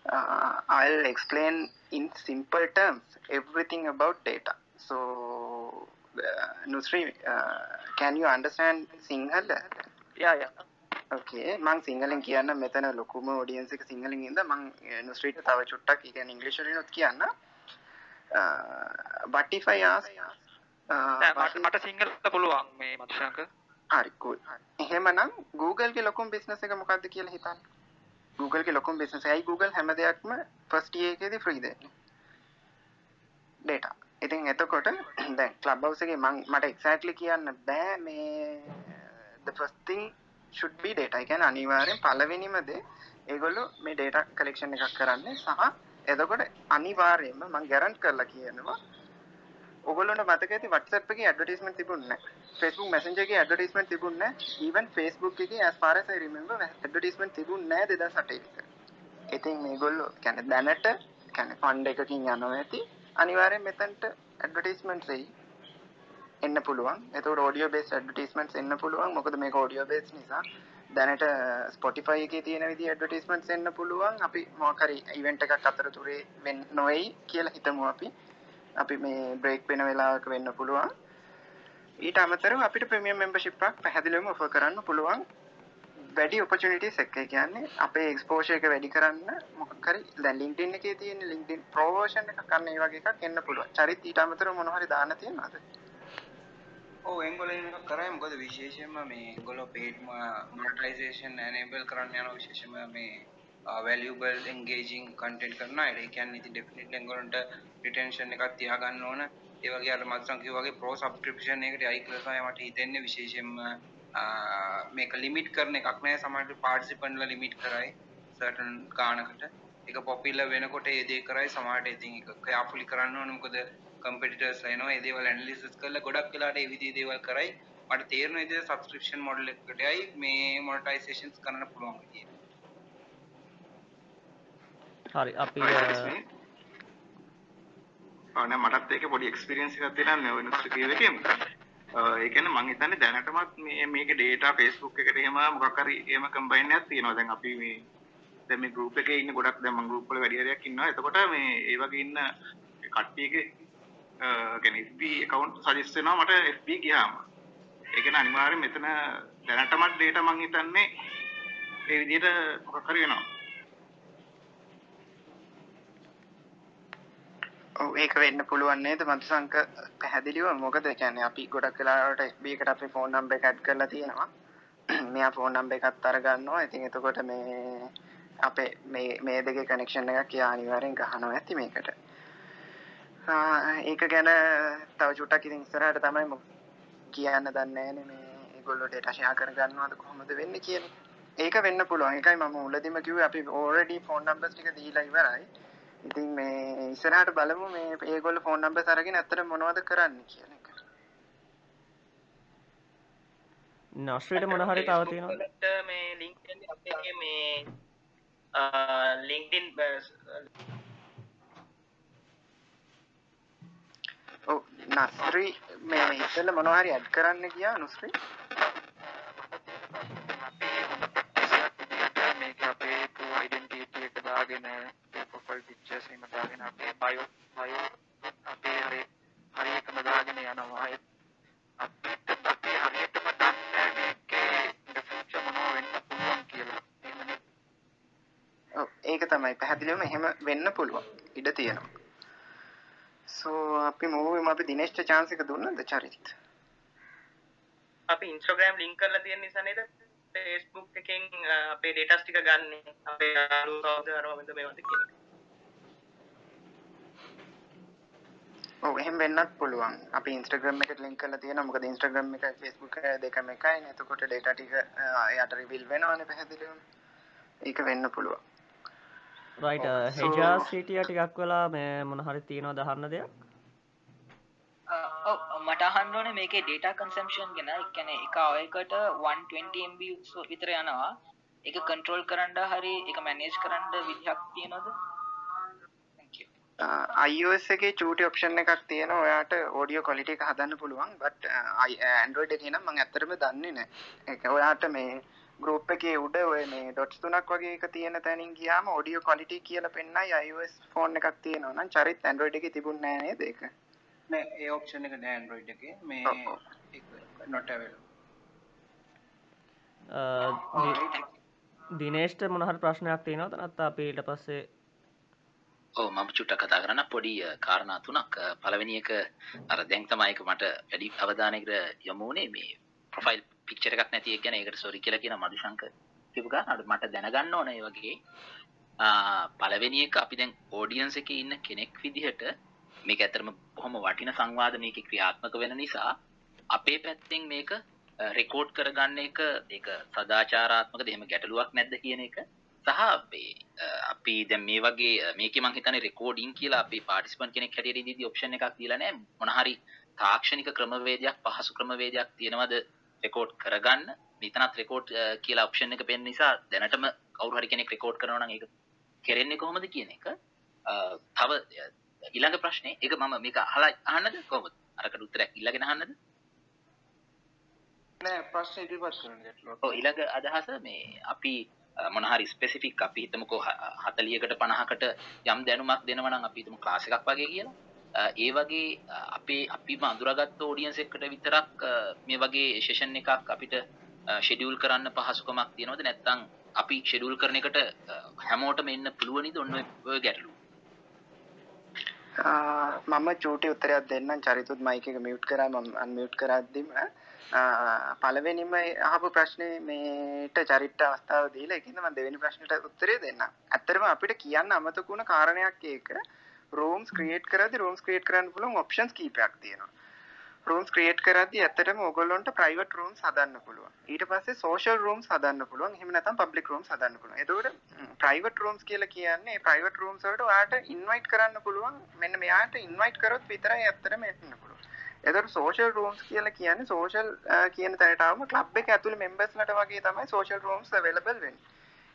Uh, I'll explain in simple terms everything about data. So, uh, Nusri, uh, can you understand Sinhala? යා යා Okay, මං සිංහලෙන් කියන්න මෙතන ලොකුම ඔඩියන්ස් එක සිංහලෙන් ඉඳ මං නුස්ට්‍රීට තව චුට්ටක් කියන්නේ ඉංග්‍රීසි වලිනුත් කියන්න. If I ask නෑ, මට සිංහල පුළුවන් මේ මතුශංක හරි cool. එහෙමනම් Google ගේ ලොකුම බිස්නස් එක මොකක්ද කියලා හිතන්න. Google ගේ ලොකුම බිස්නස් එකයි Google හැම දෙයක්ම free දෙන්නේ. data. ඉතින් එතකොට දැන් එකේ මං මට exactly කියන්න බෑ මේ the first thing should be data. ඒ කියන්නේ අනිවාර්යෙන් පළවෙනිම දේ ඒගොල්ලෝ මේ data collection එකක් කරන්නේ සහ එතකොට අනිවාර්යයෙන්ම මං ගැරන්ට් කරලා කියනවා ඔගොල්ලොන්ට මතක ඇති WhatsApp එකේ ඇඩ්වර්ටයිස්මන්ට් තිබුණේ නැහැ. Facebook Messenger එකේ ඇඩ්වර්ටයිස්මන්ට් තිබුණේ නැහැ. even Facebook එකේ as far as I remember advertisement තිබුණේ නැහැ 2008 විතර. ඉතින් මේගොල්ලෝ කියන්නේ දැනට කියන්නේ ෆන්ඩ් එකකින් යනවා ඇති. අනිවාර්යෙන් මෙතනට ඇඩ්වර්ටයිස්මන්ට්ස් එයි. එන්න පුළුවන්. එතකොට audio based advertisements එන්න පුළුවන්. මොකද මේක audio based නිසා දැනට Spotify එකේ තියෙන විදිහ advertisements එන්න පුළුවන්. අපි මොකක් හරි event එකක් අතරතුරේ වෙන්න නොවේයි කියලා හිතමු අපි. අපි මේ බ්‍රේක් වෙන වෙලාවක වෙන්න පුළුවන්. ඊට අමතරව අපිට ප්‍රීමියම් මෙම්බර්ෂිප් එකක් පැහැදිලිවම ඔෆර් කරන්න පුළුවන්. වැඩි opportunities එක ඒ කියන්නේ අපේ exposure එක වැඩි කරන්න මොකක් හරි දැන් LinkedIn එකේ තියෙන LinkedIn Pro version එකක් අන්න ඒ වගේ එකක් එන්න පුළුවන්. චරිත ඊට අමතරව මොනවා හරි දාන්න තියෙනවද? ඔව් එංගොල්ලෝ මේක කරයි මොකද විශේෂයෙන්ම මේ ඒගොල්ලෝ paid monetization enable කරන්න යන විශේෂයෙන්ම මේ valuable engaging content කරන අය. ඒ කියන්නේ ඉතින් definitely එංගොල්ලන්ට retention එකක් තියාගන්න ඕන. ඒ වගේ අර මත්සන් කිව්වා වගේ pro subscription එකට යයි කියලා තමයි මට හිතෙන්නේ විශේෂයෙන්ම මේක ලිමිට් කරන එකක් නෑ සමහරට පාර්ටිසිපන්ට්ලා ලිමිට් කරයි certain ගානකට. ඒක popular වෙනකොට ඒ දේ කරයි සමහරට ඉතින් ඒක carefully කරන්න ඕන මොකද කම්පිටිටර්ස් එනවා ඒ දේවල් ඇනලිසිස් කරලා ගොඩක් වෙලාට ඒ විදිහේ දේවල් කරයි මට තේරෙන විදිහට සබ්ස්ක්‍රිප්ෂන් මොඩල් එකකට යයි මේ මොනටයිසේෂන්ස් කරන්න පුළුවන් විදිය. හරි අපි ආන මටත් ඒක පොඩි එක්ස්පීරියන්ස් එකක් තියෙනවා මේ ඉන්ඩස්ට්‍රි එකේම. ඒ කියන්නේ මම හිතන්නේ දැනටමත් මේ මේක data Facebook එකට එහෙම මොකක් හරි එහෙම කම්බයින් එකක් තියෙනවා. දැන් අපි මේ දැන් මේ group එකේ ඉන්න ගොඩක් දැන් මම group වල වැඩි හරියක් ඉන්නවා. එතකොට මේ ඒ වගේ ඉන්න කට්ටියගේ ගැන FB account suggest වෙනවා මට FB ගියාම. ඒ කියන්නේ අනිවාර්යෙන් මෙතන දැනටමත් data මං හිතන්නේ ඒ විදිහට මොකක් හරි වෙනවා. ඔව් ඒක වෙන්න පුළුවන් නේද මధుසංක පැහැදිලිව මොකද ඒ කියන්නේ අපි ගොඩක් වෙලාවට FB එකට අපේ ෆෝන් නම්බර් එක ඇඩ් කරලා තියෙනවා. මෙයා ෆෝන් නම්බර් එකත් අර ගන්නවා. ඉතින් එතකොට මේ අපේ මේ මේ දෙකේ කනෙක්ෂන් එකක් යා අනිවාර්යෙන් ගහනවා ඇති මේකට. ඒක ගැන තව චුට්ටක් ඉතින් ඉස්සරහට තමයි කියන්න දන්නේ නැහැ මේ ඒගොල්ලෝ data share කරගන්නවද කොහොමද වෙන්නේ කියලා. ඒක වෙන්න පුළුවන්. ඒකයි මම මුලදීම කිව්වේ අපි already phone numbers ටික දීලා ඉවරයි. ඉතින් මේ ඉස්සරහට බලමු මේ ඒගොල්ලෝ phone numbers අරගෙන ඇත්තට මොනවද කරන්නේ කියන එක. නස්ට්‍රීට මොන හරි තව තියෙනවද? මේ LinkedIn අපේ මේ LinkedIn නස්රි මේ ඉතල මොනවා හරි ඇඩ් කරන්න ගියා නුස්රි? මේක අපේ ඩෙන්ටිටි එක දාගෙන ප්‍රොෆයිල් පික්චර්ස් එහෙම දාගෙන අපේ බයෝ බයෝ අපේ හරි එකම දාගෙන යනවා. අපිට අපේ හරියටම දන්නේ මේකේ ඩිෆරන්ස් මොනවා වෙන්න පුළුවන් කියලා. එහෙමනේ? ඔව් ඒක තමයි. පැහැදිලිවම එහෙම වෙන්න පුළුවන්. ඉඩ තියෙනවා. සෝ අපි මූවිම අපි දිනේෂ්ට chance එක දුන්නද චරිත? අපි ඉන්ස්ට්‍රග්‍රෑම් ලින්ක් කරලා තියෙන නිසා නේද? ෆේස්බුක් එකෙන් අපේ ඩේටාස් ටික ගන්න. අපේ යාළුවෝ කවුද? අරවමද මේවද එක. ඔව් එහෙම වෙන්නත් පුළුවන්. අපි Instagram එකට link කරලා තියෙනවා. මොකද Instagram එක Facebook එක දෙකම එකයි. එතකොට data ටික එයාට reveal වෙනවනේ පැහැදිලිවම. ඒක වෙන්න පුළුවන් රයිට හෙජාස් හිටිය ටිකක් වෙලා මේ මොන හරි තියෙනවා දහන්න දෙයක් ඔව් මට අහන්න ඕනේ මේකේ data consumption ගැන. කියන්නේ එක ඔයකට 120 MB විතර යනවා. ඒක control කරන්න හරි ඒක manage කරන්න විදිහක් තියෙනවද? අ, iOS එකේ චූටි ඔප්ෂන් එකක් තියෙනවා ඔයාට audio quality එක හදන්න පුළුවන් but අ, I- Android එකේ නම් මම ඇත්තටම දන්නේ නැහැ ඒක ඔයාට මේ group එකේ උඩ ඔය මේ dots තුනක් වගේ එක තියෙන තැනින් ගියාම audio quality කියලා පෙන්නයි iOS phone එකක් තියෙනවා නම් චරිත් Android එකේ තිබුණේ නැහැ නේද ඒක? නෑ ඒ ඔප්ෂන් එක නෑ Android එකේ. මේ not available. දිනේෂ්ට මොනහර ප්‍රශ්නයක් තියෙනවද? නැත්නම් අපි ඊට පස්සේ ඔව් මම චුට්ටක් කතා කරන්න. පොඩි කාරණා තුනක්. පළවෙනි එක අර දැන් තමයි ඒක මට වැඩි අවධානයකට යොමු වුණේ මේ ප්‍රොෆයිල් පික්චර් එකක් නැති එක ගැන ඒකට සෝරි කියලා කියන මදුශංක කියපු ගානට මට දැනගන්න ඕන ඒ වගේ. ආ, පළවෙනි එක අපි දැන් ඔඩියන්ස් එකේ ඉන්න කෙනෙක් විදිහට මේක ඇත්තටම බොහොම වටින සංවාද මේකේ ක්‍රියාත්මක වෙන නිසා අපේ පැත්තෙන් මේක රෙකෝඩ් කරගන්න එක ඒක සදාචාරාත්මකද එහෙම ගැටලුවක් නැද්ද කියන එක සහ අපේ අ, අපි දැන් මේ වගේ අ, මේකේ මං හිතන්නේ රෙකෝඩින් කියලා අපි පාටිසිපන්ට් කෙනෙක් හැටියට ඉඳිද්දි ඔප්ෂන් එකක් දීලා නැහැ. මොන හරි තාක්ෂණික ක්‍රමවේදයක් පහසු ක්‍රමවේදයක් තියෙනවද? රෙකෝඩ් කරගන්න. මෙතනත් රෙකෝඩ් කියලා ඔප්ෂන් එක පෙන්න නිසා දැනටම කවුරු හරි කෙනෙක් රෙකෝඩ් කරනවා නම් ඒක කෙරෙන්නේ කොහොමද කියන එක තව අ, ඊළඟ ප්‍රශ්නේ. ඒක මම මේක අහලා අහන්නද කොහොමද? අරකට උත්තරයක් ඉල්ලගෙන අහන්නද? නෑ ප්‍රශ්න ඊළඟ අදහස මේ අපි අ, මොන හරි ස්පෙસિෆික් අපි හිතමුකෝ හ- 40කට 50කට යම් දැනුමක් දෙනවා නම් අපි හිතමු ක්ලාස් එකක් වගේ කියලා. අ, ඒ වගේ අ, අපේ අපිම අඳුරගත්ත ඔඩියන්ස් එකට විතරක් අ, මේ වගේ සෙෂන් එකක් අපිට ෂෙඩියුල් කරන්න පහසුකමක් තියෙනවද? නැත්නම් අපි ෂෙඩියුල් කරන එකට අ, හැමෝටම එන්න පුළුවනිද ඔන්න ඔය- ඔය ගැටලුව. ආ, මම චූටි උත්තරයක් දෙන්නම්. චරිතුත් මයික් එක මියුට් කරා මම අන්මියුට් කරද්දිම. ආ, පළවෙනිම අහපු ප්‍රශ්නේ මේට චරිට අවස්ථාව දීලා ඒකින්ද මම දෙවෙනි ප්‍රශ්නෙට උත්තරේ දෙන්නම්. ඇත්තටම අපිට කියන්න අමතක වුණ කාරණයක් ඒක. Rooms create කරද්දි rooms create කරන්න පුළුවන් options කීපයක් තියෙනවා. rooms create කරද්දි ඇත්තටම ඕගොල්ලොන්ට private rooms හදන්න පුළුවන්. ඊට පස්සේ social rooms හදන්න පුළුවන්. එහෙම නැත්නම් public rooms හදන්න පුළුවන්. එතකොට ම්, private rooms කියලා කියන්නේ private rooms වලට ඔයාට invite කරන්න පුළුවන්. මෙන්න මෙයාට invite කරොත් විතරයි ඇත්තටම එන්න පුළුවන්. එතකොට social rooms කියලා කියන්නේ social අ, කියන තැනට ආවම club එක ඇතුලේ members ලට වගේ තමයි social rooms available වෙන්නේ.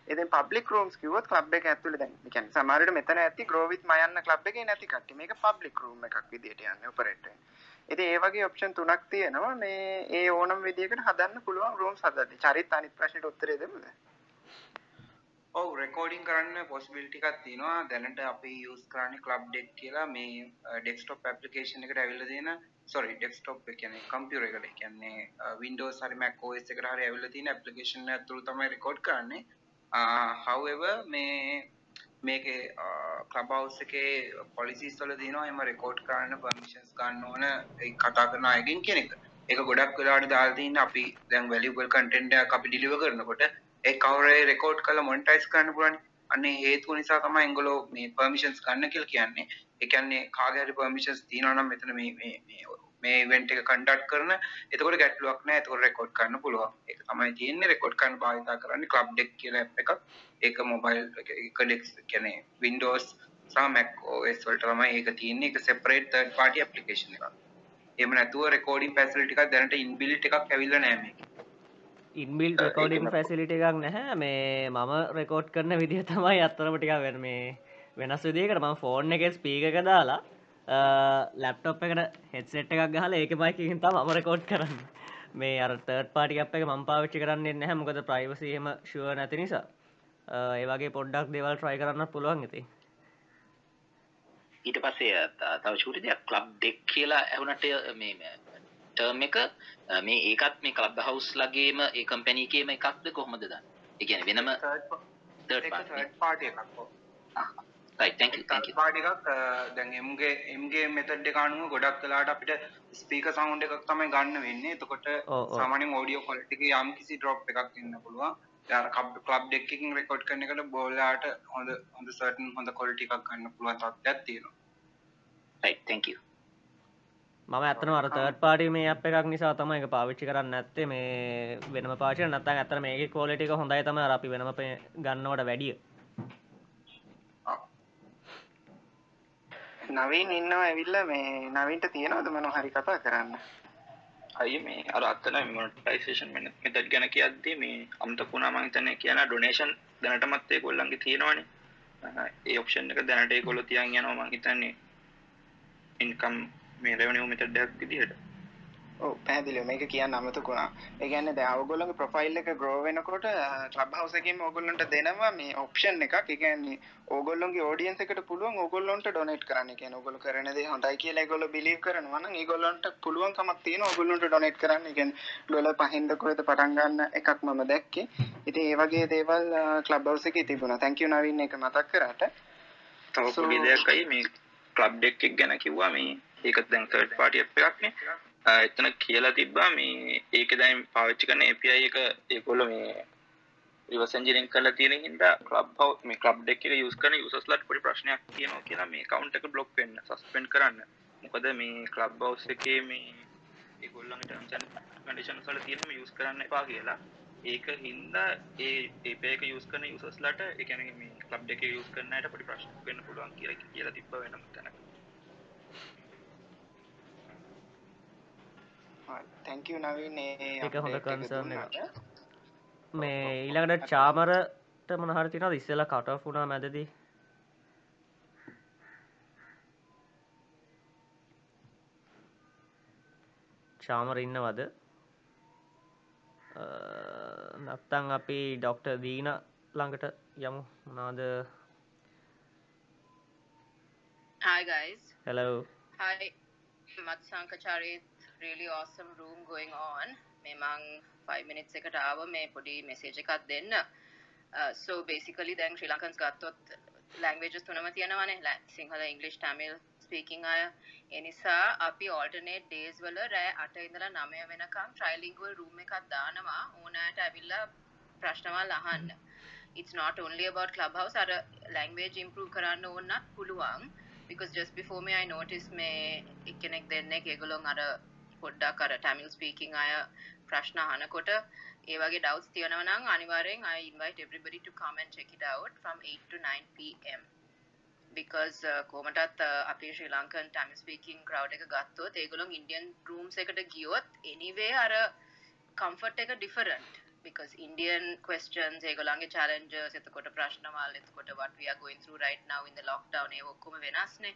ඉතින් public rooms කිව්වොත් club එක ඇතුලේ දැන් ඒ කියන්නේ සමහර විට මෙතන ඇති grow with මයන්න club එකේ නැති කට්ටිය මේක public room එකක් විදියට යන්නේ ඔපරේට් වෙන්නේ. ඉතින් ඒ වගේ ඔප්ෂන් තුනක් තියෙනවා මේ ඒ ඕනම විදියකට හදන්න පුළුවන් rooms හදද්දි. චරිත අනිත් ප්‍රශ්නෙට උත්තරේ දෙමුද? ඔව් රෙකෝඩින් කරන්න පොසිබිලිටි එකක් තියෙනවා දැනට අපි යූස් කරන්නේ ක්ලබ් ඩෙක් කියලා මේ ඩෙස්ක්ටොප් ඇප්ලිකේෂන් එකට ඇවිල්ලා තියෙන සෝරි ඩෙස්ක්ටොප් එක කියන්නේ කම්පියුටර් එකට ඒ කියන්නේ Windows හරි Mac OS එකට හරි ඇවිල්ලා තියෙන ඇප්ලිකේෂන් එක තුළ තමයි රෙකෝඩ් කරන්නේ uh, Uh, however මේ මේකේ uh, ක්ලබ් හවුස් එකේ පොලිසිස් වල දිනවා එම රෙකෝඩ් කරන්න පර්මිෂන්ස් ගන්න ඕන ඒ කතා කරන අයගෙන් කියන එක. ඒක ගොඩක් වෙලාවට දාලා තින්නේ අපි දැන් වැලියබල් කන්ටෙන්ට් එකක් අපි ඩිලිවර් කරනකොට ඒ කවුරු රෙකෝඩ් කරලා මොනිටයිස් කරන්න පුළුවන්. අන්නේ හේතුව නිසා තමයි ඒගොල්ලෝ මේ පර්මිෂන්ස් ගන්න කියලා කියන්නේ. ඒ කියන්නේ කාගේ හරි පර්මිෂන්ස් තියෙනවා නම් මෙතන මේ මේ මේ මේ ඉවෙන්ට් එක කන්ඩක්ට් කරන. එතකොට ගැටලුවක් නැහැ එතකොට රෙකෝඩ් කරන්න පුළුවන්. ඒක තමයි තියෙන්නේ. රෙකෝඩ් කරන්න භාවිතා කරන්නේ ක්ලබ් ඩෙක් කියලා ඇප් එකක්. ඒක මොබයිල් එක ඩෙක්ස් කියන්නේ Windows සහ Mac OS වලට තමයි ඒක තියෙන්නේ. ඒක separate third party application එකක්. එහෙම නැතුව රෙකෝඩින් ෆැසිලිටි එකක් දැනට ඉන්බිල්ට් එකක් ඇවිල්ලා නැහැ මේකේ. ඉන්බිල් රෙකෝඩින් ෆැසිලිට එකක් නැහැ. මේ මම රෙකෝඩ් කරන විදිහ තමයි අත්තරම ටික වෙන මේ වෙනස් විදිකට ම ෆෝන් එක ස්පීක එක දාලා ලැප්ටොප් එකට හෙත්සෙට් එකක් ගහල ඒක මයිකින් තම මම රෙකෝඩ් කරන්න. මේ අර තර්ඩ් පාටි අප එක මං පාවිච්චි කරන්නේ නැහැ. මොකද ප්‍රයිවසීම ශුව නැති නිසා. ඒවගේ පොඩ්ඩක් දෙවල් ට්‍රයි කරන්න පුළුවන් ඇති ඊට පස්සේ තව චූටි දෙයක්. ක්ලබ් ඩෙක් කියලා ඇහුනට මේ ටර්ම් එක මේ ඒකත් මේ ක්ලබ් හවුස් ලගේම ඒ කම්පැනි එකේම එකක්ද කොහොමද දන්නේ? ඒ කියන්නේ වෙනම third party. එකක් ඔව්. right thank you thank you. පාටිකක් දැන් එම්ගේ එම්ගේ මෙතඩ් එක අනුව ගොඩක් කලාට අපිට ස්පීක සවුන්ඩ් එකක් තමයි ගන්න වෙන්නේ. සාමාන්‍යයෙන් ඔඩියෝ ක්වලිටි එක යම් කිසි ඩ්‍රොප් එකක් එන්න පුළුවන්. ක්ලබ් දෙක එකකින් රෙකෝඩ් කරන එකට බෝලයාට හොඳ හොඳ සර්ටන් හොඳ ක්වලිටි එකක් ගන්න පුළුවන් තත්ත්වයක් තියෙනවා. Right thank you. මම ඇත්තන අර තර්ඩ් පාටි මේ අප එකක් නිසා තමයි එක පාවිච්චි කරන්න ඇත්තේ මේ වෙනම පාචය නැත්තන් ඇතර මේ කෝලටික හොඳයි තම අපි වෙනම ගන්නවට වැඩිය නවීන් ඉන්නවා ඇවිල්ලා මේ නවින්ට තියෙනවද මොන හරි කතා කරන්න? අය මේ අර අත්තන මොනටයිසේෂන් මෙතත් ගැන කියද්දී මේ අමතකුණා මං හිතන්නේ කියන ඩොනේෂන් දැනටමත් ඒගොල්ලන්ගේ තියෙනවනේ. ඒ ඔප්ෂන් එක දැනට ඒගොල්ලෝ තියන් යනවා මං හිතන්නේ. ඉන්කම් මේ රෙවනිව් මෙතඩ් එකක් විදිහට. පැහැදිලිව මේක කියන්න අමතකුණා. ඒ කියන්නේ දැන් ඔයගොල්ලෝගේ ප්‍රොෆයිල් එක ග්‍රෝ වෙනකොට ක්ලබ් හවුස් එකකින්ම ඔයගොල්ලන්ට දෙනවා මේ ඔප්ෂන් එකක්. ඒ කියන්නේ ඕගොල්ලෝගේ ඔඩියන්ස් එකට පුළුවන් ඕගොල්ලොන්ට ඩොනේට් කරන්න. ඒ කියන්නේ ඕගොල්ලෝ කරන දේ හොඳයි කියලා ඒගොල්ලෝ බිලීව් කරනවා නම් ඒගොල්ලන්ට පුළුවන්කමක් තියෙනවා ඕගොල්ලොන්ට ඩොනේට් කරන්න. කියන්නේ ඩොලර් 5න් කොහෙද පටන් ගන්න එකක් මම දැක්කේ. ඉතින් ඒ වගේ දේවල් ක්ලබ් හවුස් එකේ තිබුණා. you නවීන් ඒක මතක් කරාට. තව පොඩි දෙයක් අයි මේ ක්ලබ් දෙක් එක ගැන කිව්වා මේ ඒක දැන් තර්ඩ් පාටි ඇප් එකක් නේ එතන කියලා තිබ්බා මේ ඒක දැන් පාවිච්චි කරන API එක ඒගොල්ලෝ මේ රිවර්ස් එන්ජිනියරින් කරලා තියෙන හින්දා ක්ලබ් හවුස් මේ ක්ලබ් දෙක එක යූස් කරන යූසර්ස්ලාට පොඩි ප්‍රශ්නයක් තියෙනවා කියලා මේ account එක block වෙන්න suspend කරන්න. මොකද මේ ක්ලබ් හවුස් එකේ මේ ඒගොල්ලන්ගේ terms and conditions වල තියෙන මේ යූස් කරන්න එපා කියලා. ඒක හින්දා ඒ API එක යූස් කරන යූසර්ස්ලාට ඒ කියන්නේ මේ ක්ලබ් දෙකේ යූස් කරන අයට පොඩි ප්‍රශ්නයක් වෙන්න පුළුවන් කියලා කියලා තිබ්බා වෙනම තැනක. තැංකව නවීන් ඒක හොඳ කන්සර්න් මේ ඊළඟට චාමරට මොනහර තිනද ඉස්සෙල්ලා කට ෆුනා මැදදී. චාමර ඉන්නවද? නත්තං අපි ඩොක්ට දීන ළඟට යමු. මොනාද Hi. Matsanka Charit. Really awesome room going on. මේ මං 5 minutes එකට ආව මේ පොඩි message එකක් දෙන්න. Uh, so basically දැන් ශ්‍රී ලංකන්ස් ගත්තොත් languages තුනම තියෙනවානේ. La- Sinhala, English, Tamil speaking අය. ඒ නිසා අපි alternate days වල රෑ 8 ඉඳලා 9 වෙනකම් trilingual room එකක් දානවා. ඕනෑට ඇවිල්ලා ප්‍රශ්නවල් අහන්න. it's not only about clubhouse අර language improve කරන්න ඕනත් පුළුවන් because just before me I noticed මේ එක්කෙනෙක් දෙන්නෙක් ඒගොල්ලොන් අර පොඩ්ඩක් අර Tamil speaking අය ප්‍රශ්න අහනකොට ඒ වගේ doubts තියෙනවා නම් අනිවාර්යෙන් I invite everybody to come and check it out from 8 to 9 pm because uh, කොහමටත් uh, අපේ Sri Lankan Tamil speaking crowd එක ගත්තොත් ඒගොල්ලොන් Indian rooms එකට ගියොත් anyway අර comfort එක different. Because Indian questions ඒගොල්ලන්ගේ challenges එතකොට ප්‍රශ්නවල් එතකොට what we are going through right now in the lockdown ඒ ඔක්කොම වෙනස්නේ.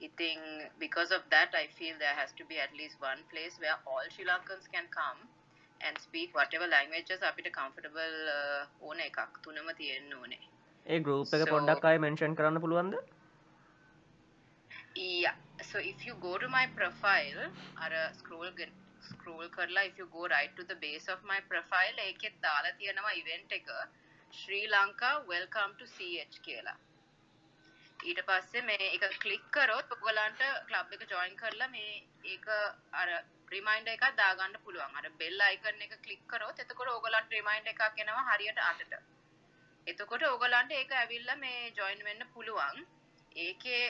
ඉතින් because of that I feel there has to be at least one place where all Sri Lankans can come and speak whatever languages අපිට comfortable uh, ඕන එකක් තුනම තියෙන්න ඕනේ ඒ group එක So- පොඩ්ඩක් අය මෙන්ෂන් කරන්න පුළුවන්ද Yeah. So if you go to my profile, අර scroll ගෙන- scroll කරලා if you go right to the base of my profile ඒකෙත් දාලා තියෙනවා event එක ශ්‍රී ලංකා welcome to CH කියලා. ඊට පස්සේ මේ එක ක්ලික් කරොත් ඔයගලන්ට ක්ලබ් එක join කරලා මේ ඒක අර reminder එකක් දාගන්න පුළුවන්. අර bell icon එක ක්ලික් කරොත් එතකොට ඔයගලන්ට reminder එකක් එනවා හරියට 8ට. එතකොට ඔයගලන්ට ඒක ඇවිල්ලා මේ join වෙන්න පුළුවන්. ඒකේ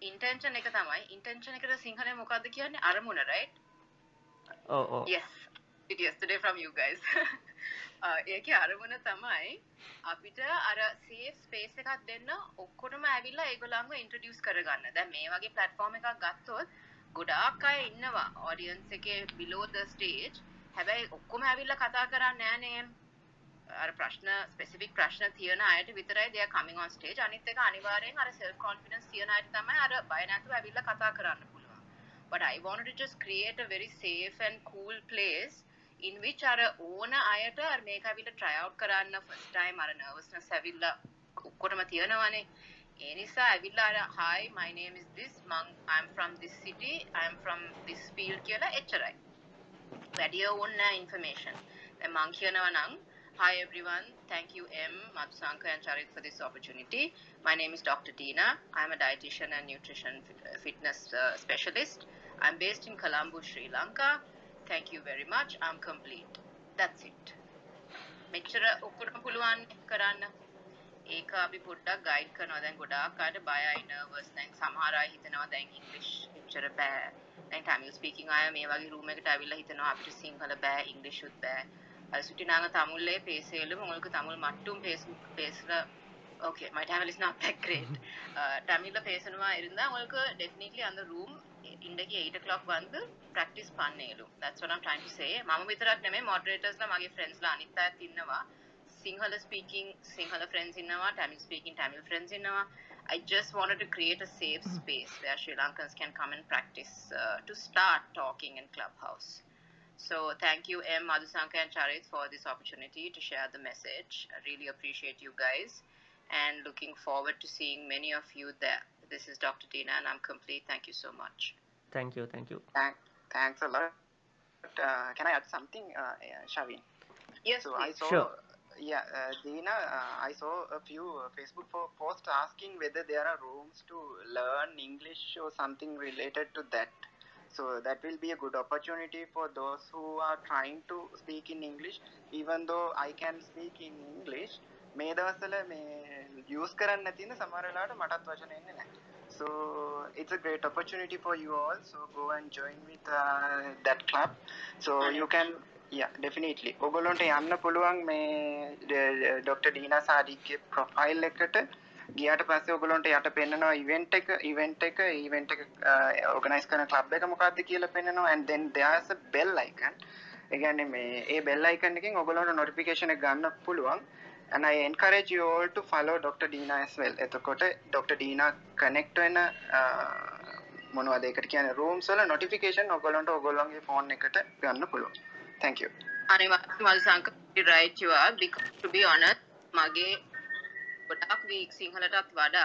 ඉන්ටෙන්ෂන් එක තමයි ඉන්ටෙන්ෂන් එකට සිංහලෙන් මොකක්ද කියන්නේ අරමුණ right O O yes it yesterday from you guys ඒකේ අරමුණ තමයි අපිට අර safe space එකක් දෙන්න ඔක්කොටම ඇවිල්ලා ඒගොල්ලන්ව introduce කරගන්න. දැන් මේ වගේ platform එකක් ගත්තොත් ගොඩාක් අය ඉන්නවා audience එකේ below the stage. හැබැයි ඔක්කොම ඇවිල්ලා කතා කරන්නේ නෑනේ අර ප්‍රශ්න ස්පෙසිෆික් ප්‍රශ්න තියෙන අයට විතරයි they are coming on stage. අනිත් එක අනිවාර්යෙන් අර self confidence තියෙන අයට තමයි අර බය නැතුව ඇවිල්ලා කතා කරන්න පුළුවන්. But i wanted to just create a very safe and cool place in which අර ඕන අයට අර මේක ඇවිල්ලා try out කරන්න first time අර nervousness ඇවිල්ලා ඔක්කොටම තියෙනවනේ ඒ නිසා ඇවිල්ලා අර hi my name is this මං i'm from this city i'm from this field කියලා එච්චරයි වැඩිය ඕන්න information දැන් මං කියනවා නම් Hi everyone. Thank you M, Matsanka and Charit for this opportunity. My name is Dr. Dina. I'm a dietitian and nutrition fit- uh, fitness uh, specialist. I'm based in Colombo, Sri Lanka. Thank you very much. I'm complete. That's it. මෙච්චර ඔක්කොටම පුළුවන් කරන්න ඒක අපි පොඩ්ඩක් guide කරනවා දැන් ගොඩාක් අයට බයයි නර්වස් දැන් සමහර අය හිතනවා දැන් ඉංග්‍රීසි එච්චර බෑ දැන් ටැමිල් ස්පීකින් අය මේ වගේ රූම් එකට ඇවිල්ලා හිතනවා අපිට සිංහල බෑ ඉංග්‍රීසිුත් බෑ அது சுட்டி நாங்க தமிழ்லயே பேசலும் உங்களுக்கு தமிழ் மட்டும் பேச பேசுற okay my Tamil is not that great தமிழ்ல பேசணுமா இருந்தா உங்களுக்கு டெஃபினெட்லி அந்த room ඉන්ඩගේ 8 o'clock වන්ද practice පන්නේලු. that's what i'm trying to say. මම විතරක් නෙමෙයි moderators ලා මගේ friends ලා අනිත් අයත් ඉන්නවා. Speaking Sinhala friends ඉන්නවා, Tamil speaking Tamil friends ඉන්නවා. I just wanted to create a safe hmm. space where Sri Lankans can come and practice uh, to start talking in Clubhouse. So thank you M Madhusanka and Charit for this opportunity to share the message. I really appreciate you guys and looking forward to seeing many of you there. This is Dr. Dina and I'm complete. Thank you so much. thank you thank you Thank, thanks a lot. Uh, can I add something, uh, yeah, Shavin? Yes, So I please. saw, Sure. yeah, uh, Dina, uh, I saw a few uh, Facebook posts asking whether there are rooms to learn English or something related to that. So that will be a good opportunity for those who are trying to speak in English. Even though I can speak in English, මේ දවස්වල මේ use කරන්න තියෙන සමහර වෙලාවට මටත් වචන එන්නේ නැහැ. So it's a great opportunity for you all. So go and join with uh, that club. So you can yeah definitely. ඔගොල්ලන්ට යන්න පුළුවන් මේ ඩොක්ටර් ඩීනා සාඩික්ගේ ප්‍රොෆයිල් එකට ගියාට පස්සේ ඔයගොල්ලන්ට යට පෙන්නනවා ඉවෙන්ට් එක ඉවෙන්ට් එක ඉවෙන්ට් එක uh, ඕගනයිස් කරන ක්ලබ් එක මොකක්ද කියලා පෙන්නනවා and then there's a bell icon. ඒ කියන්නේ මේ ඒ bell icon එකෙන් ඔයගොල්ලන්ට notification එක ගන්න පුළුවන්. And I encourage you all to follow Dr. Dina as well. එතකොට Dr. Dina connect වෙන අ, මොනවද ඒකට කියන්නේ rooms වල notification ඔයගොල්ලන්ට ඔයගොල්ලන්ගේ phone එකට ගන්න පුළුවන්. Thank you. අනිවාර්යයෙන්ම මල්සංක right you are because to be honest මගේ ගොඩක් weak සිංහලටත් වඩා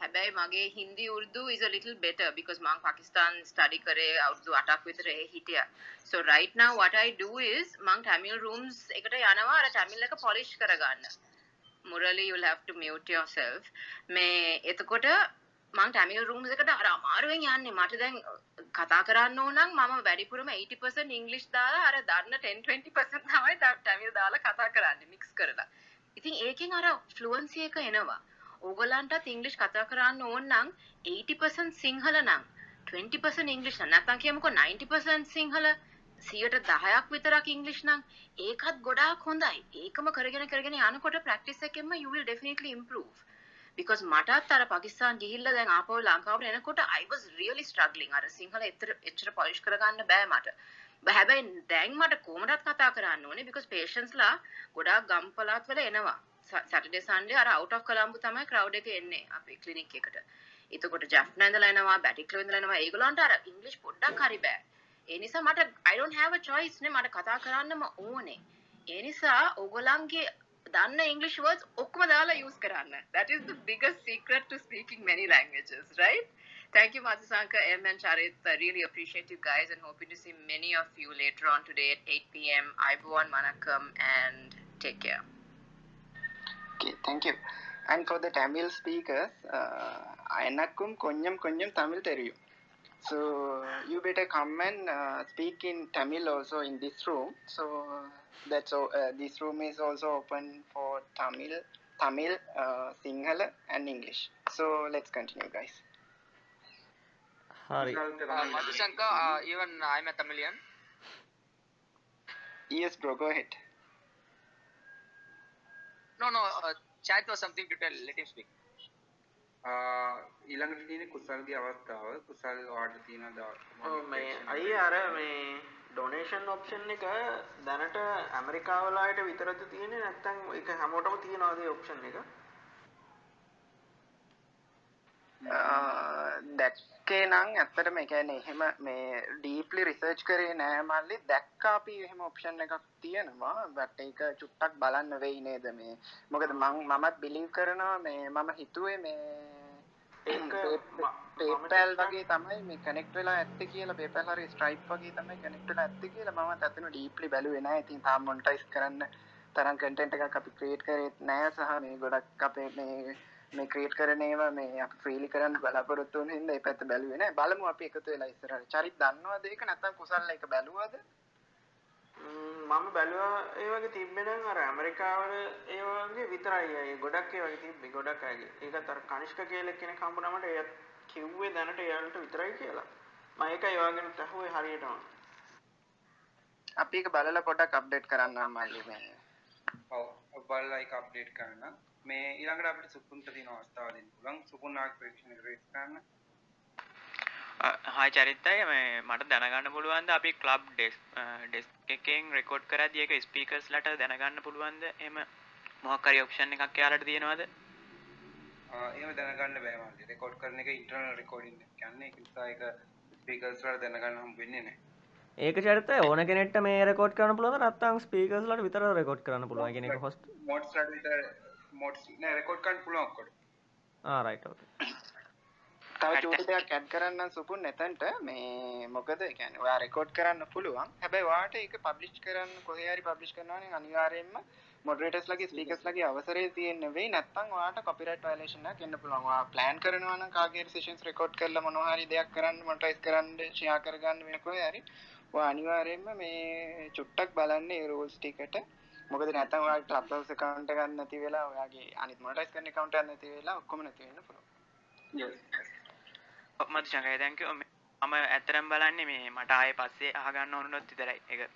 හැබැයි මගේ Hindi Urdu is a little better because මං පාකිස්තාන් study කරේ අවුරුදු 8ක් විතර ඒ හිටියා. So right now what I do is මං Tamil rooms එකට යනවා අර Tamil එක polish කරගන්න. Murali you'll have to mute yourself. මේ එතකොට මං Tamil rooms එකට අර අමාරුවෙන් යන්නේ මට දැන් කතා කරන්න ඕන නම් මම වැඩිපුරම 80% English දාලා අර දන්න 10 20% තමයි තා- Tamil දාලා කතා කරන්නේ mix කරලා. ඉතින් ඒකෙන් අර fluency එක එනවා. ඕගලන්ටත් ඉංග්‍රීසි කතා කරන්න ඕන නම් 80% සිංහල නම් 20% ඉංග්‍රීසි නම් නැත්නම් කියමුකෝ 90% සිංහල 10ක් විතරක් ඉංග්‍රීසි නම් ඒකත් ගොඩාක් හොඳයි. ඒකම කරගෙන කරගෙන යනකොට practice එකෙන්ම you will definitely improve. because මටත් අර පාකිස්තාන් ගිහිල්ලා දැන් ආපහු ලංකාවට එනකොට I was really struggling අර සිංහල එතර එච්චර polish කරගන්න බෑ මට. බ- හැබැයි දැන් මට කොහොමදත් කතා කරන්න ඕනේ because patients ලා ගොඩාක් ගම් පළාත් වල එනවා. Saturday Sunday අර out of Colombo තමයි crowd එක එන්නේ අපේ clinic එකට. එතකොට ජැෆ්නා ඉඳලා එනවා, බැටික්ලෝ ඉඳලා එනවා. ඒගොල්ලන්ට අර ඉංග්‍රීසි පොඩ්ඩක් හරි බෑ. ඒ නිසා මට I don't have a choice නේ මට කතා කරන්නම ඕනේ. ඒ නිසා ඕගොල්ලන්ගේ දන්න English words ඔක්කොම දාලා use කරන්න. That is the biggest secret to speaking many languages, right? Thank you, Matsusanka, M and Charit. I really appreciate you guys and hoping to see many of you later on today at 8 p.m. Ibuan Manakam and take care. Okay, thank you. And for the Tamil speakers, uh, எனக்கும் கொஞ்சம் கொஞ்சம் தமிழ் தெரியும். So you better come and uh, speak in Tamil also in this room. So that's all. Uh, this room is also open for Tamil, Tamil, uh, Sinhala, and English. So let's continue, guys. හරි Uh, Madhusanka, uh, even I'm a Tamilian. Yes, bro. Go ahead. No, no, uh, chat was something to tell. Let him speak. ඊළඟට තියෙන කුසල්ගේ අවස්ථාව කුසල් වාට තියෙන අයියා අර මේ ඩොනේෂන් ඔප්ෂන් එක දැනට ඇමරිකාවලාට විතරද තියෙන්නේ නැත්නම් ඒක හැමෝටම තියෙනවද ඔප්ෂන් එක? දැක්කේ නම් ඇත්තටම ඒ කියන්නේ එහෙම මේ ඩීප්ලි රිසර්ච් කරේ නෑ මල්ලි. දැක්කා අපි එහෙම ඔප්ෂන් එකක් තියෙනවා බට් ඒක චුට්ටක් බලන්න වෙයි නේද මේ? මොකද මම මමත් බිලීව් කරනවා මේ මම හිතුවේ මේ PayPal වගේ තමයි මේ කනෙක්ට් වෙලා ඇත්තේ කියලා PayPal හරි Stripe වගේ තමයි කනෙක්ට් වෙලා ඇත්තේ කියලා මම අතන ඩීප්ලි බැලුවේ නෑ. ඉතින් තාම මොනිටයිස් කරන්න තරම් කටෙන්ට් එකක් අපි ක්‍රියේට් කරෙත් නෑ සහ මේ ගොඩක් අපේ මේ මේ ක්‍රියේට් කරන ඒවා මේ අපි ෆ්‍රීලි කරන්න බලාපොරොත්තු වෙන හින්දා ඒ පැත්ත බැලුවේ නෑ. බලමු අපි එකතු වෙලා ඉස්සරහට. චරිත් දන්නවද ඒක? නැත්නම් කුසල් එක බැලුවද? මම බැලුවා ඒ වගේ තිබ්බෙනම් අර ඇමරිකාවල ඒ වගේ විතරයි. අය ගොඩක් ඒ වගේ තිබ්බේ ගොඩක් අයගේ ඒකත් අර කනිෂ්ක කියලා කෙනෙක් හම්බුනමට එයත් කිව්වේ දැනට එයාලට විතරයි කියලා. මම ඒක ඒ වගේම තහුවේ හරියටම. අපි ඒක බලලා පොඩ්ඩක් අප්ඩේට් කරන්න මල්ලි මේ. ඔව් බලලා ඒක අප්ඩේට් කරන්න මේ ඊළඟට අපිට සුපුන්ට තියෙන අවස්ථාව දෙන්න පුළුවන්. සුපුන් ආක් ප්‍රේක්ෂණ රේස් කරන්න. හයි චරිතය මේ මට දැනගන්න පුළුවන්ද අපි කලබ් ඩෙස් ඩෙස් එකෙන් රෙකෝඩ් කරදි එක ස්පීකර්ස් ලට දැනගන්න පුළුවන්ද? එම මොහක්කරි ඔප්ෂන් එකක් යාලට තියෙනවද? එහෙම දැනගන්න බෑ මල්ලි රෙකෝඩ් කරන එක ඉන්ටර්නල් රෙකෝඩින් එක කියන්නේ. ඒක නිසා ඒක ස්පීකර්ස් වල දැනගන්න හම් වෙන්නේ නැහැ ඒක චරිතය ඕන කෙනෙක්ට මේ රෙකෝඩ් කරන්න පුළුවන් නැත්නම් ස්පීකර්ස් වලට විතර රෙකෝඩ් කරන්න පුළුවන් කියන එක හොස්ට් මොඩ්ස් වලට විතර මොඩ්ස් නෑ රෙකෝඩ් කරන්න පුළුවන් ඔක්කොට ආ රයිට් ඕකේ තව චූටි දෙයක් ඇඩ් කරන්න සුපුන් එතනට. මේ මොකද කියන්නේ ඔයා රෙකෝඩ් කරන්න පුළුවන්. හැබැයි ඔයාට ඒක පබ්ලිෂ් කරන්න කොහේ හරි පබ්ලිෂ් කරනවා නම් අනිවාර්යයෙන්ම මොඩරේටර්ස් ලගේ ස්පීකර්ස් ලගේ අවසරය තියෙන්න වෙයි. නැත්නම් ඔයාට කොපිරයිට් වයලේෂන් එකක් එන්න පුළුවන්. ඔයා ප්ලෑන් කරනවා නම් කාගේ හරි සෙෂන්ස් රෙකෝඩ් කරලා මොනවා හරි දෙයක් කරන්න මොනටයිස් කරන්න ෂෙයා කරගන්න වෙන කොහේ හරි. ඔයා අනිවාර්යයෙන්ම මේ චුට්ටක් බලන්න ඒ රූල්ස් ටිකට මොකද නැත්නම් ඔයාගේ හවුස් account එකක් නැති වෙලා ඔයාගේ අනිත් මොනටයිස් කරන account එකක් නැති වෙලා ඔක්කොම නැති වෙන්න පුළුවන්. Yes. මත් ශකය දැන්ක මම ඇතරම් බලන්නේ මේ මට ආය පස්සේ ආගන්න ඕනුනොත් විතරයි. එක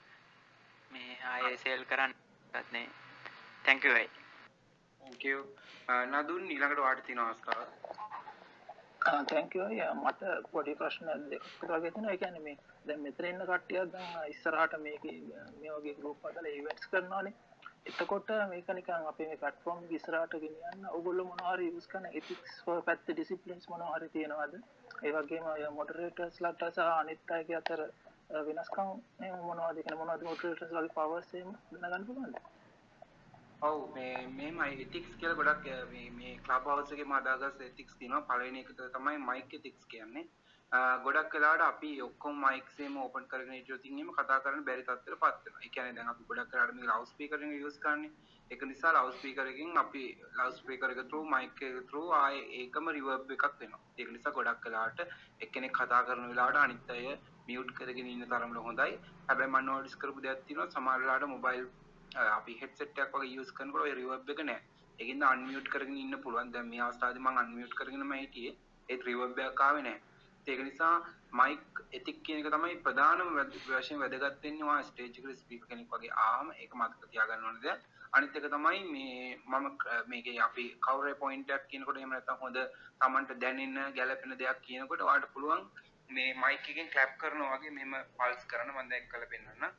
මේ ආය සේල් කරන්න ගත්නේ තැංකවයි නදුන් ඊළඟට වාට තින අවස්ථාව Ah, තැංකවයි මට පොඩි ප්‍රශ්න දෙක් වගේ තින එකැන මේ දැ මෙතර එන්න කට්ටියක් දන්න ඉස්සරහට මේක මේ වගේ ගරුප් අදල ඉවටස් කරනවානේ. එතකොට මේක නිකන් අපේ මේ පටෆෝම් විස්රාට ගෙනියන්න ඔගොල්ල මොනහරි යස් කන එතික්ස් පැත්ත ඩිසිපලින්ස් මොනහරි තියෙනවාද? ඒවගේම මොඩරේටර්ස් ලට සහ අනිත් අයගේ අතර වෙනස්කම් මොනවාද? කන මොනවද මොඩරේටර්ස් ලගේ පවර්සේම දැනගන්න පුළුවන්ද? ඔව් මේ මේමයි එතික්ස් කියලා ගොඩක් මේ ක්ලබ් හවුස් එකේ මාදාගස් එතික්ස් තියෙනවා පළවෙනි එක තමයි මයික් එතික්ස් කියන්නේ ගොඩක් වෙලාට අපි ඔක්කොම මයික්සේම ඕපන් කරගෙන හිටියොත් එහෙම කතා කරන්න බැරි තත්ත්වයකට පත් වෙනවා. ඒ කියන්නේ දැන් අපි ගොඩක් වෙලාට මේ ලවුඩ් ස්පීකර් එක යූස් කරන්නේ. ඒක නිසා ලවුඩ් ස්පීකර් එකකින් අපි ලවුඩ් ස්පීකර් එක through mic එක through ආයේ ඒකම රිවර්බ් එකක් වෙනවා. ඒක නිසා ගොඩක් වෙලාට එක්කෙනෙක් කතා කරන වෙලාවට අනිත් අය මියුට් කරගෙන ඉන්න තරමට හොඳයි. හැබැයි මම නෝටිස් කරපු දෙයක් තියෙනවා සමහර වෙලාවට මොබයිල් අපි හෙඩ්සෙට් එකක් වගේ යූස් කරනකොට ඔය රිවර්බ් එක නැහැ. ඒකින්ද අන්මියුට් කරගෙන ඉන්න පුළුවන්. දැන් මේ අවස්ථාවේදී මම අන්මියුට් කරගෙනම හිටියේ. ඒත් රිවර්බ් එකක් ආවේ නැහැ. ඒක නිසා මයික් එතික් කියන එක තමයි ප්‍රධානම වශයෙන් වැදගත් වෙන්නේ ඔයා ස්ටේජ් එකට ස්පීකර් කෙනෙක් වගේ ආවම ඒක මතක තියාගන්න ඕන දෙයක්. අනිත් එක තමයි මේ මම මේකේ අපි කවුරේ පොයින්ට් එකක් කියනකොට එහෙම නැත්නම් හොඳ Tamanට දැනෙන ගැළපෙන දෙයක් කියනකොට ඔයාලට පුළුවන් මේ මයික් එකෙන් ක්ලැප් කරනවා වගේ මෙහෙම පල්ස් කරන්න මම දැන් කරලා පෙන්නන්න.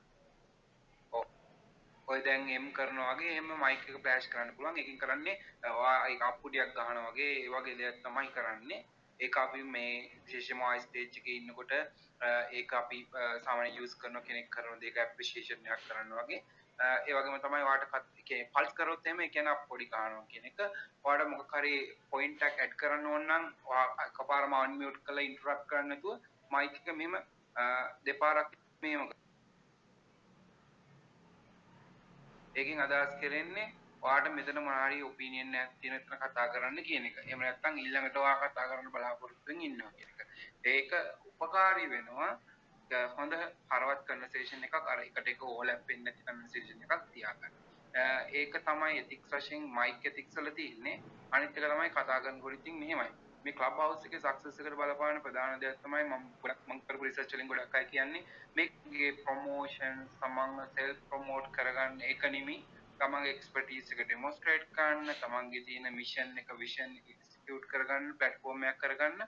ඔව්. ඔය දැන් එම් කරනවා වගේ එහෙම මයික් එක ෆ්ලෑෂ් කරන්න පුළුවන්. ඒකෙන් කරන්නේ ඔයා ඒක අප්පුඩියක් ගහනවා වගේ ඒ වගේ දෙයක් තමයි කරන්නේ. ඒක අපි මේ විශේෂයෙන්ම ආයි ස්ටේජ් එකේ ඉන්නකොට ඒක අපි සාමාන්‍ය යූස් කරන කෙනෙක් කරන දෙයක ඇප්‍රීෂিয়েෂන් එකක් කරන්න වගේ ඒ වගේම තමයි ඔයාලට කියන්නේ පල්ස් කරොත් එහෙම ඒ කියන්නේ පොඩි ගන්නවා කියන එක ඔයාලට මොකක් හරි පොයින්ට් එකක් ඇඩ් කරන්න ඕන නම් ඔයා එකපාරම අන්මියුට් කරලා ඉන්ටරප්ට් කරන්න නැතුව මයික් එක මෙහෙම දෙපාරක් මෙහෙම ඒකෙන් අදහස් කරන්නේ ඔයාට මෙතන මොනාරි ඔපිනියන් එකක් තියෙන එතන කතා කරන්න කියන එක. එහෙම නැත්නම් ඊළඟට ඔයා කතා කරන්න බලාපොරොත්තු වෙමින් ඉන්නවා කියන එක. ඒක උපකාරී වෙනවා. හොඳ හරවත් කන්වර්සේෂන් එකක් අර එකට එක ඕවර්ලැප් වෙන්නේ නැති කන්වර්සේෂන් එකක් තියාගන්න. ඒක තමයි එතික්ස් වශයෙන් මයික් එතික්ස් වල තියෙන්නේ. අනිත් එක තමයි කතා කරනකොට ඉතින් මෙහෙමයි. මේ ක්ලබ් හවුස් එකේ සක්සස් එකට බලපාන ප්‍රධාන දෙයක් තමයි මම ගොඩක් මම කරපු රිසර්ච් වලින් ගොඩක් අය කියන්නේ මේකේ ප්‍රොමෝෂන් සමංග සෙල්ෆ් ප්‍රොමෝට් කරගන්න ඒක නෙමෙයි තමන්ගේ එක්ස්පර්ටීස් එක ඩෙමොස්ට්‍රේට් කරන්න තමන්ගේ තියෙන මිෂන් එක විෂන් එක එක්සිකියුට් කරගන්න ප්ලැට්ෆෝම් එකක් කරගන්න.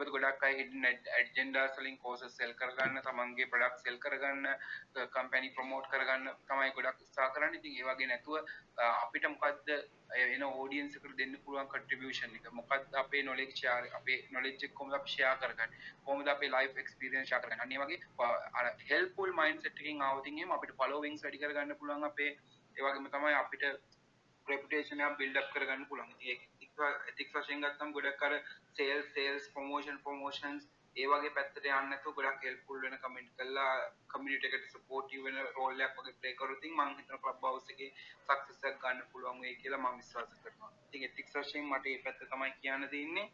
මොකද ගොඩක් අය හිඩන් ඇජෙන්ඩාස් වලින් කෝසස් සෙල් කරගන්න තමන්ගේ ප්‍රොඩක්ට් සෙල් කරගන්න කම්පැනි ප්‍රොමෝට් කරගන්න තමයි ගොඩක් උත්සාහ කරන්නේ. ඉතින් ඒ වගේ නැතුව අපිට මොකද්ද එන ඕඩියන්ස් එකට දෙන්න පුළුවන් කන්ට්‍රිබියුෂන් එක. මොකක්ද අපේ නොලෙජ් ෂෙයාර් අපේ නොලෙජ් එක කොහොමද අපි ෂෙයා කරගන්නේ? කොහොමද අපේ ලයිෆ් එක්ස්පීරියන්ස් ෂෙයා කරගන්නේ? අනිත් වගේ අර හෙල්ප්ෆුල් මයින්ඩ්සෙට් එකකින් ආවොත් එහෙම අපිට ෆලෝවින්ග්ස් වැඩි කරගන්න පුළුවන් අපේ ඒ වගේම තමයි අපිට රෙපුටේෂන් එක බිල්ඩ් අප් කරගන්න පුළුවන්. ඉතින් ඒක එතික්ස් වශයෙන් ගත්තම ගොඩක් අර සේල්ස් සේල්ස් ප්‍රොමෝෂන් ප්‍රොමෝෂන්ස් ඒ වගේ පැත්තට යන්න නැතුව ගොඩක් හෙල්ප්ෆුල් වෙන කමෙන්ට් කරලා කමියුනිටි එකට සපෝටිව් වෙන රෝල් එකක් වගේ ප්ලේ කරොත් ඉතින් මම හිතනවා ක්ලබ් හවුස් එකේ සක්සස් එකක් ගන්න පුළුවන් වෙයි කියලා මම විශ්වාස කරනවා. ඉතින් එතික්ස් වශයෙන් මට මේ පැත්ත තමයි කියන්න තියෙන්නේ.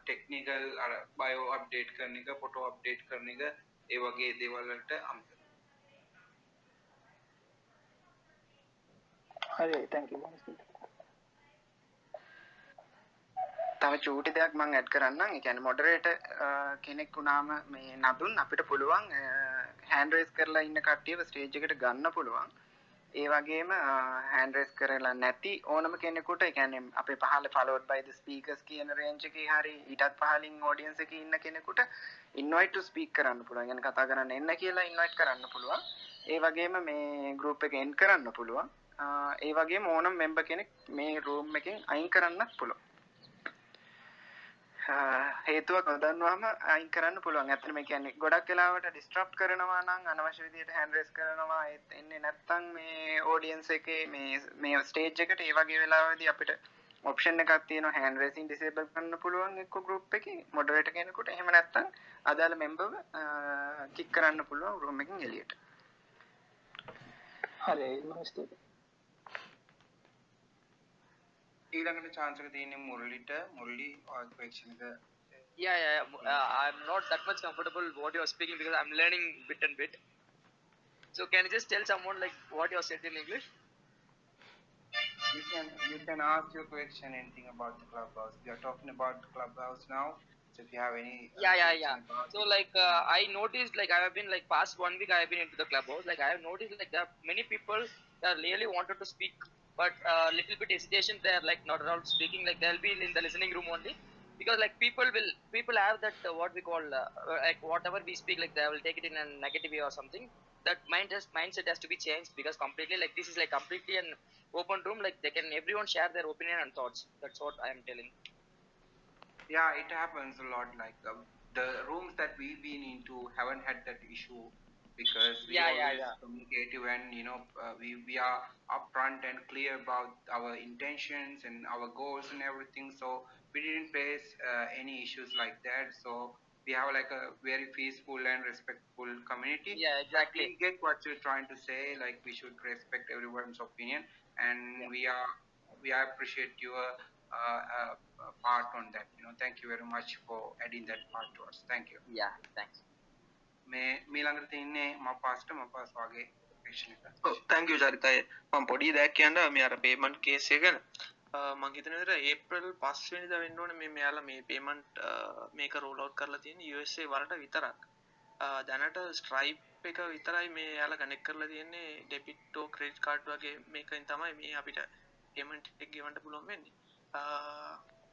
ටෙක්නිකල් අර බයෝ අප්ඩේට් කරන එක, ෆොටෝ අප්ඩේට් කරන එක ඒ වගේ දේවල් වලට අමතක. හරි thank you බොහොම තව චූටි දෙයක් මං ඇඩ් කරන්නම් ඒ කියන්නේ මොඩරේටර් කෙනෙක් වුණාම මේ නදුන් අපිට පුළුවන් හෑන්ඩ් රේස් කරලා ඉන්න කට්ටියව ස්ටේජ් එකට ගන්න පුළුවන් ඒ වගේම හෑන්ඩ් රේස් කරලා නැති ඕනම කෙනෙකුට ඒ කියන්නේ අපේ පහළ followed by the speakers කියන රේන්ජ් එකේ හරි ඊටත් පහළින් ඔඩියන්ස් එකේ ඉන්න කෙනෙකුට invite to speak කරන්න පුළුවන්. يعني කතා කරන්න එන්න කියලා invite කරන්න පුළුවන්. ඒ වගේම මේ group එක end කරන්න පුළුවන්. ඒ වගේම ඕනම member කෙනෙක් මේ room එකෙන් අයින් කරන්නත් පුළුවන්. හේතුවක් නොදන්නවම අයින් කරන්න පුළුවන්. ඇත්තටම ඒ කියන්නේ ගොඩක් වෙලාවට ඩිස්ට්‍රප්ට් කරනවා නම් අනවශ්‍ය විදිහට හෑන්ඩ් රේස් කරනවා. ඒත් එන්නේ නැත්තම් මේ ඔඩියන්ස් එකේ මේ මේ ස්ටේජ් එකට ඒ වගේ වෙලාවදී අපිට ඔප්ෂන් එකක් තියෙනවා හෑන්ඩ් රේසින් ඩිසේබල් කරන්න පුළුවන් එක්ක ගෲප් එකේ. මොඩරේටර් කෙනෙකුට එහෙම නැත්තම් අදාළ මෙම්බර්ව කික් කරන්න පුළුවන් රූම් එකෙන් එළියට. හරි මම ස්තුතියි. ඊළඟට chance එක තියෙන්නේ මුරලිට මුරලි ඔයාගේ question එක yeah yeah, yeah. Uh, i'm not that much comfortable what you're speaking because i'm learning bit and bit so can you just tell someone like what you said in english you can you can ask your question anything about the clubhouse we are talking about the clubhouse now so if you have any uh, yeah yeah yeah so like uh, i noticed like i have been like past one week i have been into the clubhouse like i have noticed like there are many people that really wanted to speak but a uh, little bit hesitation there like not at all speaking like they'll be in the listening room only. Because like people will people have that uh, what we call uh, like whatever we speak like they will take it in a negative way or something. That mind has, mindset has to be changed because completely like this is like completely an open room like they can everyone share their opinion and thoughts. That's what i am telling. Yeah it happens a lot like um, the rooms that we've been into haven't had that issue because we yeah, always yeah, yeah. communicative and you know uh, we we are upfront and clear about our intentions and our goals and everything. So we didn't face uh, any issues like that. So we have like a very peaceful and respectful community. Yeah exactly we get what you're trying to say like we should respect everyone's opinion and yeah. we are we appreciate your uh, uh, part on that you know. Thank you very much for adding that part to us. Thank you. Yeah thanks මේ මීළඟට තින්නේ මපාස්ට මපාස් වගේ thank you චරිතය. මම පොඩි දැක් කියන්න මේ අර පේමන්ට් කේසය ගැන. මං හිතනට ඒපල් පස්වෙනිද වෙන්න ඕන මේ මෙයාලා මේ පේමන්ට් මේක රෝලෝඩ් කරලා තියෙන USA වලට විතරක්. දැනට ස්ට්‍රයිප් එක විතරයි මේ යාල කනෙක් කරලා තියෙන්නේ. ඩෙපිටෝ ක්‍රේට් කාඩ් වගේ මේකින් තමයි මේ අපිට පේමන්ට් එක ගෙවන්ට පුළුවන් වෙන්නේ.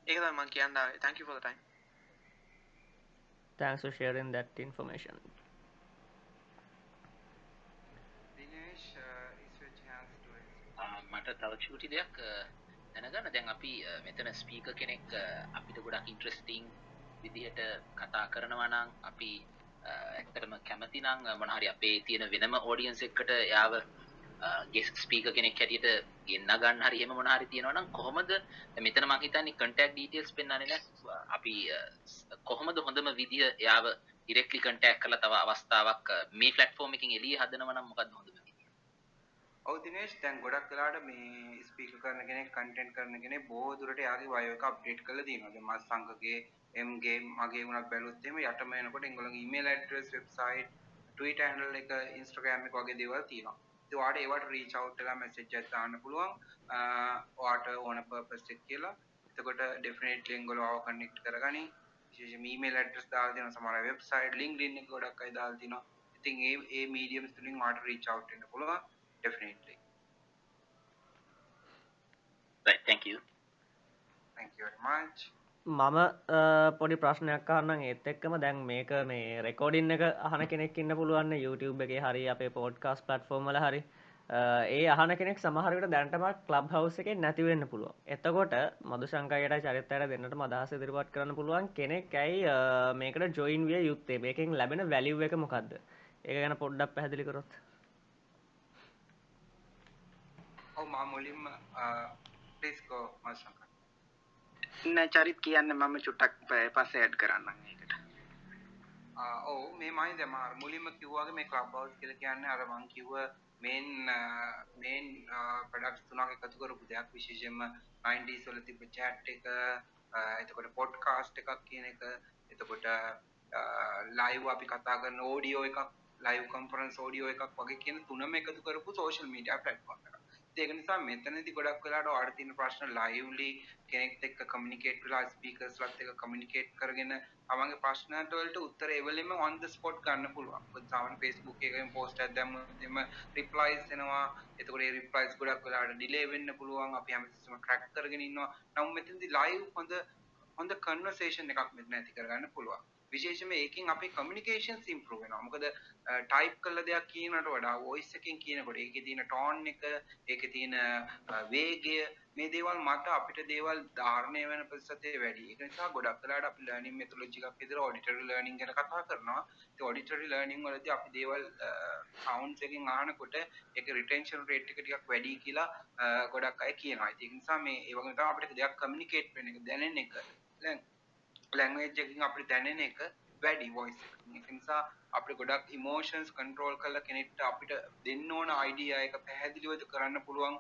ඒක තමයි මං කියන්න thank you for the time. Thanks for sharing that information Uh, මට තව චූටි දෙයක් uh, දැනගන්න. දැන් අපි uh, මෙතන ස්පීක කෙනෙක් අපිට ගොඩක් ඉන්ට්‍රස්ටිං විදිහට කතා කරනවා නම් අපි ඇත්තටම කැමති නම් මොනහරි අපේ තියෙන වෙනම ඕඩියන්ස් එක්කට යාව ගෙස් ස්පීක කෙනෙක් හැටියට ගෙන්න ගන්න හරි එහෙම මොන හරි තියෙනවා නම් කොහොමද? මෙතන මම හිතන්නේ contact details පෙන්වන්නේ නැහැ. අපි කොහොමද හොඳම විදිය යාව directly contact කරලා තව අවස්ථාවක් මේ platform එකකින් එළිය හදනවා නම් මොකක්ද හොඳම ඔව් දිනේෂ් දැන් ගොඩක් වෙලාවට මේ ස්පීකර් කරන කෙනෙක් කන්ටෙන්ට් කරන කෙනෙක් බොහෝ දුරට යාගේ වයෝ එක අප්ඩේට් කරලා තියෙනවා. දැන් මස් සංඝගේ එම්ගේ මගේ වුණත් බැලුවොත් එහෙම යටම එනකොට ඒගොල්ලෝගේ email address, website, Twitter handle එක, Instagram එක වගේ දේවල් තියෙනවා. ඉතින් ඔයාලට ඒවට රීච් අවුට් වෙලා මැසේජ් එකක් දාන්න පුළුවන්. ඔයාට ඕන පර්පස් එක කියලා. එතකොට ඩෙෆිනට්ලි ඒගොල්ලෝ ආව කනෙක්ට් කරගනි. විශේෂයෙන්ම ඊමේල් ඇඩ්‍රස් දාලා තියෙනවා සමහර වෙබ්සයිට්, LinkedIn එක ගොඩක් අය දාලා තියෙනවා. ඉතින් ඒ ඒ මීඩියම්ස් තුලින් ඔයාට රීච් අවුට් වෙන්න පුළුවන්. Definitely. Right thank you. Thank you very much. මම පොඩි ප්‍රශ්නයක් අහන්නම්. ඒත් එක්කම දැන් මේක මේ රෙකෝඩින් එක අහන කෙනෙක් ඉන්න පුළුවන් YouTube එකේ හරි අපේ පොඩ්කාස්ට් ප්ලට්ෆෝම් වල හරි. ඒ අහන කෙනෙක් සමහරකට දැන්ටමත් ක්ලබ් හවස් එකේ නැති වෙන්න පුළුවන්. එතකොට මදුශංකයට චරිතයට දෙන්නට අදහස් ඉදිරිපත් කරන්න පුළුවන් කෙනෙක් ඇයි මේකට ජොයින් විය යුත්තේ. මේකෙන් ලැබෙන වැලියු එක මොකද්ද? ඒක ගැන පොඩ්ඩක් පැහැදිලි මම මුලින්ම ප්ලීස් ගෝ මාසංක නෑ චරිත් කියන්න මම චුට්ටක් පස්සේ ඇඩ් කරන්නම් ඒකට. ඔවු මේ මහින්ද මාර මුලින්ම කිව්වාගේ මේ ක්ලබ් හවුස් කියලා කියන්නේ අර මං කිව්ව මේන් මේන් ප්‍රොඩක්ට්ස් තුනක් එකතු කරපු දෙයක් විශේෂයෙන්ම 90s වල තිබ්බ chat එක එතකොට පොඩ්කාස්ට් එකක් කියන එක එතකොට ලයිව් අපි කතා කරන ඕඩියෝ එකක් ලයිව් කන්ෆරන්ස් ඕඩියෝ එකක් වගේ කියන තුනම එකතු කරපු සෝෂල් මීඩියා ප්ලැට්ෆෝම් එකක් ඒක නිසා මෙතනදි ගොඩක් වෙලාට ඔයාලට තියෙන ප්‍රශ්න ලයිව්ලි කෙනෙක්ට එක්ක කමියුනිකේට් වෙලා ස්පීකර්ස්ලත් එක්ක කමියුනිකේට් කරගෙන තමන්ගේ ප්‍රශ්නට වලට උත්තර එවලෙම on the spot ගන්න පුළුවන්. මොකද සාමාන්‍ය Facebook එකකින් post එකක් දැම්මොත් එම replies එනවා. එතකොට ඒ replies ගොඩක් වෙලාට delay වෙන්න පුළුවන්. අපි හැමතිස්සෙම crack කරගෙන ඉන්නවා. නමුත් මෙතනදී live හොඳ හොඳ conversation එකක් මෙතන ඇති කරගන්න පුළුවන්. විශේෂම ඒකින් අපේ කමියනිකේෂන්ස් ඉම්ප්‍රූව් වෙනවා. මොකද ටයිප් කළ දෙයක් කියනට වඩා වොයිස් එකෙන් කියනකොට ඒකේ තියෙන ටෝන් එක, ඒකේ තියෙන වේගය මේ දේවල් මත අපිට දේවල් ධාරණය වෙන ප්‍රතිශතය වැඩි. ඒක නිසා ගොඩක් වෙලාවට අපි ලර්නින් මෙතොලොජි එකක් විතර ඔඩිටරි ලර්නින් ගැන කතා කරනවා. ඒ ඔඩිටරි ලර්නින් වලදී අපි දේවල් සවුන්ඩ්ස් එකෙන් අහනකොට ඒක රිටෙන්ෂන් රේට් එක ටිකක් වැඩි කියලා ගොඩක් අය කියනවා. ඒක නිසා මේ ඒ වගේම තමයි අපිට දෙයක් කමියුනිකේට් වෙන එක දැනෙන එක. දැන් ලැංග්වේජ් එකකින් අපිට දැනෙන එක වැඩි වොයිස් එකකින්. ඒක නිසා අපිට ගොඩක් ඉමෝෂන්ස් කන්ට්‍රෝල් කරලා කෙනෙක්ට අපිට දෙන්න ඕන අයිඩියා එක පැහැදිලිවද කරන්න පුළුවන්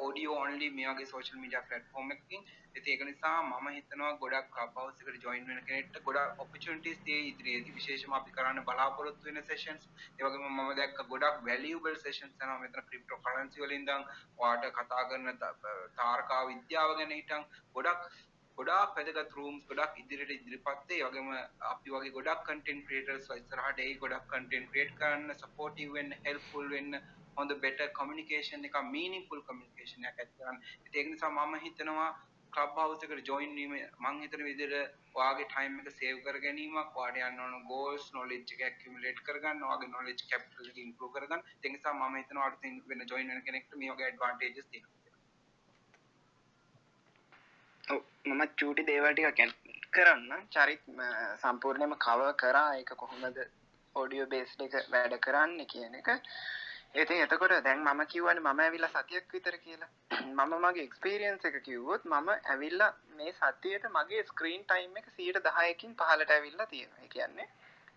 ඔඩියෝ ඔන්ලි මේ වගේ සෝෂල් මීඩියා ප්ලැට්ෆෝම් එකකින්. ඉතින් ඒක නිසා මම හිතනවා ගොඩක් ක්ලබ් හවුස් එකට ජොයින් වෙන කෙනෙක්ට ගොඩක් ඔපචුනිටිස් තියෙයි ඉදිරියේදී විශේෂයෙන්ම අපි කරන්න බලාපොරොත්තු වෙන සෙෂන්ස්. ඒ වගේම මම දැක්ක ගොඩක් වැලියබල් සෙෂන්ස් යනවා මෙතන ක්‍රිප්ටෝ කරන්සි වලින් ඉඳන් ඔයාට කතා කරන තාරකා විද්‍යාව ගැන හිටන් ගොඩක් ගොඩාක් වැදගත් රූම්ස් ගොඩක් ඉදිරියට ඉදිරිපත් ඒ වගේම අපි වගේ ගොඩක් කන්ටෙන්ට් ක්‍රියේටර්ස් ඉස්සරහට ඒ ගොඩක් කන්ටෙන්ට් ක්‍රියේට් කරන්න සපෝටිව් වෙන්න හෙල්ප්ෆුල් වෙන්න හොඳ බෙටර් කමියුනිකේෂන් එක මීනින්ග්ෆුල් කමියුනිකේෂන් එකක් ඇති කරන්න. ඒක නිසා මම හිතනවා ක්ලබ් හවුස් එකට ජොයින් වීම මං හිතන විදිහට ඔයාගේ ටයිම් එක සේව් කර ගැනීමක් ඔයාට යන්න ඕන ගෝල්ස් නොලෙජ් එක ඇකියුමුලේට් කරගන්න ඔයාගේ නොලෙජ් කැපිටල් එක ඉම්ප්‍රූව් කරගන්න. ඒ නිසා මම හිතනවා ඔයාලට වෙන ජොයින් වෙන කෙනෙක්ට මේ වගේ ඇඩ්වාන්ටේජස් තියෙනවා. මම චූටි දේවල්ටික කැන් කරන්න. චරිත් සම්පූර්ණයම කව කරා. එක කොහොමද ඔඩියෝ බේස් එක වැඩ කරන්න කියන එක. ඒති එතකොට දැන් මම කිව්වන මම ඇවිල්ලා සතියක් විතර කියලා. මම මගේ එක්ස්පීරියන්ස් එක කිව්වොත් මම ඇවිල්ලා මේ සතියට මගේ ස්ක්‍රීන් ටයිම් එක සියට දහයකින් පහලට ඇවිල්ලා තියෙනවා. කියන්නේ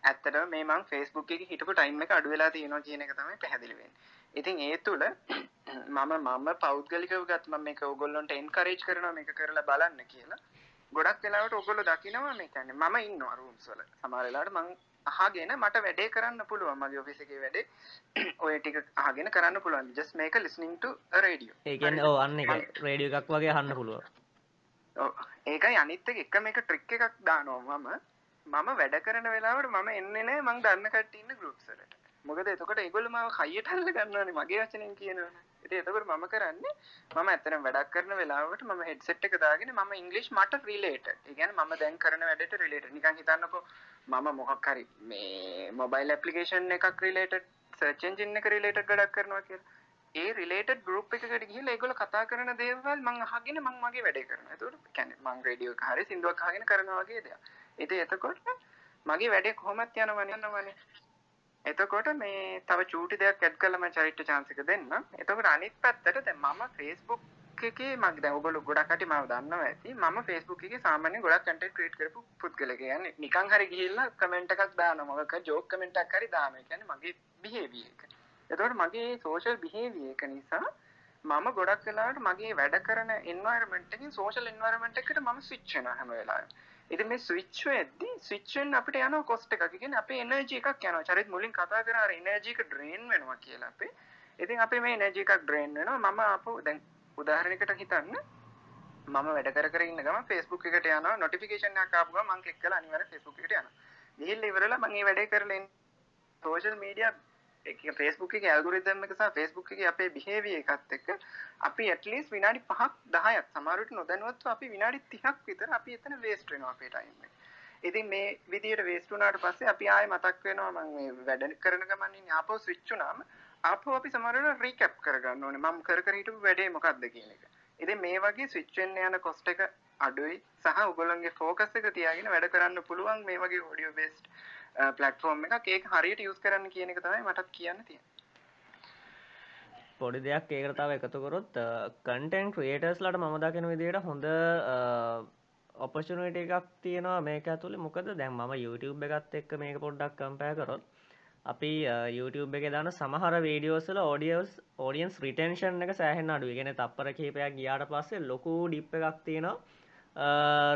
ඇත්තටම මේ මං ෆේස්බුක් එක හිටපු ටයිම් එක අඩු වෙලා තියෙනවා කියන එක තමයි පැහැදිලි වෙන්නේ. ඉතින් ඒ තුළ මම මම පෞද්ගලිකව ගත් මම මේක ඔයගොල්ලන්ට එන්කරේජ් කරනවා මේක කරලා බලන්න කියලා. ගොඩක් වෙලාවට ඔයගොල්ලෝ දකිනවා මේ කියන්නේ. මම ඉන්නවා රූම්ස් වල. සමහර වෙලාවට මං අහගෙන මට වැඩේ කරන්න පුළුවන්. මගේ ඔෆිස් එකේ වැඩේ ඔය ටික අහගෙන කරන්න පුළුවන්. just a listening to a radio. ඒ කියන්නේ ඔව් අන්න එක. රේඩියෝ එකක් වගේ අහන්න පුළුවන්. ඔව්. ඒකයි අනිත් එක. එක ට්‍රික් එකක් දානවා මම. මම වැඩ කරන වෙලාවට මම එන්නේ නැහැ. මං දන්න කට්ටිය ඉන්න ගෲප්ස් වලට මොකද එතකොට ඒගොල්ලෝ මාව කයියට අල්ල ගන්නවානේ මගේ වචනෙන් කියනවනේ. ඉතින් එතකොට මම කරන්නේ මම ඇත්තටම වැඩක් කරන වෙලාවට මම හෙඩ්සෙට් එක දාගෙන මම ඉංග්‍රීසි මට රිලේටඩ්. ඒ කියන්නේ මම දැන් කරන වැඩේට රිලේටඩ්. නිකන් හිතන්නකෝ මම මොකක් හරි මේ මොබයිල් ඇප්ලිකේෂන් එකක් රිලේටඩ්, සර්ච් එන්ජින් එක රිලේටඩ් වැඩක් කරනවා කියලා. ඒ රිලේටඩ් ගෲප් එකකට ගිහිල්ලා ඒගොල්ලෝ කතා කරන දේවල් මම අහගෙන මම මගේ වැඩේ කරනවා. එතකොට කියන්නේ මම රේඩියෝ එක හරි සින්දුවක් අහගෙන කරනවා වගේ දෙයක්. ඉතින් එතකොට මගේ වැඩේ කොහොමත් යනවනේ යනවනේ. එතකොට මේ තව චූටි දෙයක් ඇඩ් කරලා මම චරිත chance එක දෙන්න. එතකොට අනිත් පැත්තට දැන් මම Facebook එකේ මම දැන් ඔයගොල්ලෝ ගොඩක් අටි මම දන්නවා ඇති. මම Facebook එකේ සාමාන්‍යයෙන් ගොඩක් content create කරපු පුද්ගලයෙක්. يعني නිකන් හරි ගිහිල්ලා comment එකක් දානවා. මොකක් ජෝක් comment එකක් හරි දානවා. ඒ කියන්නේ මගේ behavior එක. එතකොට මගේ social behavior එක නිසා මම ගොඩක් වෙලාවට මගේ වැඩ කරන environment එකකින් social environment එකකට මම switch වෙනවා හැම වෙලාවෙම. ඉතින් මේ ස්විච් වෙද්දි ස්විච් වෙන්න අපිට යනවා කොස්ට් එකක්. ඒ කියන්නේ අපේ එනර්ජි එකක් යනවා. චරිත මුලින් කතා කරා අර එනර්ජි එක ඩ්‍රේන් වෙනවා කියලා අපේ. ඉතින් අපේ මේ එනර්ජි එකක් ඩ්‍රේන් වෙනවා. මම ආපහු දැන් උදාහරණයකට හිතන්න මම වැඩ කර කර ඉන්න ගමන් Facebook එකට යනවා නොටිෆිකේෂන් එකක් ආපු ගමන් මම ක්ලික් කරලා අනිවාර්යෙන් Facebook එකට යනවා. ගිහිල්ලා ඉවරලා මම මේ වැඩේ කරලා සෝෂල් මීඩියා ෆේස්බුක් එක ඇල්ගොරිතම් එක සහ ෆේස්බුක් එකේ අපේ බිහේවියර් එකත් එක්ක අපි ඇට්ලීස්ට් විනාඩි 5ක් 10ක් සමහරවිට නොදැනුවත්ව අපි විනාඩි 30ක් විතර අපි එතන වේස්ට් වෙනවා අපේ ටයිම් එක. ඉතින් මේ විදියට වේස්ට් වුණාට පස්සේ අපි ආයෙ මතක් වෙනවා මම මේ වැඩ කරන ගමන් ඉන්නේ ආපහු ස්විච් වුණාම ආපහු අපි සමහරවිට රීකැප් කරගන්න ඕනේ මම කර කර හිටපු වැඩේ මොකක්ද කියන එක. ඉතින් මේ වගේ ස්විච් වෙන්න යන කොස්ට් එක අඩුයි සහ ඔයගොල්ලන්ගේ ફોකස් එක තියාගෙන වැඩ කරන්න පුළුවන් මේ වගේ ඔඩියෝ බේස්ඩ් ප්ලට්ෆෝර්ම් එකක්. ඒක හරියට යූස් කරන්න කියන එක තමයි මටත් කියන්න තියෙන්නේ. පොඩි දෙයක් ඒකට තව එකතු කරොත් කන්ටෙන්ට් ක්‍රියේටර්ස්ලාට මම දකින විදිහට හොඳ ඔපචනට එකක් තියෙනවා මේක ඇතුළේ මොකද දැන් මම YouTube එකත් එක්ක මේක පොඩ්ඩක් කම්පෑ කරොත් අපි YouTube එක දාන සමහර වීඩියෝසල ෝඩියස් ෝඩියන්ස් රිටේෂන් එක සෑහෙන් අඩු ගෙන තප්පර කහිපයක් ගියාට පස්සේ ලොකු ඩිප් එකක් තියෙනවා.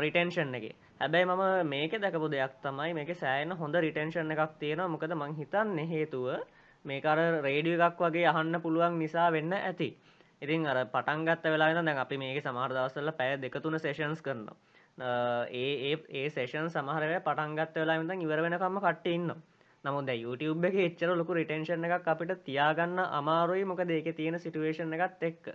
රිටේෂන් එක. හැබැයි මම මේක දැකපු දෙයක් තමයි මේක සෑන හොඳ රිටේෂන් එකක් තියෙනවා. මොකද මං හිතන්න හේතුව මේකර රේඩිය එකක් වගේ අහන්න පුළුවන් නිසා වෙන්න ඇති. ඉතින් අර පටන්ගත්ත වෙලා දැන් අපි මේක සමහර දවසල්ල පැය දෙකතුන සේෂන්ස් කරනවා. ඒ ඒ සේෂන් සමහරය පටන්ගත් වෙලා ඉඳන් ඉවර වෙනකම්ම කට්ට ඉන්න නමුද YouTube එක එච්චර ලොකු රිටෙන්ෂන් එකක් අපිට තියාගන්න අමාරුයි. මොක දෙක තියෙන සිටුවේෂන් එකත් එක්ක.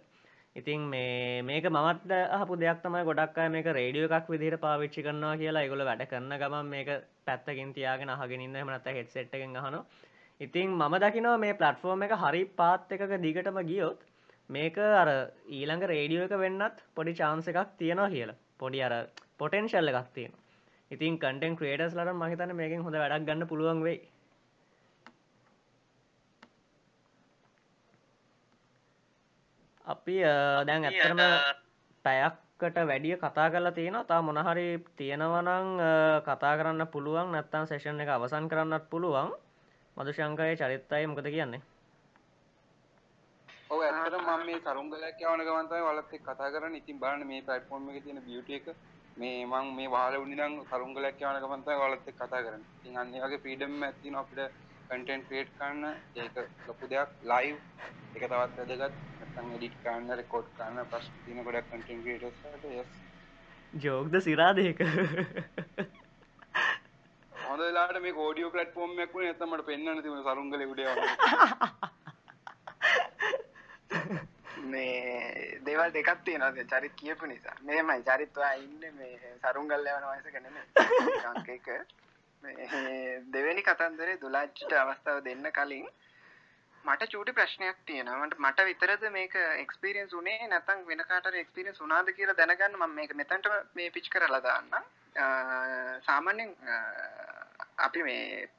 ඉතින් මේ මේක මමත් අහපු දෙයක් තමයි ගොඩක් අය මේක රේඩියෝ එකක් විදිහට පාවිච්චි කරනවා කියලා. ඒගොල්ලෝ වැඩ කරන ගමන් මේක පැත්තකින් තියාගෙන අහගෙන ඉන්න. එහෙම නැත්නම් හෙඩ්සෙට් එකෙන් අහනවා. ඉතින් මම දකිනවා මේ ප්ලට්ෆෝර්ම් එක හරි පාත් එකක දිගටම ගියොත් මේක අර ඊළඟ රේඩියෝ එක වෙන්නත් පොඩි chance එකක් තියෙනවා කියලා. පොඩි අර potential එකක් තියෙනවා. ඉතින් content creators ලට මම හිතන්නේ මේකෙන් හොඳ වැඩක් ගන්න පුළුවන් වෙයි. අපි දැන් ඇත්තරම පැයක්කට වැඩිය කතා කරලා තියෙනවා තා මොනහරි තියෙනවනං කතා කරන්න පුළුවන් නැත්තම් සේෂන් එක අවසන් කරන්නත් පුළුවන් මදුශංකය චරිත්තයි මොකද කියන්නේ ඔව් ඇත්තටම මම මේ සරුංගලයක් යවන ගමන් තමයි ඔයාලත් එක්ක කතා කරන්නේ. ඉතින් බලන්න මේ platform එකේ තියෙන beauty එක මේ මම මේ වහල වුණේ නම් සරුංගලයක් යවන ගමන් තමයි ඔයාලත් එක්ක කතා කරන්නේ. ඉතින් අන්න ඒ වගේ freedom එකක් තියෙනවා අපිට content create කරන්න. ඒක ලොකු දෙයක්. live ඒක තවත් වැදගත්. නැත්නම් edit කරන්න, record කරන්න ප්‍රශ්න තියෙන ගොඩක් content creators වලට yes. ජෝක්ද සිරාද ඒක හොඳ වෙලාවට මේක audio platform එකක් වුණේ නැත්නම් මට පෙන්වන්න තිබුණා සරුංගලේ උඩ. මේ දේවල් දෙකක් තියෙනවා චරිත් කියපු නිසා මෙහෙමයි චරිත් ඔයා ඉන්නේ මේ සරුංගල් යවන වයසක නෙමෙයි අංක එක මේ දෙවෙනි කතන්දරේ දුලාච්චිට අවස්ථාව දෙන්න කලින් මට චූටි ප්‍රශ්නයක් තියෙනවා මට මට විතරද මේක එක්ස්පීරියන්ස් උනේ නැත්නම් වෙන කාට හරි එක්ස්පීරියන්ස් වුණාද කියලා දැනගන්න මම මේක මෙතනට මේ පිච් කරලා දාන්නම් සාමාන්‍යයෙන් අපි මේ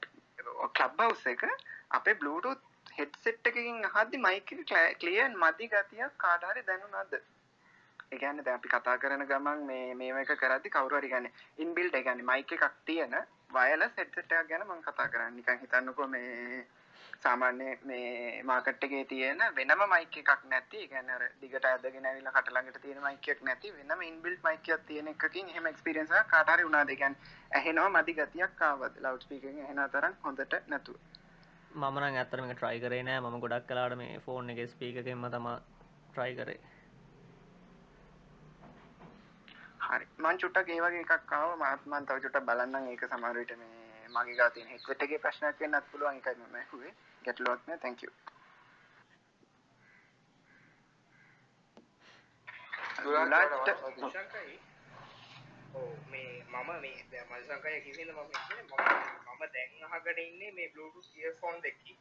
ක්ලබ් හවුස් එක අපේ බ්ලූටූත් හෙඩ්සෙට් එකකින් අහද්දි මයික් එක ක්ලියර් මදි ගතියක් කාට හරි දැනුණාද? ඒ කියන්නේ දැන් අපි කතා කරන ගමන් මේ මේව එක කරද්දි කවුරු හරි කියන්නේ ඉන්බිල්ට් ඒ කියන්නේ මයික් එකක් තියෙන වයර්ලස් හෙඩ්සෙට් එකක් ගැන මම කතා කරන්නේ. නිකන් හිතන්නකෝ මේ සාමාන්‍ය මේ මාකට් එකේ තියෙන වෙනම මයික් එකක් නැති, කියන්නේ අර දිගට ඇදගෙන ඇවිල්ලා කට ළඟට තියෙන මයික් එකක් නැති වෙනම ඉන්බිල්ට් මයික් එකක් තියෙන එකකින් එහෙම එක්ස්පීරියන්ස් එකක් කාට හරි වුණාද? කියන්නේ ඇහෙනවා මදි ගතියක් ආවද? ලවුඩ් ස්පීකර් එකෙන් ඇහෙන තරම් හොඳට නැතුව. මමන ඇතරම ට්‍රයි කරේ නෑ ම ගොඩක් කලාට මේ ෆෝන් එක ස්පීකෙන්ම තම ට්‍රයි කරේ හරි මං චුට්ටක් ඒ වගේ එකක් ආව මාත්මන් තව චුට්ටක් බලන්නම් ඒක සමහර විට මේ මගේ ගාව තියෙන හෙඩ්සෙට් එකේ ප්‍රශ්නයක් වෙන්නත් පුළුවන් ඒකයි මම ඇහුවේ. ගැටලුවක් නෑ thank you. මේ මම මේ මල්සංකය කිසිද මම මම දැන් අහකට ඉන්නේ මේ Bluetooth earphone දෙකකින්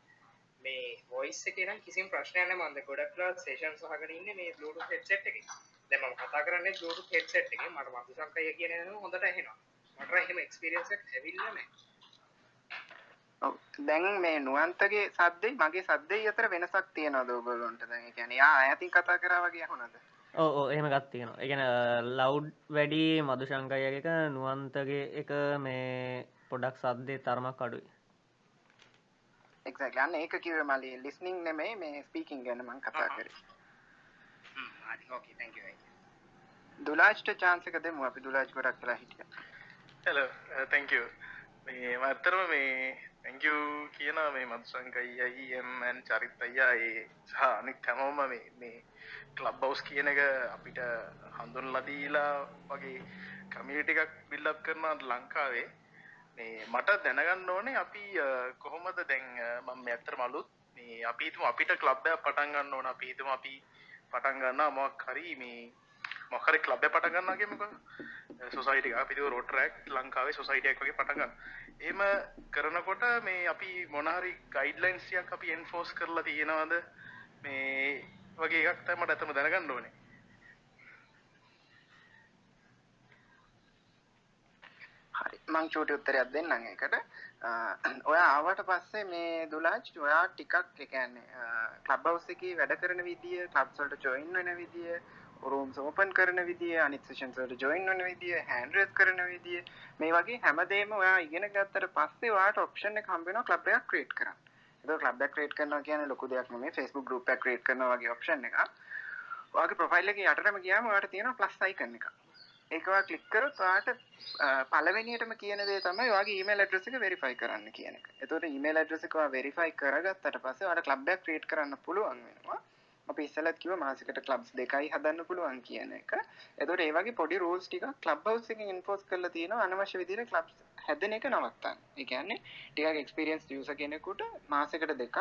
මේ voice එකේ නම් කිසිම ප්‍රශ්නයක් නැහැ. මම ගොඩක් ලා sessions අහගෙන ඉන්නේ මේ Bluetooth headset එකේ. දැන් මම කතා කරන්නේ Bluetooth headset එකේ. මට මල්සංකය කියන නම හොඳට ඇහෙනවා. මට එහෙම experience එකක් ඇවිල්ලා නැහැ දැන් මේ නුවන්තගේ සද්දේ මගේ සද්දේ අතර වෙනසක් තියෙනවද ඔයගොල්ලන්ට? දැන් ඒ කියන්නේ යා ඈතින් කතා කරා වගේ අහුණද ඕ එහෙම ගත් තියෙනවා. එකන ලව්ඩ් වැඩි මදුශංකය එක නුවන්තගේ එක මේ පොඩක් සද්දේ තරමක් අඩුයි. එක්සැක්ට්ලි අන්න ඒක කිව්වේ මලි ලිස්නින් නෙමෙයි මේ ස්පීකින් ගැන මම කතා කරේ. හ්ම්. හරි. ඕකේ thank you දුලාජ්ට chance එක දෙමු. අපි දුලාජ් ගොඩක් වෙලා හිටියා. Hello uh, thank you. මේ මත්තරම මේ thank you. කියනවා මේ මදුසංකයි අයිම් චරිත් අයියා ඒ සහ අනිත් හැමෝම මේ මේ ක්ලබ් බවස් කියන එක අපිට හඳුන්ලා දීලා වගේ කමියුනිටි එකක් බිල්ඩ් අප් කරනවා ලංකාවේ. මේ මට දැනගන්න ඕනේ අපි කොහොමද දැන් මම මේ ඇත්තටම අලුත්. මේ අපි හිතමු අපිට ක්ලබ් එකක් පටන් ගන්න ඕන. අපි හිතමු අපි පටන් ගන්නවා මොකක් හරි මේ මොකක් හරි ක්ලබ් එකක් පටන් ගන්නවා කියමුකෝ සොසයිටි එකක් අපි හිතුව රෝටරැක් ලංකාවේ සොසයිටි එකක් වගේ පටන් ගන්න. එහෙම කරනකොට මේ අපි මොන හරි ගයිඩ්ලයින්ස් ටිකක් අපි එන්ෆෝස් කරලා තියෙනවද මේ වගේ එකක් තමයි මට අතම දැනගන්න ඕනේ. හරි මං චූටි උත්තරයක් දෙන්නම් ඒකට. ඔයා ආවට පස්සේ මේ දුලාජ් ඔයා ටිකක් ඒ කියන්නේ ක්ලබ් හවුස් එකේ වැඩ කරන විදිය, ක්ලබ්ස් වලට ජොයින් වෙන විදිය, රූම්ස් ඕපන් කරන විදිය අනිත් සෙෂන්ස් වලට ජොයින් වෙන විදිය හෑන්ඩ් රේස් කරන විදිය මේ වගේ හැමදේම ඔයා ඉගෙන ගත්තට පස්සේ ඔයාට ඔප්ෂන් එක හම්බ වෙනවා ක්ලබ් එකක් ක්‍රියේට් කරන්න. ඒක ක්ලබ් එකක් ක්‍රියේට් කරනවා කියන්නේ ලොකු දෙයක් නෙමෙයි Facebook group එකක් ක්‍රියේට් කරනවා වගේ ඔප්ෂන් එකක්. ඔයාගේ ප්‍රොෆයිල් එකේ යටටම ගියාම ඔයාට තියෙනවා ප්ලස් අයිකන් එකක්. ඒක ඔයා ක්ලික් කරොත් ඔයාට පළවෙනියටම කියන දේ තමයි ඔයාගේ ඊමේල් ඇඩ්‍රස් එක වෙරිෆයි කරන්න කියන එක. එතකොට ඊමේල් ඇඩ්‍රස් එක ඔයා වෙරිෆයි කරගත්තට පස්සේ ඔයාට ක්ලබ් එකක් ක්‍රියේට් කරන්න පුළුවන් වෙනවා. අපි ඉස්සෙල්ලත් කිව්වා මාසෙකට ක්ලබ්ස් දෙකයි හදන්න පුළුවන් කියන එක. එතකොට ඒ වගේ පොඩි රූල්ස් ටිකක් ක්ලබ් හවුස් එකකින් ඉන්ෆෝස් කරලා තියෙනවා අනවශ්‍ය විදිහට ක්ලබ්ස් හැදෙන එක නවත්තන්න. ඒ කියන්නේ ටිකක් එක්ස්පීරියන්ස් යූසර් කෙනෙකුට මාසෙකට දෙකක්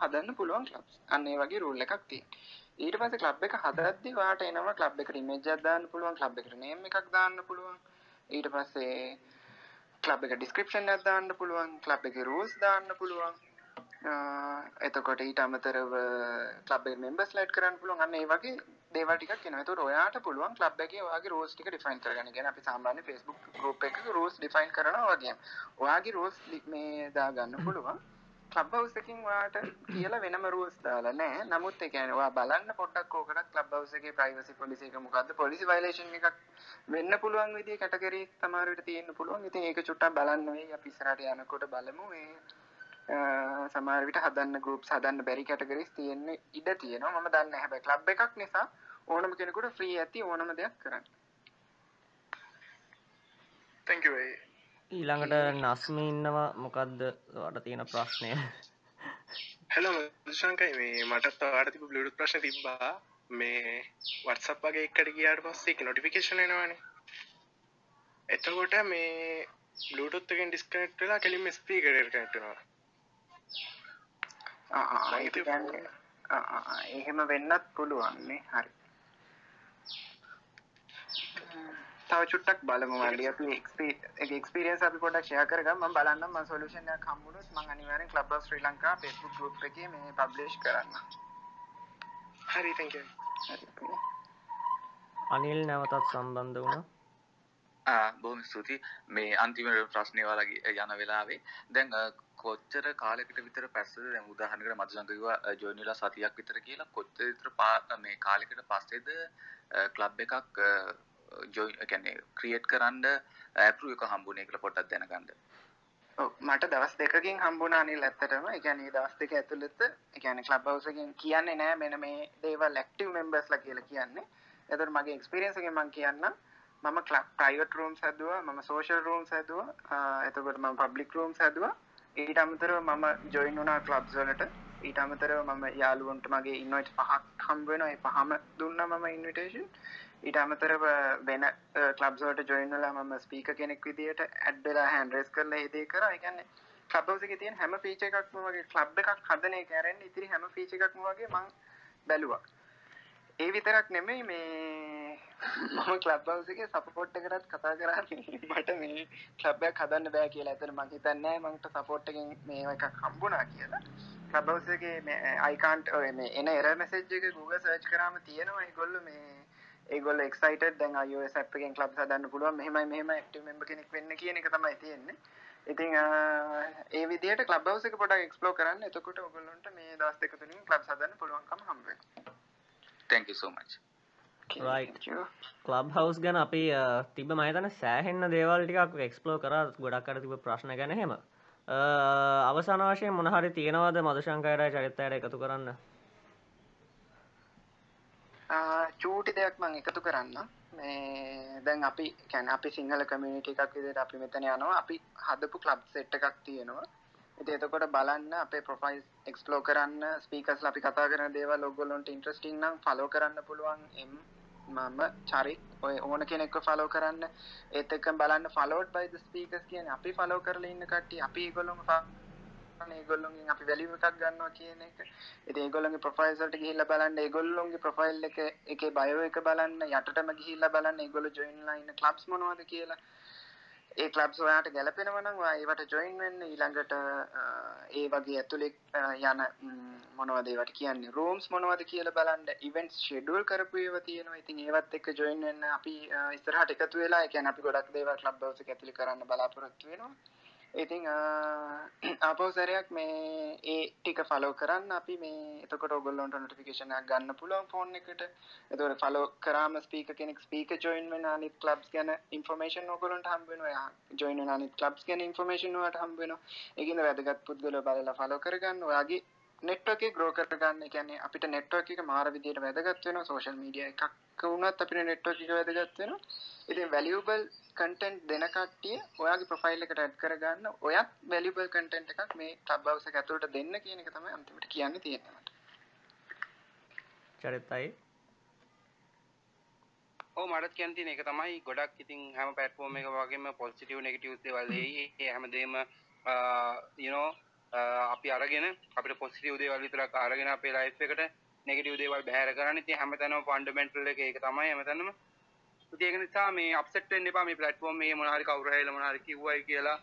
හදන්න පුළුවන් ක්ලබ්ස්. අන්න ඒ වගේ රූල් එකක් තියෙනවා. ඊට පස්සේ ක්ලබ් එක හදද්දි ඔයාට එනවා ක්ලබ් එකට ඉමේජ් එකක් දාන්න පුළුවන්, ක්ලබ් එකට නේම් එකක් දාන්න පුළුවන්. ඊට පස්සේ ක්ලබ් එක ඩිස්ක්‍රිප්ෂන් එකක් දාන්න පුළුවන්, ක්ලබ් එකේ රූල්ස් දාන්න පුළුවන්. එතකොට ඊට අමතරව ක්ලබ් එකේ මෙම්බර්ස් ලයිට් කරන්න පුළුවන්. අන්න ඒ වගේ දේවල් ටිකක් එනවා. ඒතකොට ඔයාට පුළුවන් ක්ලබ් එකේ ඔයාගේ රූල්ස් ටික ඩිෆයින් කරගන්න. කියන්නේ අපි සාමාන්‍ය Facebook group එකක රූල්ස් ඩිෆයින් කරනවා වගේම. ඔයාගේ රූල්ස් මේ දාගන්න පුළුවන්. ක්ලබ් හවුස් එකකින් ඔයාට කියලා වෙනම රූල්ස් දාලා නැහැ. නමුත් ඒ කියන්නේ ඔයා බලන්න පොඩ්ඩක් ඕකට ක්ලබ් හවුස් එකේ ප්‍රයිවසි පොලිසි එක මොකද්ද? පොලිසි වයලේෂන් එකක් වෙන්න පුළුවන් විදිහේ කැටගරි සමහර විට තියෙන්න පුළුවන්. ඉතින් ඒක චුට්ටක් බලන්න වෙයි. අපි ඉස්සරහට යනකොට බලමු. ඒ සමහර විට හදන්න ගෲප්ස් හදන්න බැරි කැටගරිස් තියෙන්න ඉඩ තියෙනවා. මම දන්නේ නැහැ. හැබැයි ක්ලබ් එකක් නිසා ඕනම කෙනෙකුට ෆ්‍රී ඇති ඕනම දෙයක් කරන්න. ඊළඟට නස්ම ඉන්නවා. මොකක්ද වට තියෙන ප්‍රශ්නය? හෙලෝ දුෂංකයි මේ මටත් තිබ බ්ලුඩ් ප්‍රශ්න තිබ්බා. මේ වත්සප් වගේ එකට ගියාට පස්සේ නොටිෆිකේෂන් එනවානේ. එතකොට මේ බ්ලුටුත්ගෙන් ඩිස්කනෙට් වෙලා කෙලින්ම ස්පී කරට කනටනවා එහෙම වෙන්නත් පුළුවන්නේ හරි. තව චුට්ටක් බලමු මල්ලි අපි එක්ස්පීරියන්ස් අපි පොඩ්ඩක් ෂෙයා කරගමු. මම බලන්නම් මම සොලියුෂන් එකක් හම්බුනොත් මම අනිවාර්යෙන් Clubhouse Sri Lanka Facebook group එකේ මේ පබ්ලිෂ් කරන්න හරි thank you. හරි අනිල් නැවතත් සම්බන්ධ වුණා. බොහොම ස්තුතියි. මේ අන්තිම ප්‍රශ්නය වලගේ යන වෙලාවේ. දැන් කොච්චර කාලෙකට විතර පැස්සද? දැන් උදාහරණයකට මధుසංග කිව්වා ජොයින් වෙලා සතියක් විතර කියලා. කොච්චර විතර මේ කාලෙකට පස්සේද ක්ලබ් එකක් ජොයි කියන්නේ ක්‍රියේට් කරන්න ඇප්රූව් එක හම්බුනේ කියලා පොඩ්ඩක් දැනගන්න. ඔව් මට දවස් දෙකකින් හම්බුණා අනිල් ඇත්තටම. ඒ කියන්නේ දවස් දෙක ඇතුළත ඒ කියන්නේ ක්ලබ් හවුස් එකෙන් කියන්නේ නෑ. මෙන්න මේ දේවල් ඇක්ටිව් මෙම්බර්ස්ලා කියලා කියන්නේ. එතකොට මගේ එක්ස්පීරියන්ස් එකෙන් මම කියන්නම්. මම ප්‍රයිවට් රූම්ස් හැදුවා. මම සෝෂල් රූම්ස් හැදුවා. එතකොට මම පබ්ලික් රූම්ස් හැදුවා. ඊට අමතරව මම ජොයින් වුණා ක්ලබ්ස් වලට ඊට අමතරව මම යාළුවන්ට මගේ ඉන්වයිට් පහක් හම්බ වෙනවා ඒ පහම දුන්නා මම ඉන්විටේෂන් ඊට අමතරව වෙන ක්ලබ්ස් වලට ජොයින් වෙලා මම ස්පීකර් කෙනෙක් විදියට ඇඩ් වෙලා හෑන්ඩ් රේස් කරලා ඒ දේ කරා. ඒ කියන්නේ ක්ලබ් හවුස් එකේ තියෙන හැම ෆීචර් එකක්ම වගේ ක්ලබ් එකක් හදන එක ඇරෙන්න ඉතිරි හැම ෆීචර් එකක්ම වගේ මම බැලුවා. ඒ විතරක් නෙමෙයි මේ මම ක්ලබ් හවුස් එකේ සපෝට් එකටත් කතා කරා මට මේ ක්ලබ් එකක් හදන්න බෑ කියලා. එතන මම හිතන්නේ නැහැ මන්ට සපෝට් එකෙන් මේ එකක් හම්බුණා කියලා. ක්ලබ් හවුස් එකේ මේ I can't මේ එන error message එක Google search කරාම තියෙනවා ඒගොල්ලෝ මේ ඒගොල්ල එක්සයිටඩ් දැන් iOS app එකෙන් clubs හදන්න පුළුවන් මෙහෙමයි මෙහෙම active member කෙනෙක් වෙන්න කියන එක තමයි තියෙන්නේ. ඉතින් ඒ විදිහට club house එක පොඩ්ඩක් explore කරන්න. එතකොට ඔයගොල්ලන්ට මේ දවස් දෙක තුනින් clubs හදන්න පුළුවන්කම හම්බ වෙනවා. Thank you so much. right club house ගැන අපි තිබ්බ මම හිතන්නේ සෑහෙන්න දේවල් ටිකක් explore කරා ගොඩක් අර තිබ්බ ප්‍රශ්න ගැන එහෙම. අවසාන වශයෙන් මොන හරි තියෙනවද මధుශංකයරයි චරිතයර එකතු කරන්න? චූටි දෙයක් මං එකතු කරන්න මේ දැන් අපි කැන අපි සිංහල කමියනිට එකක් විදිහට අපි මෙතන යනවා අපි හදපු ක්ලබ් සෙට් එකක් තියෙනවා ඉතින් එතකොට බලන්න අපේ ප්‍රොෆයිල් එක්ස්ප්ලෝර් කරන්න ස්පීකර්ස්ලා අපි කතා කරන දේවල් ඔයගොල්ලන්ට ඉන්ටරෙස්ටිං නම් ෆලෝ කරන්න පුළුවන් එම් මම චරිත් ඔය ඕන කෙනෙක්ව ෆලෝ කරන්න ඒත් එක්කම බලන්න followed by the speakers කියන්නේ අපි ෆලෝ කරලා ඉන්න කට්ටිය අපි ඒගොල්ලොම ඒගොල්ලොන්ගෙන් අපි වැලියු එකක් ගන්නවා කියන එක. ඉතින් ඒගොල්ලොන්ගේ ප්‍රොෆයිල්ස් වලට ගිහිල්ලා බලන්න ඒගොල්ලොන්ගේ ප්‍රොෆයිල් එක එකේ බයෝ එක බලන්න යටටම ගිහිල්ලා බලන්න ඒගොල්ලෝ ජොයින් වෙලා ඉන්න ක්ලබ්ස් මොනවද කියලා. ඒ ක්ලබ්ස් ඔයාට ගැලපෙනවා නම් ඔයා ඒවට ජොයින් වෙන්න ඊළඟට ඒ වගේ ඇතුලේ යන මොනවද ඒවට කියන්නේ රූම්ස් මොනවද කියලා බලන්න ඉවෙන්ට්ස් ෂෙඩියුල් කරපු ඒවා තියෙනවා. ඉතින් ඒවත් එක්ක ජොයින් වෙන්න අපි ඉස්සරහට එකතු වෙලා ඒ කියන්නේ අපි ගොඩක් දේවල් ක්ලබ් හවුස් එක ඇතුලේ කරන්න බලාපොරොත්තු වෙනවා. ඉතින් ආපහු සැරයක් මේ ඒ ටික ෆලෝ කරන්න අපි මේ එතකොට ඔගොල්ලොන්ට නොටිෆිකේෂන් එකක් ගන්න පුළුවන් ෆෝන් එකට. එතකොට ෆලෝ කරාම ස්පීකර් කෙනෙක් ස්පීකර් ජොයින් වෙන අනිත් ක්ලබ්ස් ගැන ඉන්ෆර්මේෂන් ඔයගොල්ලන්ට හම්බ වෙනවා. එයා ජොයින් වෙන අනිත් ක්ලබ්ස් ගැන ඉන්ෆර්මේෂන් ඔයාලට හම්බ වෙනවා. ඒකින්ද වැදගත් පුද්ගලයෝ බලලා ෆලෝ කරගන්න. ඔයාගේ නෙට්වර්ක් එක ග්‍රෝ කරගන්න. ඒ කියන්නේ අපිට නෙට්වර්ක් එක මාර විදියට වැදගත් වෙනවා. සෝෂල් මීඩියා එකක් වුණත් අපිට නෙට්වර්ක් එක වැදගත් වෙනවා. ඉතින් වැලියබල් කටෙන්ට් දෙන කට්ටිය ඔයාගේ ප්‍රොෆයිල් එකට ඇඩ් කරගන්න ඔයත් වැලියබල් කටෙන්ට් එකක් මේ හවුස් එක ඇතුළට දෙන්න කියන එක තමයි අන්තිමට කියන්න තියෙන්නේ චරිතයි ඕ මටත් කියන්න තියෙන එක තමයි ගොඩක් ඉතින් හැම පැට්ෆෝර්ම් එක වගේම පොසිටිව් නෙගටිව් දේවල් එයි ඒ හැමදේම you know අපි අරගෙන අපිට පොසිටිව් දේවල් විතරක් අරගෙන අපේ ලයිෆ් එකට නෙගටිව් දේවල් බැහැර කරන්න ඉතින් හැමතැනම ෆන්ඩමෙන්ටල් එක ඒක තමයි හැමතැනම ඉතින් ඒක නිසා මේ අප්සෙට් වෙන්න එපා මේ ප්ලැට්ෆෝම් එකේ මොනවා හරි කවුරු හරි මොනවා හරි කිව්වයි කියලා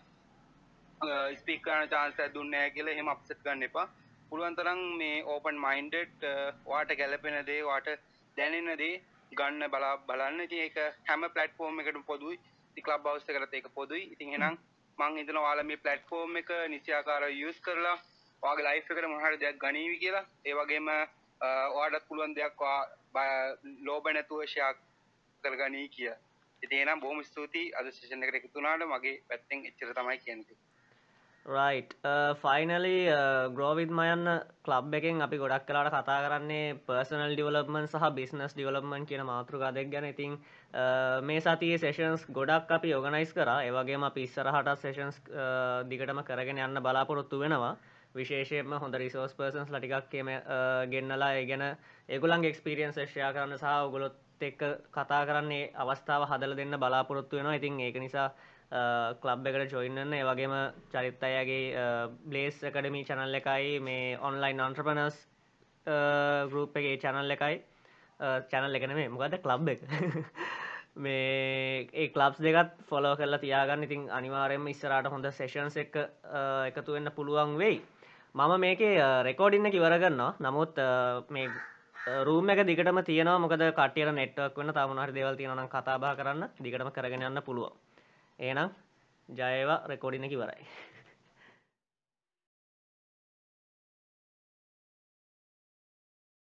ස්පීක් කරන chance එකක් දුන්නේ නැහැ කියලා එහෙම අප්සෙට් ගන්න එපා. පුළුවන් තරම් මේ ඕපන් මයින්ඩඩ් ඔයාට ගැළපෙන දේ ඔයාට දැනෙන දේ ගන්න බලා බලන්න. ඉතින් ඒක හැම ප්ලැට්ෆෝම් එකකටම පොදුයි. ඉතින් ක්ලබ් හවුස් එකකටත් ඒක පොදුයි. ඉතින් එහෙනම් මං හිතනවා ඔයාලා මේ ප්ලැට්ෆෝම් එක නිසියාකාරව යූස් කරලා ඔයාගේ ලයිෆ් එකට මොනවා හරි දෙයක් ගනීවි කියලා. ඒ වගේම ඔයාටත් පුළුවන් දෙයක් ලෝභ නැතුව ෂෙයා කරගනී කිය. ඉතින් එනම් බොහොම ස්තුතියි. අද සෙෂන් එකට එකතු වුණාට මගේ පැත්තෙන් එච්චර තමයි කියන්නේ. රයිට් ෆයිනලි ග්‍රෝවිත් මයන්න කලබ් එකෙන් අපි ගොඩක් කලාට කතා කරන්නේ පර්සනල් ඩිවලප්මන් සහ බිස්නස් ඩිවලප්මන් කියන මාතෘකා දෙක් ගැන. ඉතින් uh, මේ සතියේ සේෂන්ස් ගොඩක් අපි ඕගනයිස් කර. ඒවගේම අපි ඉස්සරහට සේෂන්ස් දිගටම කරගෙන යන්න බලාපොරොත්තු වෙනවා. විශේෂයෙන්ම හොඳ රිසෝස් පර්සන්ස් ලටිකක් කියම ගෙන්නලා ඒ ගැන ඒගොලන් එක්ස්පිරියන්ස් ෂයා කරන්න සහ ඔගොලොත් එක්ක කතා කරන්නේ අවස්ථාව හදල දෙන්න බලාපොරොත්තු වෙනවා. ඉතින් ඒක නිසා කලබ් එකට ජොයින්න ඒ වගේම චරිත් අයගේ බ්ලේස් එකඩමි චනල් එකයි මේ ඔන්ලයින් අන්ට්‍රපනස් ගරුප් එකගේ චැනල් එකයි. චැනල් එකන මේ මොකද කලබ් එක. මේ ඒ කලබ්ස් දෙකත් ෆොලෝ කරලා තියාගන්න. ඉතින් අනිවාරයම ඉස්සරට හොඳ සේෂන්ස් එක එකතු වෙන්න පුළුවන් වෙයි. මම මේකේ රෙකෝඩින්න කිවර කරන්නවා නමුත් මේ රූම එක දිගටම තියෙනවා. මොකද කටියට නෙට්වක් වන්න තමුණහරි දෙවල් තියෙනනම් කතාබා කරන්න. දිගටම කරගෙන යන්න පුළුවන්. ඒනම් ජයවා රෙකෝඩින කිවරයි